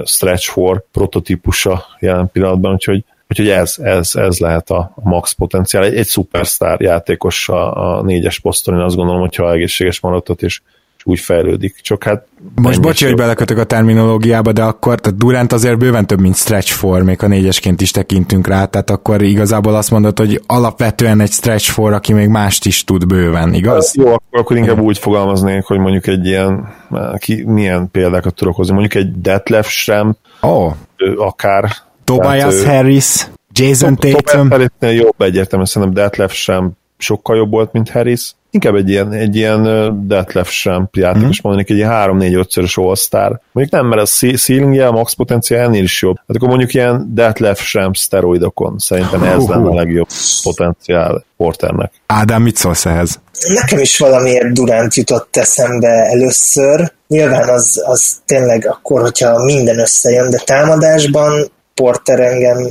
stretch for prototípusa jelen pillanatban, úgyhogy Úgyhogy ez, ez, ez lehet a max potenciál. Egy, egy szupersztár játékos a, a négyes poszton, én azt gondolom, hogyha egészséges maradott, és úgy fejlődik. Csak hát... Most bocsi, hogy belekötök a terminológiába, de akkor tehát Durant azért bőven több, mint stretch for, még a négyesként is tekintünk rá, tehát akkor igazából azt mondod, hogy alapvetően egy stretch for, aki még mást is tud bőven, igaz? Hát jó, akkor, akkor inkább úgy fogalmaznék, hogy mondjuk egy ilyen, ki, milyen példákat tudok hozni, mondjuk egy Detlef Schrem, oh. akár Tobias Tehát, Harris, Jason Tatum. Tobias Harrisnél jobb egyértelműen, szerintem Detlef sem sokkal jobb volt, mint Harris. Inkább egy ilyen, egy ilyen Detlef sem játékos mm-hmm. mondanék, egy ilyen 3-4-5-szörös all-star. Mondjuk nem, mert a ceilingje, a max potenciál ennél is jobb. Hát akkor mondjuk ilyen Detlef sem szteroidokon. Szerintem ez uh-huh. lenne a legjobb potenciál Porternek. Ádám, mit szólsz ehhez? Nekem is valamiért Durant jutott eszembe először. Nyilván az, az tényleg akkor, hogyha minden összejön, de támadásban Porter engem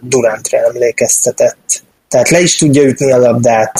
Durantre emlékeztetett. Tehát le is tudja ütni a labdát,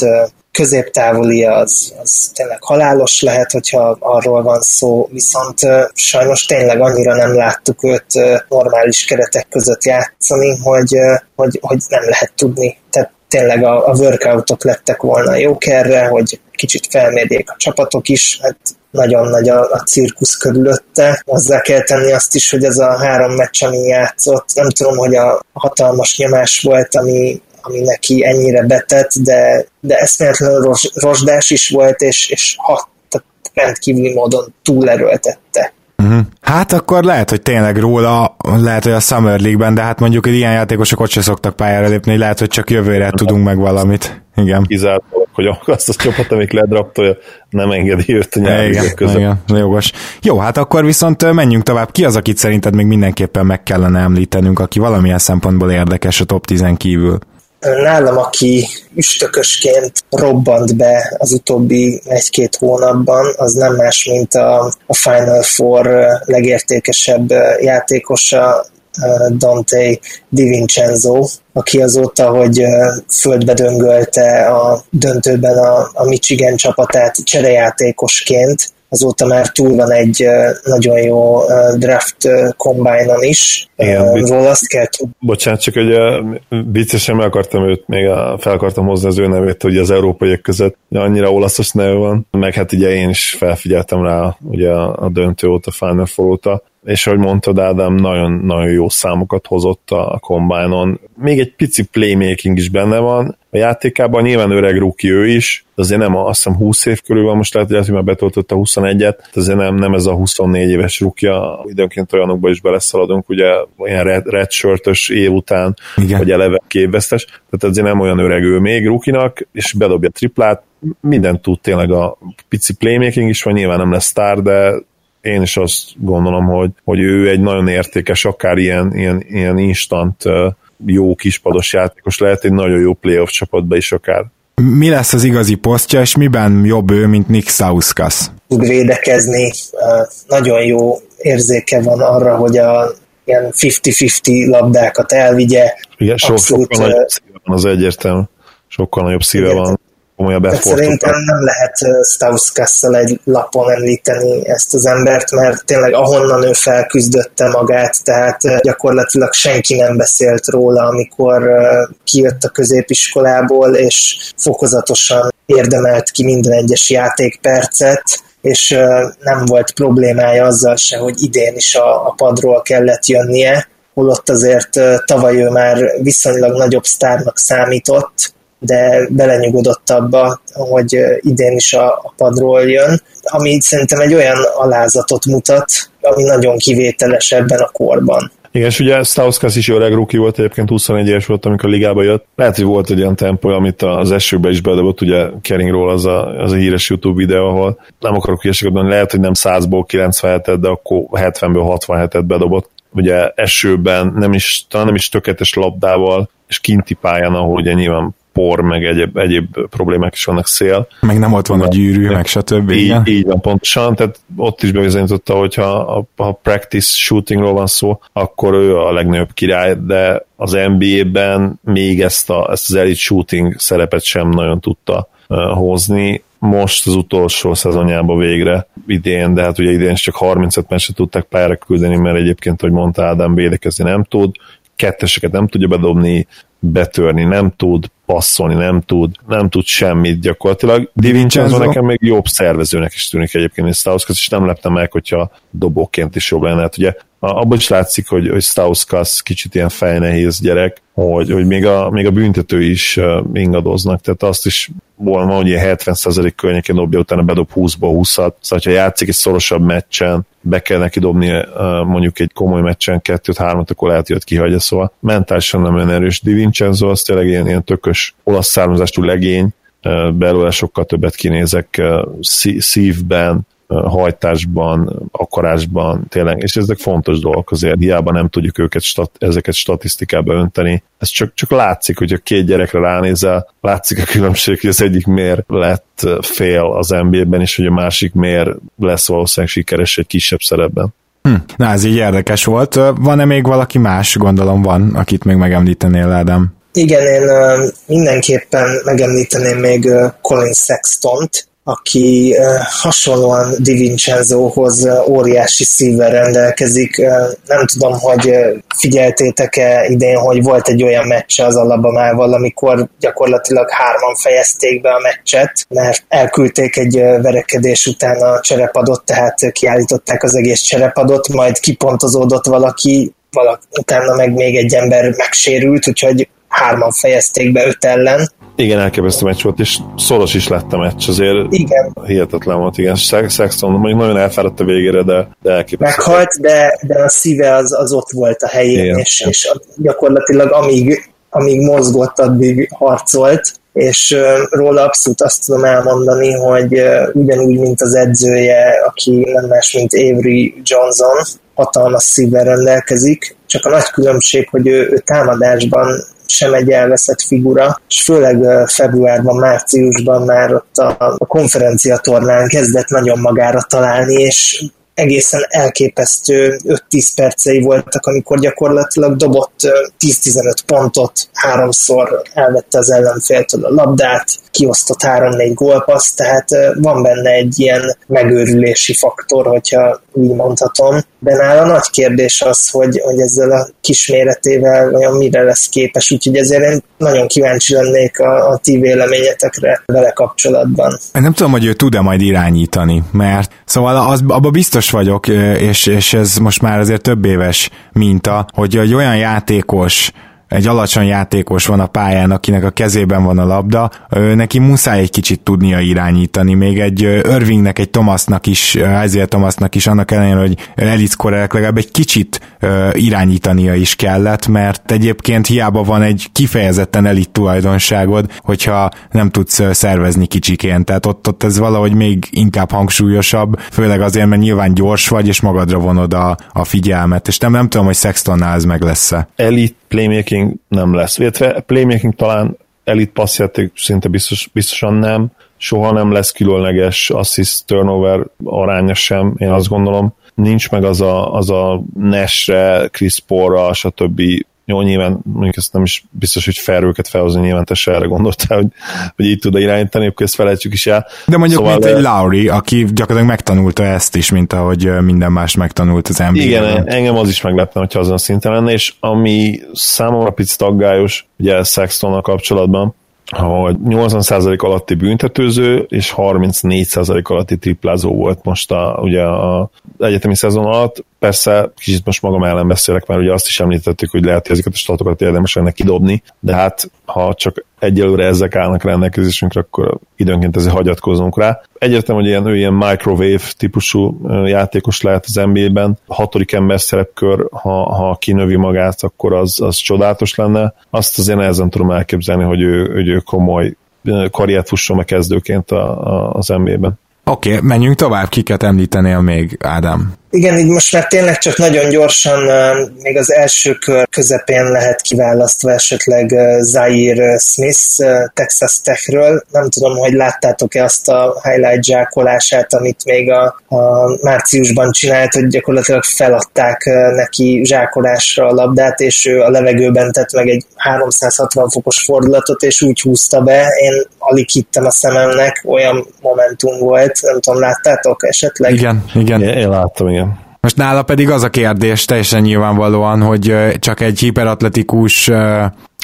középtávoli az, az tényleg halálos lehet, hogyha arról van szó, viszont sajnos tényleg annyira nem láttuk őt normális keretek között játszani, hogy, hogy, hogy nem lehet tudni. Tehát tényleg a, a workoutok lettek volna jók erre, hogy kicsit felmérjék a csapatok is, hát nagyon nagy a, a cirkusz körülötte. Hozzá kell tenni azt is, hogy ez a három meccs, ami játszott, nem tudom, hogy a hatalmas nyomás volt, ami, ami neki ennyire betett, de, de eszméletlenül ros, rozsdás is volt, és, és hat, rendkívüli módon túlerőltette Uh-huh. Hát akkor lehet, hogy tényleg róla, lehet, hogy a Summer League-ben, de hát mondjuk, hogy ilyen játékosok ott se szoktak pályára lépni, lehet, hogy csak jövőre tudunk meg valamit. Igen. Kizárt, hogy azt a csapat, amik ledraptolja, nem engedi őt a nyári igen, között. Igen, jogos. Jó, hát akkor viszont menjünk tovább. Ki az, akit szerinted még mindenképpen meg kellene említenünk, aki valamilyen szempontból érdekes a top 10 kívül? Nálam, aki üstökösként robbant be az utóbbi egy-két hónapban, az nem más, mint a, a Final Four legértékesebb játékosa, Dante Vincenzo, aki azóta, hogy földbe döngölte a döntőben a, a Michigan csapatát cserejátékosként, azóta már túl van egy nagyon jó draft combine-on is. Igen, Róla azt kell tudni. Bocsánat, csak hogy viccesen meg akartam őt, még fel akartam hozni az ő nevét, hogy az európaiak között annyira olaszos neve van, meg hát ugye én is felfigyeltem rá ugye a döntő óta, Final Four óta, és ahogy mondtad, Ádám, nagyon-nagyon jó számokat hozott a combine-on. Még egy pici playmaking is benne van, a játékában. Nyilván öreg rookie ő is, de azért nem, azt hiszem 20 év körül van, most lehet, hogy már betöltötte a 21-et, azért nem, nem ez a 24 éves rúkja, időnként olyanokba is beleszaladunk, ugye ilyen red, redshirtös év után, Igen. vagy eleve képvesztes, tehát azért nem olyan öreg ő még rukinak, és bedobja triplát, mindent tud tényleg a pici playmaking is van, nyilván nem lesz sztár, de én is azt gondolom, hogy, hogy ő egy nagyon értékes, akár ilyen, ilyen, ilyen instant jó kispados játékos lehet, egy nagyon jó playoff csapatba is akár. Mi lesz az igazi posztja, és miben jobb ő, mint Nick Sauskas? Tud védekezni, nagyon jó érzéke van arra, hogy a ilyen 50-50 labdákat elvigye. Igen, so, Abszolút, sokkal nagyobb szíve van az egyértelmű. Sokkal nagyobb szíve igen, van komolyabb effortot. Szerintem nem lehet Stauskasszal egy lapon említeni ezt az embert, mert tényleg ahonnan ő felküzdötte magát, tehát gyakorlatilag senki nem beszélt róla, amikor kijött a középiskolából, és fokozatosan érdemelt ki minden egyes játékpercet, és nem volt problémája azzal se, hogy idén is a, a padról kellett jönnie, holott azért tavaly ő már viszonylag nagyobb sztárnak számított, de belenyugodott abba, hogy idén is a, a padról jön, ami szerintem egy olyan alázatot mutat, ami nagyon kivételes ebben a korban. Igen, és ugye Stauskas is öreg rookie volt, egyébként 21 éves volt, amikor a ligába jött. Lehet, hogy volt egy olyan tempó, amit az esőbe is bedobott, ugye Keringról az a, az a híres YouTube videó, ahol nem akarok hülyeséget mondani, lehet, hogy nem 100-ból 97-et, de akkor 70-ből 67-et bedobott. Ugye esőben nem is, talán nem is tökéletes labdával, és kinti pályán, ahol ugye nyilván por, meg egyéb, egyéb problémák is vannak szél. Meg nem ott van a gyűrű, meg stb. Így, így van, pontosan, tehát ott is bebizonyította, hogy ha a, a practice shootingról van szó, akkor ő a legnagyobb király, de az NBA-ben még ezt, a, ezt az elite shooting szerepet sem nagyon tudta uh, hozni. Most az utolsó szezonjában végre idén, de hát ugye idén csak 35 meccset tudták pályára küldeni, mert egyébként, hogy mondta Ádám, védekezni nem tud, ketteseket nem tudja bedobni, betörni nem tud, passzolni nem tud, nem tud semmit gyakorlatilag. Di Vincenzo nekem még jobb szervezőnek is tűnik egyébként, és Stauskas is nem leptem meg, hogyha dobóként is jobb lenne. Hát ugye abban is látszik, hogy, hogy Stauskas kicsit ilyen fejnehéz gyerek, hogy, hogy még, a, még a büntető is ingadoznak, tehát azt is hogy ilyen 70% környékén dobja, utána bedob 20-ba 20-at, szóval ha játszik egy szorosabb meccsen, be kell neki dobni mondjuk egy komoly meccsen kettőt, hármat, akkor lehet, hogy kihagyja, szóval mentálisan nem olyan erős. Di Vincenzo az tényleg ilyen, ilyen tökös olasz származású legény, belőle sokkal többet kinézek szívben, hajtásban, akarásban, tényleg, és ezek fontos dolgok azért, hiába nem tudjuk őket, stat, ezeket statisztikába önteni. Ez csak, csak látszik, hogy a két gyerekre ránézel, látszik a különbség, hogy az egyik miért lett fél az NBA-ben, és hogy a másik miért lesz valószínűleg sikeres egy kisebb szerepben. Hm, na ez így érdekes volt. Van-e még valaki más, gondolom van, akit még megemlítenél, Ádám? Igen, én mindenképpen megemlíteném még Colin Sextont, aki hasonlóan Di Vincenzohoz óriási szívvel rendelkezik. Nem tudom, hogy figyeltétek-e idén, hogy volt egy olyan meccse az Alabamával, amikor gyakorlatilag hárman fejezték be a meccset, mert elküldték egy verekedés után a cserepadot, tehát kiállították az egész cserepadot, majd kipontozódott valaki, valaki utána meg még egy ember megsérült, úgyhogy hárman fejezték be öt ellen, Igen, elképesztő meccs volt, és szoros is lett a meccs, azért igen. hihetetlen volt, igen. Sexton mondjuk nagyon elfáradt a végére, de, de elképesztő. Meghalt, de, de a szíve az, az ott volt a helyén, igen. és, és gyakorlatilag amíg, amíg mozgott, addig harcolt, és róla abszolút azt tudom elmondani, hogy ugyanúgy, mint az edzője, aki nem más, mint Avery Johnson, hatalmas szívvel rendelkezik, csak a nagy különbség, hogy ő, ő támadásban sem egy elveszett figura, és főleg februárban, márciusban már ott a, a konferencia tornán kezdett nagyon magára találni, és egészen elképesztő 5-10 percei voltak, amikor gyakorlatilag dobott 10-15 pontot, háromszor elvette az ellenféltől a labdát, kiosztott 3-4 gólpaszt, tehát van benne egy ilyen megőrülési faktor, hogyha úgy mondhatom. De nála nagy kérdés az, hogy, hogy ezzel a kisméretével olyan mire lesz képes, úgyhogy ezért én nagyon kíváncsi lennék a, a ti véleményetekre vele kapcsolatban. Nem tudom, hogy ő tud-e majd irányítani, mert szóval az, abba biztos vagyok, és, és ez most már azért több éves minta, hogy egy olyan játékos, egy alacsony játékos van a pályán, akinek a kezében van a labda, neki muszáj egy kicsit tudnia irányítani, még egy Irvingnek, egy Thomasnak is, Isaiah Thomasnak is, annak ellenére, hogy elitkorek legalább egy kicsit irányítania is kellett, mert egyébként hiába van egy kifejezetten elit tulajdonságod, hogyha nem tudsz szervezni kicsikén, tehát ott, ott ez valahogy még inkább hangsúlyosabb, főleg azért, mert nyilván gyors vagy, és magadra vonod a, a figyelmet, és nem, nem tudom, hogy Sextonnál ez meg lesz-e. Elit playmaking nem lesz. Illetve playmaking talán elit passzjáték szinte biztos, biztosan nem, soha nem lesz különleges assist turnover aránya sem, én azt gondolom. Nincs meg az a, az a Nesre, Chris Paul-ra, stb. Jó, nyilván mondjuk ezt nem is biztos, hogy fel őket felhozni, nyilván te se erre gondoltál, hogy, hogy így tud irányítani, akkor ezt felejtjük is el. De mondjuk szóval, mint egy Lauri, aki gyakorlatilag megtanulta ezt is, mint ahogy minden más megtanult az NBA-ben. Igen, engem az is meglepne, hogyha azon szinten lenne, és ami számomra picit aggályos, ugye Sextonnal kapcsolatban, hogy 80% alatti büntetőző és 34% alatti triplázó volt most a, ugye a egyetemi szezon alatt. Persze kicsit most magam ellen beszélek, mert ugye azt is említettük, hogy lehet, hogy ezeket a statokat érdemes lenne kidobni, de hát ha csak egyelőre ezek állnak rendelkezésünkre, akkor időnként ezért hagyatkozunk rá. Egyértelmű, hogy ilyen, ő ilyen microwave típusú játékos lehet az NBA-ben. A hatodik ember szerepkör, ha, ha kinövi magát, akkor az, az csodálatos lenne. Azt azért nehezen tudom elképzelni, hogy ő, hogy ő komoly karriert fusson meg kezdőként a, a, az NBA-ben. Oké, okay, menjünk tovább, kiket említenél még, Ádám? Igen, így most már tényleg csak nagyon gyorsan, még az első kör közepén lehet kiválasztva esetleg Zaire Smith Texas Techről. Nem tudom, hogy láttátok-e azt a highlight zsákolását, amit még a, a márciusban csinált, hogy gyakorlatilag feladták neki zsákolásra a labdát, és ő a levegőben tett meg egy 360 fokos fordulatot, és úgy húzta be. Én alig hittem a szememnek, olyan momentum volt, nem tudom, láttátok esetleg? Igen, igen. Én, én láttam, igen. Most nála pedig az a kérdés teljesen nyilvánvalóan, hogy csak egy hiperatletikus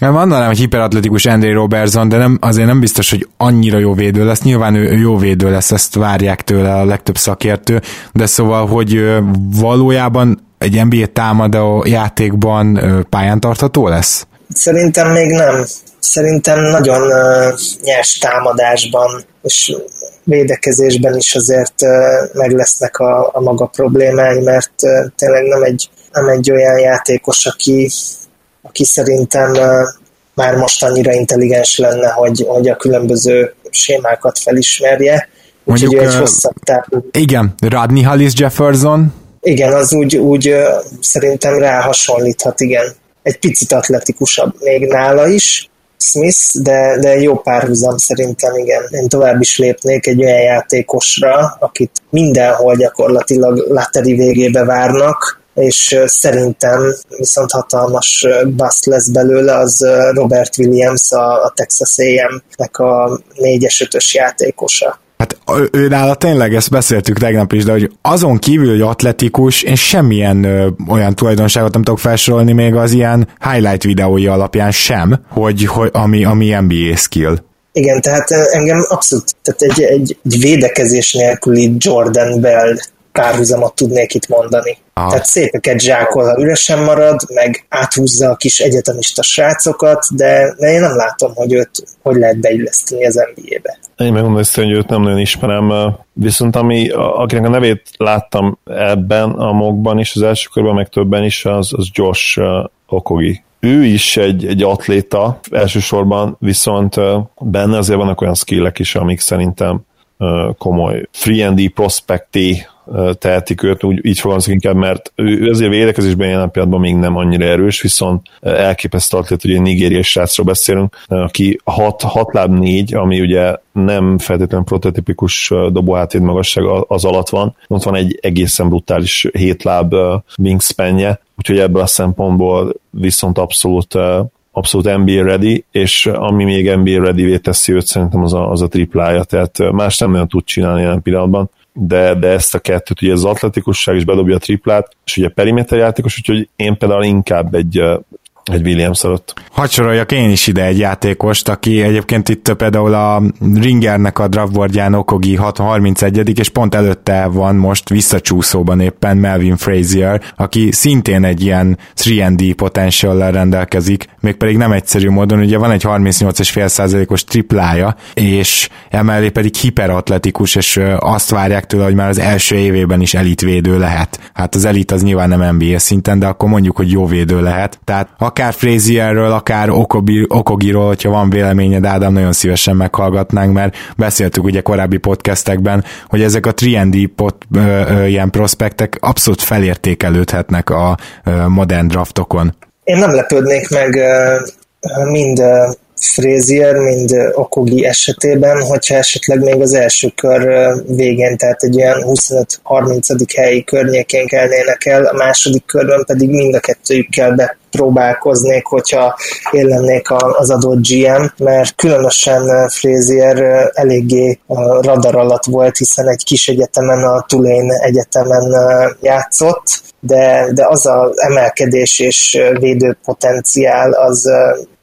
nem mondanám, hogy hiperatletikus André Robertson, de nem, azért nem biztos, hogy annyira jó védő lesz. Nyilván ő, jó védő lesz, ezt várják tőle a legtöbb szakértő, de szóval, hogy valójában egy NBA támadó játékban pályán tartható lesz? Szerintem még nem. Szerintem nagyon nyers támadásban, és védekezésben is azért meg lesznek a, a maga problémái, mert tényleg nem egy, nem egy olyan játékos, aki, aki szerintem már most annyira intelligens lenne, hogy, hogy a különböző sémákat felismerje. Úgyhogy egy hosszabb távú. Igen, Radney Hollis Jefferson. Igen, az úgy, úgy szerintem rá hasonlíthat, igen. Egy picit atletikusabb még nála is, Smith, de, de jó párhuzam szerintem, igen. Én tovább is lépnék egy olyan játékosra, akit mindenhol gyakorlatilag Lateri végébe várnak, és szerintem viszont hatalmas bust lesz belőle, az Robert Williams, a Texas AM-nek a 4-es 5-ös játékosa. Hát ő nála tényleg, ezt beszéltük tegnap is, de hogy azon kívül, hogy atletikus, én semmilyen ö, olyan tulajdonságot nem tudok felsorolni még az ilyen highlight videói alapján sem, hogy, hogy ami, ami NBA skill. Igen, tehát engem abszolút, tehát egy, egy, egy védekezés nélküli Jordan Bell párhuzamot tudnék itt mondani. Aha. Tehát szépeket zsákol, ha üresen marad, meg áthúzza a kis egyetemista srácokat, de, de én nem látom, hogy őt hogy lehet beilleszteni az NBA-be. Én megmondom hogy őt nem nagyon ismerem, viszont ami, akinek a nevét láttam ebben a mokban is, az első körben, meg többen is, az, az Josh Okogi. Ő is egy, egy atléta elsősorban, viszont benne azért vannak olyan skillek is, amik szerintem komoly free and prospecté tehetik őt, úgy, így fogalmazok inkább, mert ő, ő azért védekezésben jelen pillanatban még nem annyira erős, viszont elképesztő atlet, hogy egy nigériai srácról beszélünk, aki 6, 6 láb 4, ami ugye nem feltétlenül prototipikus dobóhátvéd magasság az alatt van, ott van egy egészen brutális 7 láb wingspanje, úgyhogy ebből a szempontból viszont abszolút abszolút NBA ready, és ami még NBA ready teszi őt, szerintem az a, az a triplája, tehát más nem nagyon tud csinálni jelen pillanatban de, de ezt a kettőt, ugye az atletikusság is bedobja a triplát, és ugye periméter játékos, úgyhogy én például inkább egy egy Williams alatt. Hadd soroljak én is ide egy játékost, aki egyébként itt például a Ringernek a draftboardján Okogi 31 és pont előtte van most visszacsúszóban éppen Melvin Frazier, aki szintén egy ilyen 3D potential rendelkezik, mégpedig nem egyszerű módon, ugye van egy 38,5%-os triplája, és emellé pedig hiperatletikus, és azt várják tőle, hogy már az első évében is elitvédő lehet. Hát az elit az nyilván nem NBA szinten, de akkor mondjuk, hogy jó védő lehet. Tehát akár Frazierről, akár Okobi, Okogiról, hogyha van véleményed, Ádám, nagyon szívesen meghallgatnánk, mert beszéltük ugye korábbi podcastekben, hogy ezek a 3D pot, ö, ö, ilyen prospektek abszolút felértékelődhetnek a ö, modern draftokon. Én nem lepődnék meg mind Frazier, mind Okogi esetében, hogyha esetleg még az első kör végén, tehát egy olyan 25-30. helyi környékén kelnének el, a második körben pedig mind a kettőjükkel be próbálkoznék, hogyha én lennék az adott GM, mert különösen Frazier eléggé radar alatt volt, hiszen egy kis egyetemen, a Tulane egyetemen játszott, de, de az az emelkedés és védőpotenciál az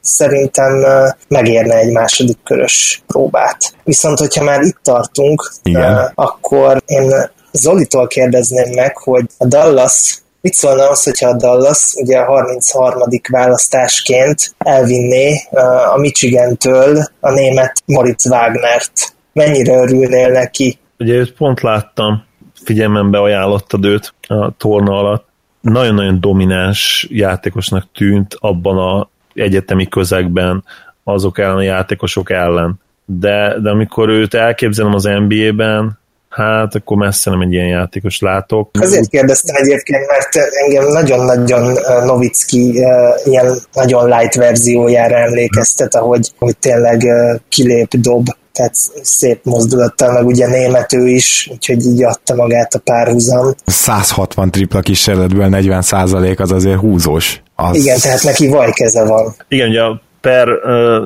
szerintem megérne egy második körös próbát. Viszont, hogyha már itt tartunk, Igen. akkor én Zolitól kérdezném meg, hogy a Dallas Mit szólna az, hogyha a Dallas ugye a 33. választásként elvinné a Michigantől a német Moritz Wagnert? Mennyire örülnél neki? Ugye őt pont láttam, figyelmembe ajánlottad őt a torna alatt. Nagyon-nagyon domináns játékosnak tűnt abban a egyetemi közegben azok ellen a játékosok ellen. De, de amikor őt elképzelem az NBA-ben, hát akkor messze nem egy ilyen játékos látok. Azért kérdeztem egyébként, mert engem nagyon-nagyon Novicki ilyen nagyon light verziójára emlékeztet, ahogy hogy tényleg kilép, dob, tehát szép mozdulattal, meg ugye némető is, úgyhogy így adta magát a párhuzam. 160 tripla kísérletből 40 százalék az azért húzós. Az... Igen, tehát neki vajkeze van. Igen, ugye a Per,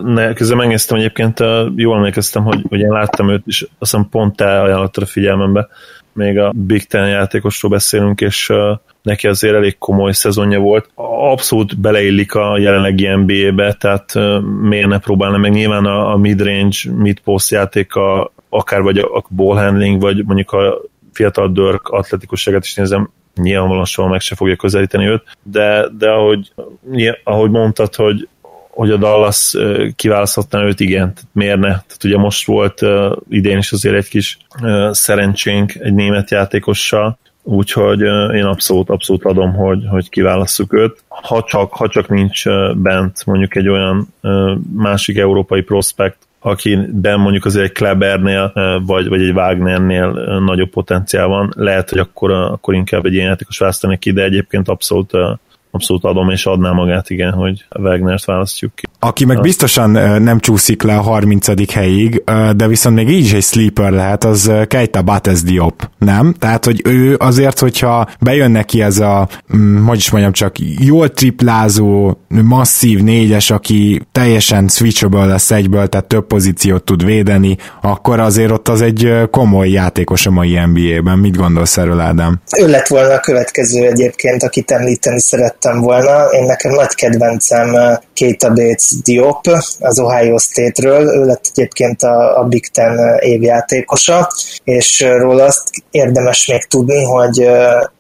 ne, közben megnéztem egyébként, jól emlékeztem, hogy, hogy én láttam őt, és azt hiszem pont te ajánlottad a figyelmembe, még a Big Ten játékosról beszélünk, és neki azért elég komoly szezonja volt. Abszolút beleillik a jelenlegi NBA-be, tehát miért ne próbálna meg nyilván a, a mid-range, mid-post játéka, akár vagy a ball handling, vagy mondjuk a fiatal Dörk atletikusságát is nézem, nyilvánvalóan soha meg se fogja közelíteni őt, de, de ahogy, ahogy mondtad, hogy hogy a Dallas kiválaszthatná őt, igen, tehát miért ne? Tehát ugye most volt idén is azért egy kis szerencsénk egy német játékossal, úgyhogy én abszolút, abszolút adom, hogy, hogy kiválasszuk őt. Ha csak, ha csak nincs bent mondjuk egy olyan másik európai prospekt, akiben mondjuk azért egy Klebernél, vagy, vagy egy Wagnernél nagyobb potenciál van, lehet, hogy akkor, akkor inkább egy ilyen játékos választanék ki, de egyébként abszolút abszolút adom és adná magát, igen, hogy Wagnert választjuk ki. Aki meg biztosan nem csúszik le a 30. helyig, de viszont még így is egy sleeper lehet, az Keita Bates Diop, nem? Tehát, hogy ő azért, hogyha bejön neki ez a, mm, hogy is mondjam csak, jól triplázó, masszív négyes, aki teljesen switchable lesz egyből, tehát több pozíciót tud védeni, akkor azért ott az egy komoly játékos a mai NBA-ben. Mit gondolsz erről, Ádám? Ő lett volna a következő egyébként, akit említeni szerettem volna. Én nekem nagy kedvencem Keita Bates Diop az Ohio State-ről. Ő lett egyébként a, a Big Ten évjátékosa, és róla azt érdemes még tudni, hogy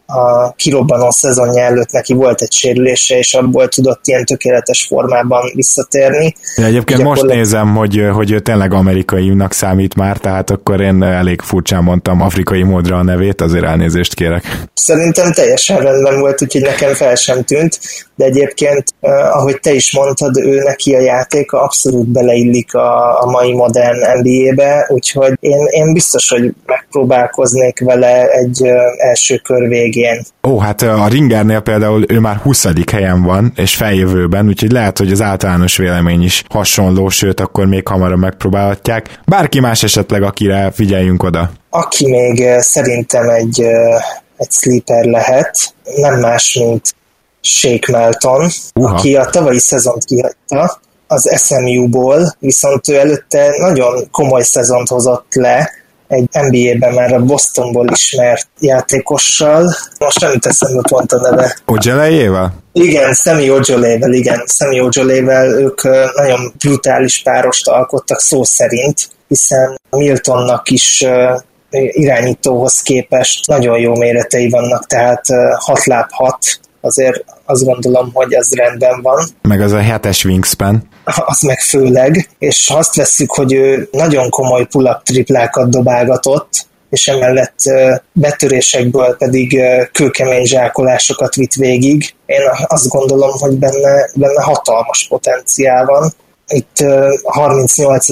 a kirobbanó szezonja előtt neki volt egy sérülése, és abból tudott ilyen tökéletes formában visszatérni. Ja, egyébként Ugye most nézem, hogy, hogy ő tényleg amerikainak számít már, tehát akkor én elég furcsán mondtam afrikai módra a nevét, azért elnézést kérek. Szerintem teljesen rendben volt, úgyhogy nekem fel sem tűnt, de egyébként, eh, ahogy te is mondtad, ő neki a játéka abszolút beleillik a, a mai modern NBA-be, úgyhogy én, én biztos, hogy megpróbálkoznék vele egy első kör végén végén. Ó, hát a Ringernél például ő már 20. helyen van, és feljövőben, úgyhogy lehet, hogy az általános vélemény is hasonló, sőt, akkor még hamarabb megpróbálhatják. Bárki más esetleg, akire figyeljünk oda. Aki még szerintem egy, egy sleeper lehet, nem más, mint Shake Melton, Uha. aki a tavalyi szezont kihagyta az SMU-ból, viszont ő előtte nagyon komoly szezont hozott le, egy NBA-ben már a Bostonból ismert játékossal. Most nem teszem pont a neve. Ojelejével? Igen, Semi Ojolével, igen. Semi Ojolével ők nagyon brutális párost alkottak szó szerint, hiszen Miltonnak is irányítóhoz képest nagyon jó méretei vannak, tehát 6 láb 6, azért azt gondolom, hogy ez rendben van. Meg az a hetes wingspan. Az meg főleg, és ha azt vesszük, hogy ő nagyon komoly pull-up triplákat dobálgatott, és emellett betörésekből pedig kőkemény zsákolásokat vitt végig. Én azt gondolom, hogy benne, benne hatalmas potenciál van. Itt 38.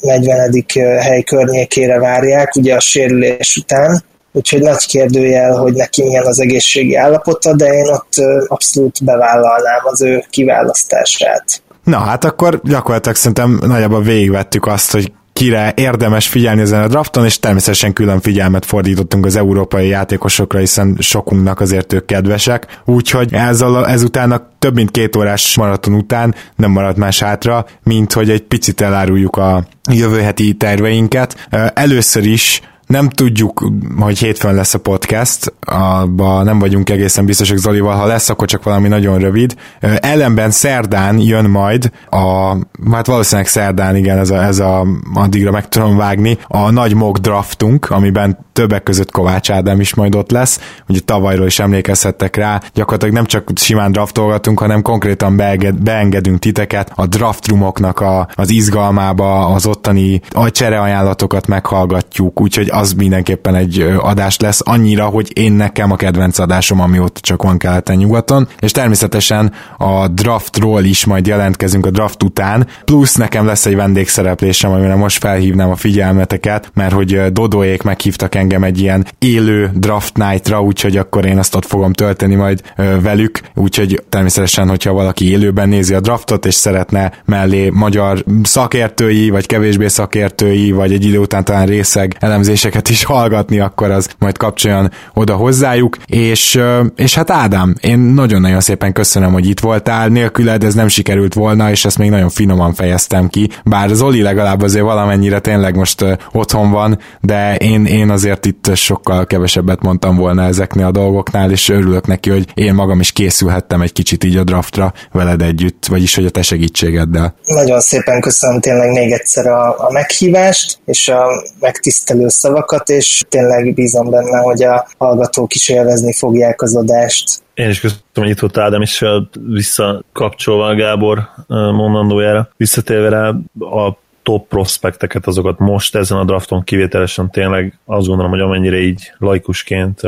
40. hely környékére várják, ugye a sérülés után, úgyhogy nagy kérdőjel, hogy neki milyen az egészségi állapota, de én ott abszolút bevállalnám az ő kiválasztását. Na hát akkor gyakorlatilag szerintem nagyjából végigvettük azt, hogy kire érdemes figyelni ezen a drafton, és természetesen külön figyelmet fordítottunk az európai játékosokra, hiszen sokunknak azért ők kedvesek. Úgyhogy ezzel, ezután a több mint két órás maraton után nem maradt más hátra, mint hogy egy picit eláruljuk a jövő heti terveinket. Először is nem tudjuk, hogy hétfőn lesz a podcast, abban nem vagyunk egészen biztosak Zolival, ha lesz, akkor csak valami nagyon rövid. Ellenben szerdán jön majd a, hát valószínűleg szerdán, igen, ez a, ez a addigra meg tudom vágni, a nagy mock draftunk, amiben többek között Kovács Ádám is majd ott lesz, ugye tavalyról is emlékezhettek rá, gyakorlatilag nem csak simán draftolgatunk, hanem konkrétan beenged, beengedünk titeket a draftrumoknak a, az izgalmába, az ottani csere ajánlatokat meghallgatjuk, úgyhogy az mindenképpen egy adás lesz, annyira, hogy én nekem a kedvenc adásom, ami ott csak van keleten nyugaton, és természetesen a draftról is majd jelentkezünk a draft után, plusz nekem lesz egy vendégszereplésem, amire most felhívnám a figyelmeteket, mert hogy Dodóék meghívtak engem egy ilyen élő draft night-ra, úgyhogy akkor én azt ott fogom tölteni majd velük, úgyhogy természetesen, hogyha valaki élőben nézi a draftot, és szeretne mellé magyar szakértői, vagy kevésbé szakértői, vagy egy idő után talán részeg elemzés podcasteket is hallgatni, akkor az majd kapcsoljon oda hozzájuk, és, és hát Ádám, én nagyon-nagyon szépen köszönöm, hogy itt voltál, nélküled ez nem sikerült volna, és ezt még nagyon finoman fejeztem ki, bár Zoli legalább azért valamennyire tényleg most otthon van, de én, én azért itt sokkal kevesebbet mondtam volna ezeknél a dolgoknál, és örülök neki, hogy én magam is készülhettem egy kicsit így a draftra veled együtt, vagyis hogy a te segítségeddel. Nagyon szépen köszönöm tényleg még egyszer a, a meghívást, és a megtisztelő szavakat, szavakat, és tényleg bízom benne, hogy a hallgatók is élvezni fogják az adást. Én is köszönöm, hogy itt volt Ádám, és visszakapcsolva a Gábor mondandójára. Visszatérve rá a top prospekteket, azokat most ezen a drafton kivételesen tényleg azt gondolom, hogy amennyire így laikusként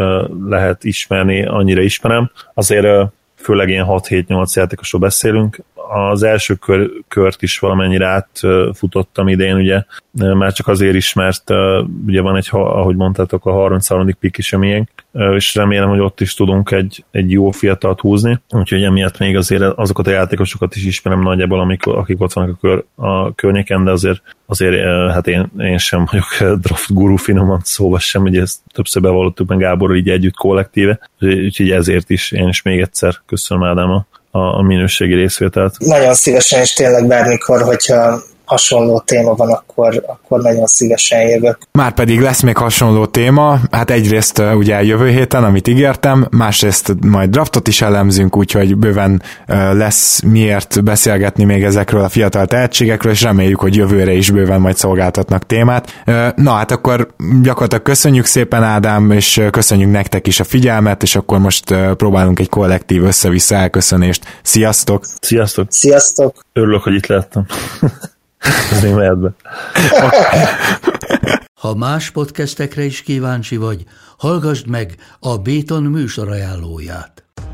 lehet ismerni, annyira ismerem. Azért főleg ilyen 6-7-8 játékosról beszélünk, az első kör, kört is valamennyire átfutottam idén, ugye, már csak azért is, mert ugye van egy, ahogy mondtátok, a 33. pik is a miénk, és remélem, hogy ott is tudunk egy, egy jó fiatalt húzni, úgyhogy emiatt még azért azokat a játékosokat is ismerem nagyjából, amik, akik ott vannak a, kör, a környéken, de azért, azért hát én, én sem vagyok draft guru finoman szóval sem, ugye ezt többször bevallottuk meg Gáborral így együtt kollektíve, úgyhogy ezért is én is még egyszer köszönöm Ádám a a, a minőségi részvételt. Nagyon szívesen, és tényleg bármikor, hogyha hasonló téma van, akkor, akkor nagyon szívesen jövök. Már pedig lesz még hasonló téma, hát egyrészt ugye jövő héten, amit ígértem, másrészt majd draftot is elemzünk, úgyhogy bőven lesz miért beszélgetni még ezekről a fiatal tehetségekről, és reméljük, hogy jövőre is bőven majd szolgáltatnak témát. Na hát akkor gyakorlatilag köszönjük szépen Ádám, és köszönjük nektek is a figyelmet, és akkor most próbálunk egy kollektív össze-vissza elköszönést. Sziasztok! Sziasztok! Sziasztok! Örülök, hogy itt lettem. [LAUGHS] Ez még mehet be. Ha más podcastekre is kíváncsi vagy, hallgassd meg a Béton műsor ajánlóját.